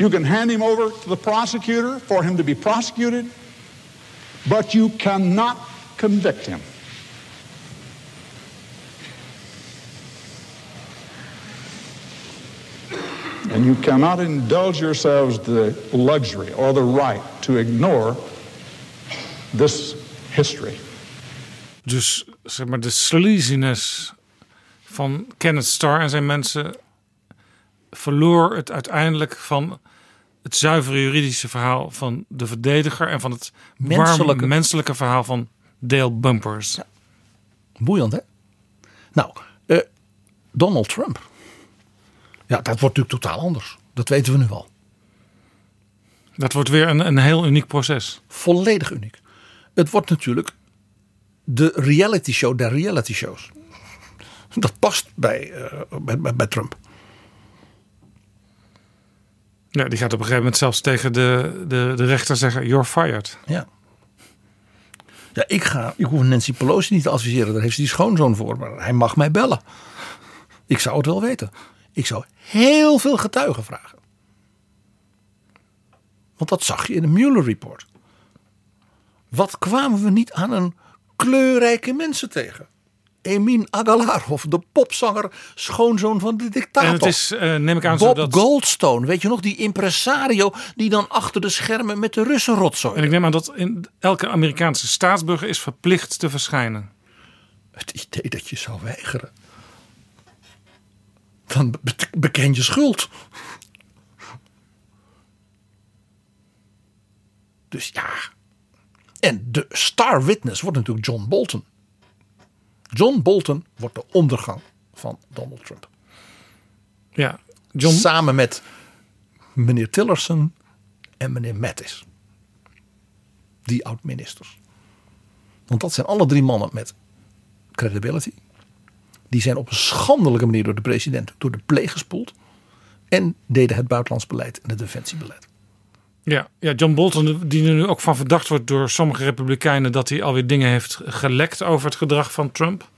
[SPEAKER 16] You can hand him over to the prosecutor for him to be prosecuted, but you cannot convict him. And you cannot indulge yourselves the luxury or the right to ignore this history.
[SPEAKER 3] Dus zeg maar de sleaziness van Kenneth Starr en zijn mensen verloor het uiteindelijk van het zuivere juridische verhaal van de verdediger en van het menselijke, warme, menselijke verhaal van Dale Bumpers. Ja.
[SPEAKER 4] Boeiend, hè? Nou, uh, Donald Trump. Ja, dat wordt natuurlijk totaal anders. Dat weten we nu al.
[SPEAKER 3] Dat wordt weer een, een heel uniek proces.
[SPEAKER 4] Volledig uniek. Het wordt natuurlijk de reality show der reality shows. Dat past bij, uh, bij, bij, Trump.
[SPEAKER 3] Ja, die gaat op een gegeven moment zelfs tegen de, de, de rechter zeggen: You're fired.
[SPEAKER 4] Ja. Ja, ik, ga, ik hoef Nancy Pelosi niet te adviseren. Daar heeft ze die schoonzoon voor. Maar hij mag mij bellen. Ik zou het wel weten. Ik zou heel veel getuigen vragen. Want dat zag je in de Mueller Report. Wat kwamen we niet aan een kleurrijke mensen tegen? Emin Agalarov, de popzanger, schoonzoon van de dictator.
[SPEAKER 3] En het is, eh, neem ik aan, zo
[SPEAKER 4] Bob
[SPEAKER 3] dat-
[SPEAKER 4] Goldstone, weet je nog, die impresario die dan achter de schermen met de Russen rotzooi.
[SPEAKER 3] En ik neem aan dat in elke Amerikaanse staatsburger is verplicht te verschijnen.
[SPEAKER 4] Het idee dat je zou weigeren. Dan be- beken je schuld. Dus ja. En de star witness wordt natuurlijk John Bolton. John Bolton wordt de ondergang van Donald Trump.
[SPEAKER 3] Ja, John...
[SPEAKER 4] Samen met meneer Tillerson en meneer Mattis. Die oud-ministers. Want dat zijn alle drie mannen met credibility. Die zijn op een schandelijke manier door de president door de pleeg gespoeld. En deden het buitenlands beleid en het defensiebeleid.
[SPEAKER 3] Ja, ja, John Bolton, die er nu ook van verdacht wordt door sommige republikeinen dat hij alweer dingen heeft gelekt over het gedrag van Trump.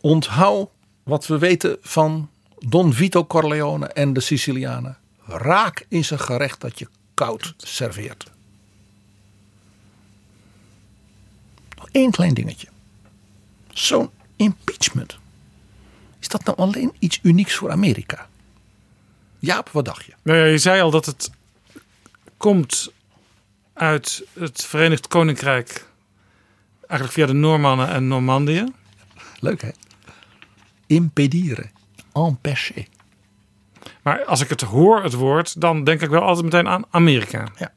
[SPEAKER 4] Onthoud wat we weten van Don Vito Corleone en de Sicilianen. Raak is een gerecht dat je koud serveert. Nog één klein dingetje. Zo'n impeachment. Is dat nou alleen iets unieks voor Amerika? Jaap, wat dacht je?
[SPEAKER 3] Nou ja, je zei al dat het komt uit het Verenigd Koninkrijk. Eigenlijk via de Noormannen en Normandië.
[SPEAKER 4] Leuk hè? Impedire. Empêcher.
[SPEAKER 3] Maar als ik het hoor, het woord, dan denk ik wel altijd meteen aan Amerika.
[SPEAKER 4] Ja.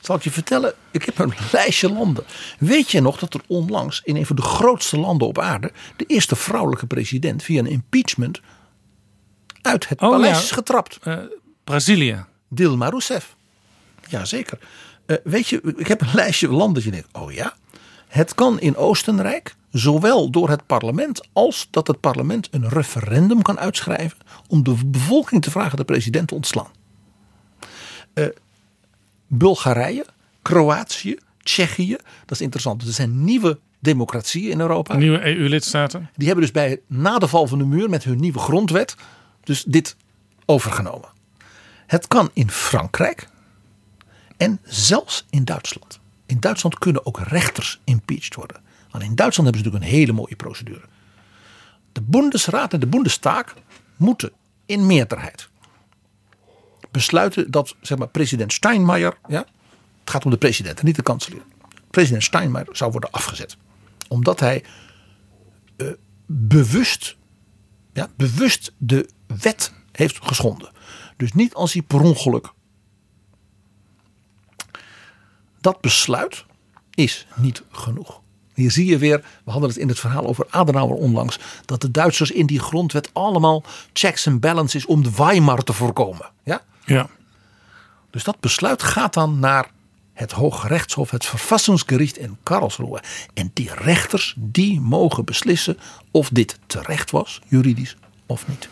[SPEAKER 4] Zal ik je vertellen, ik heb een <laughs> lijstje landen. Weet je nog dat er onlangs in een van de grootste landen op aarde... de eerste vrouwelijke president via een impeachment uit het
[SPEAKER 3] Oh,
[SPEAKER 4] paleis
[SPEAKER 3] ja.
[SPEAKER 4] is getrapt?
[SPEAKER 3] Brazilië.
[SPEAKER 4] Dilma Rousseff. Jazeker. Eh weet je, ik heb een <laughs> lijstje landen dat je denkt, oh ja. Het kan in Oostenrijk zowel door het parlement als dat het parlement een referendum kan uitschrijven om de bevolking te vragen de president te ontslaan. Eh, Bulgarije, Kroatië, Tsjechië, dat is interessant. Er zijn nieuwe democratieën in Europa.
[SPEAKER 3] Nieuwe EU-lidstaten.
[SPEAKER 4] Die hebben dus bij na de val van de muur met hun nieuwe grondwet dus dit overgenomen. Het kan in Frankrijk en zelfs in Duitsland. In Duitsland kunnen ook rechters impeached worden. Want in Duitsland hebben ze natuurlijk een hele mooie procedure. De Bundesraad en de Bundestag moeten in meerderheid besluiten dat zeg maar, president Steinmeier, ja, het gaat om de president en niet de kanselier. President Steinmeier zou worden afgezet. Omdat hij eh, bewust, ja, bewust de wet heeft geschonden. Dus niet als hij per ongeluk. Dat besluit is niet genoeg. Hier zie je weer, we hadden het in het verhaal over Adenauer onlangs, dat de Duitsers in die grondwet allemaal checks en balances om de Weimar te voorkomen. Ja?
[SPEAKER 3] Ja.
[SPEAKER 4] Dus dat besluit gaat dan naar het Hooggerechtshof, het Verfassingsgericht in Karlsruhe. En die rechters die mogen beslissen of dit terecht was, juridisch of niet.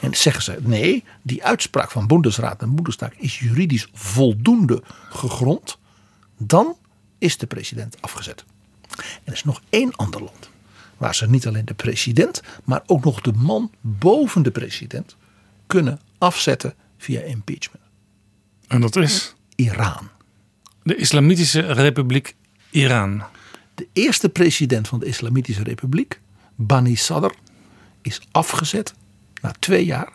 [SPEAKER 4] En zeggen ze nee, die uitspraak van Bundesraad en Bundestag is juridisch voldoende gegrond. Dan is de president afgezet. En er is nog één ander land waar ze niet alleen de president, maar ook nog de man boven de president kunnen afzetten via impeachment.
[SPEAKER 3] En dat is?
[SPEAKER 4] Iran.
[SPEAKER 3] De Islamitische Republiek Iran.
[SPEAKER 4] De eerste president van de Islamitische Republiek, Bani Sadr, is afgezet na twee jaar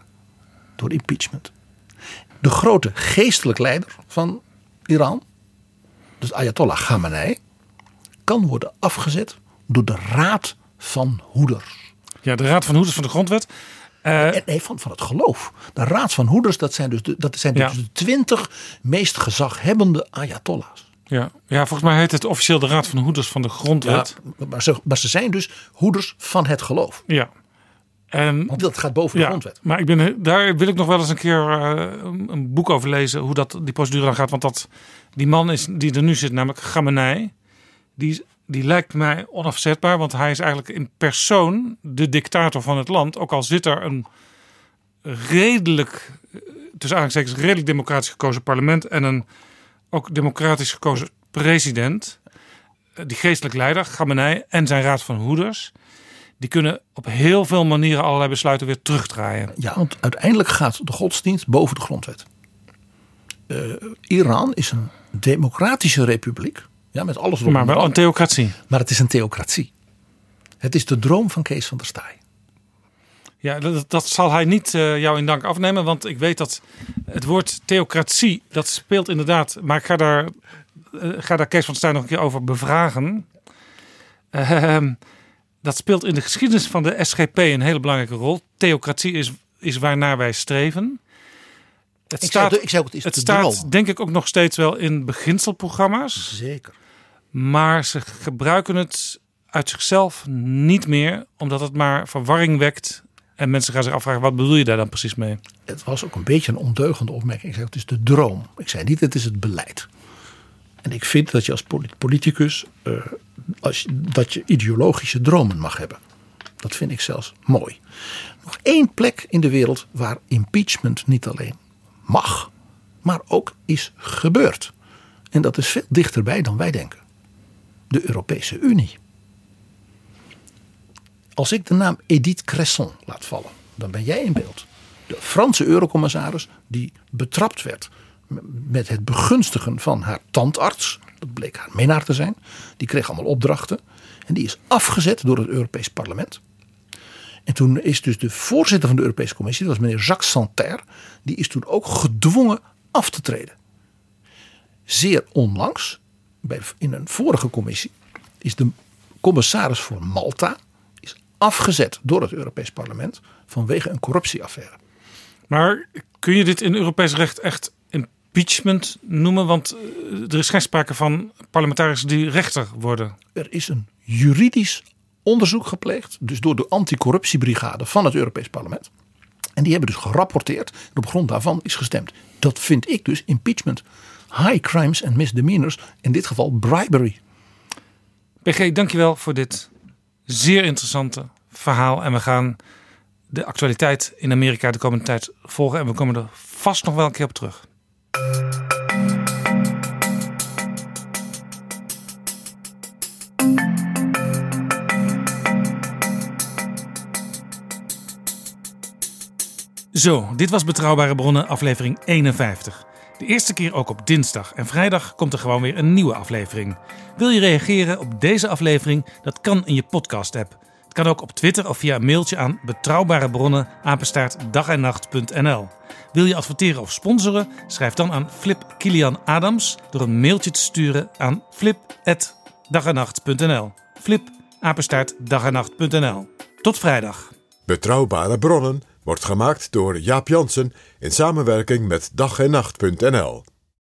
[SPEAKER 4] door impeachment. De grote geestelijk leider van Iran, dus Ayatollah Khamenei, kan worden afgezet door de Raad van Hoeders.
[SPEAKER 3] Ja, de Raad van Hoeders van de Grondwet. Uh,
[SPEAKER 4] nee, van, van het geloof. De Raad van Hoeders, dat zijn dus de, dat zijn dus
[SPEAKER 3] Ja.
[SPEAKER 4] de twintig meest gezaghebbende Ayatollahs.
[SPEAKER 3] Ja. ja, volgens mij heet het officieel de Raad van Hoeders van de Grondwet.
[SPEAKER 4] Ja, maar, ze, maar ze zijn dus hoeders van het geloof.
[SPEAKER 3] Ja. En,
[SPEAKER 4] Want dat gaat boven de
[SPEAKER 3] ja,
[SPEAKER 4] grondwet.
[SPEAKER 3] Maar ik ben, daar wil ik nog wel eens een keer eh, een boek over lezen. Hoe dat, die procedure dan gaat. Want dat, die man is, die er nu zit, namelijk Gamenei. Die, die lijkt mij onafzetbaar. Want hij is eigenlijk in persoon de dictator van het land. Ook al zit er een redelijk, eh, tussen aanhalingstekens, redelijk democratisch gekozen parlement. En een ook democratisch gekozen president. Eh, Die geestelijk leider, Gamenei, en zijn raad van hoeders. Die kunnen op heel veel manieren allerlei besluiten weer terugdraaien.
[SPEAKER 4] Ja, want uiteindelijk gaat de godsdienst boven de grondwet. Eh, Iran is een democratische republiek. Ja, met alles erop
[SPEAKER 3] Maar wel een theocratie.
[SPEAKER 4] Maar het is een theocratie. Het is de droom van Kees van der Staaij.
[SPEAKER 3] Ja, dat, dat zal hij niet uh, jou in dank afnemen. Want ik weet dat het woord theocratie, dat speelt inderdaad. Maar ik ga daar, uh, ga daar Kees van der Staaij nog een keer over bevragen. Dat speelt in de geschiedenis van de SGP een hele belangrijke rol. Theocratie is, is waarnaar wij streven. Het
[SPEAKER 4] Ik
[SPEAKER 3] staat,
[SPEAKER 4] zou- ik zou het is
[SPEAKER 3] het
[SPEAKER 4] de
[SPEAKER 3] staat denk ik ook nog steeds wel in beginselprogramma's.
[SPEAKER 4] Zeker.
[SPEAKER 3] Maar ze gebruiken het uit zichzelf niet meer, omdat het maar verwarring wekt. En mensen gaan zich afvragen, wat bedoel je daar dan precies mee?
[SPEAKER 4] Het was ook een beetje een ondeugende opmerking. Ik zei, het is de droom. Ik zei niet, het is het beleid. En ik vind dat je als polit- politicus, eh, als, dat je ideologische dromen mag hebben. Dat vind ik zelfs mooi. Nog één plek in de wereld waar impeachment niet alleen mag, maar ook is gebeurd. En dat is veel dichterbij dan wij denken. De Europese Unie. Als ik de naam Edith Cresson laat vallen, dan ben jij in beeld. De Franse eurocommissaris die betrapt werd met het begunstigen van haar tandarts. Dat bleek haar minnaar te zijn. Die kreeg allemaal opdrachten. En die is afgezet door het Europees Parlement. En toen is dus de voorzitter van de Europese Commissie, dat was meneer Jacques Santer, die is toen ook gedwongen af te treden. Zeer onlangs, in een vorige commissie, is de commissaris voor Malta is afgezet door het Europees Parlement vanwege een corruptieaffaire.
[SPEAKER 3] Maar kun je dit in Europees recht echt impeachment noemen? Want eh, er is geen sprake van parlementariërs die rechter worden.
[SPEAKER 4] Er is een juridisch onderzoek gepleegd, dus door de anticorruptiebrigade van het Europees Parlement. En die hebben dus gerapporteerd en op grond daarvan is gestemd. Dat vind ik dus impeachment. High crimes and misdemeanors, in dit geval bribery.
[SPEAKER 3] PG, dankjewel voor dit zeer interessante verhaal. En we gaan de actualiteit in Amerika de komende tijd volgen. En we komen er vast nog wel een keer op terug. Zo, dit was Betrouwbare Bronnen, aflevering 51. De eerste keer ook op dinsdag en vrijdag komt er gewoon weer een nieuwe aflevering. Wil je reageren op deze aflevering? Dat kan in je podcast-app. Het kan ook op Twitter of via een mailtje aan betrouwbare bronnen. Wil je adverteren of sponsoren? Schrijf dan aan Flip Kilian Adams door een mailtje te sturen aan flip@dagennacht.nl. Flip. Tot vrijdag.
[SPEAKER 2] Betrouwbare bronnen wordt gemaakt door Jaap Jansen in samenwerking met dag en nacht.nl.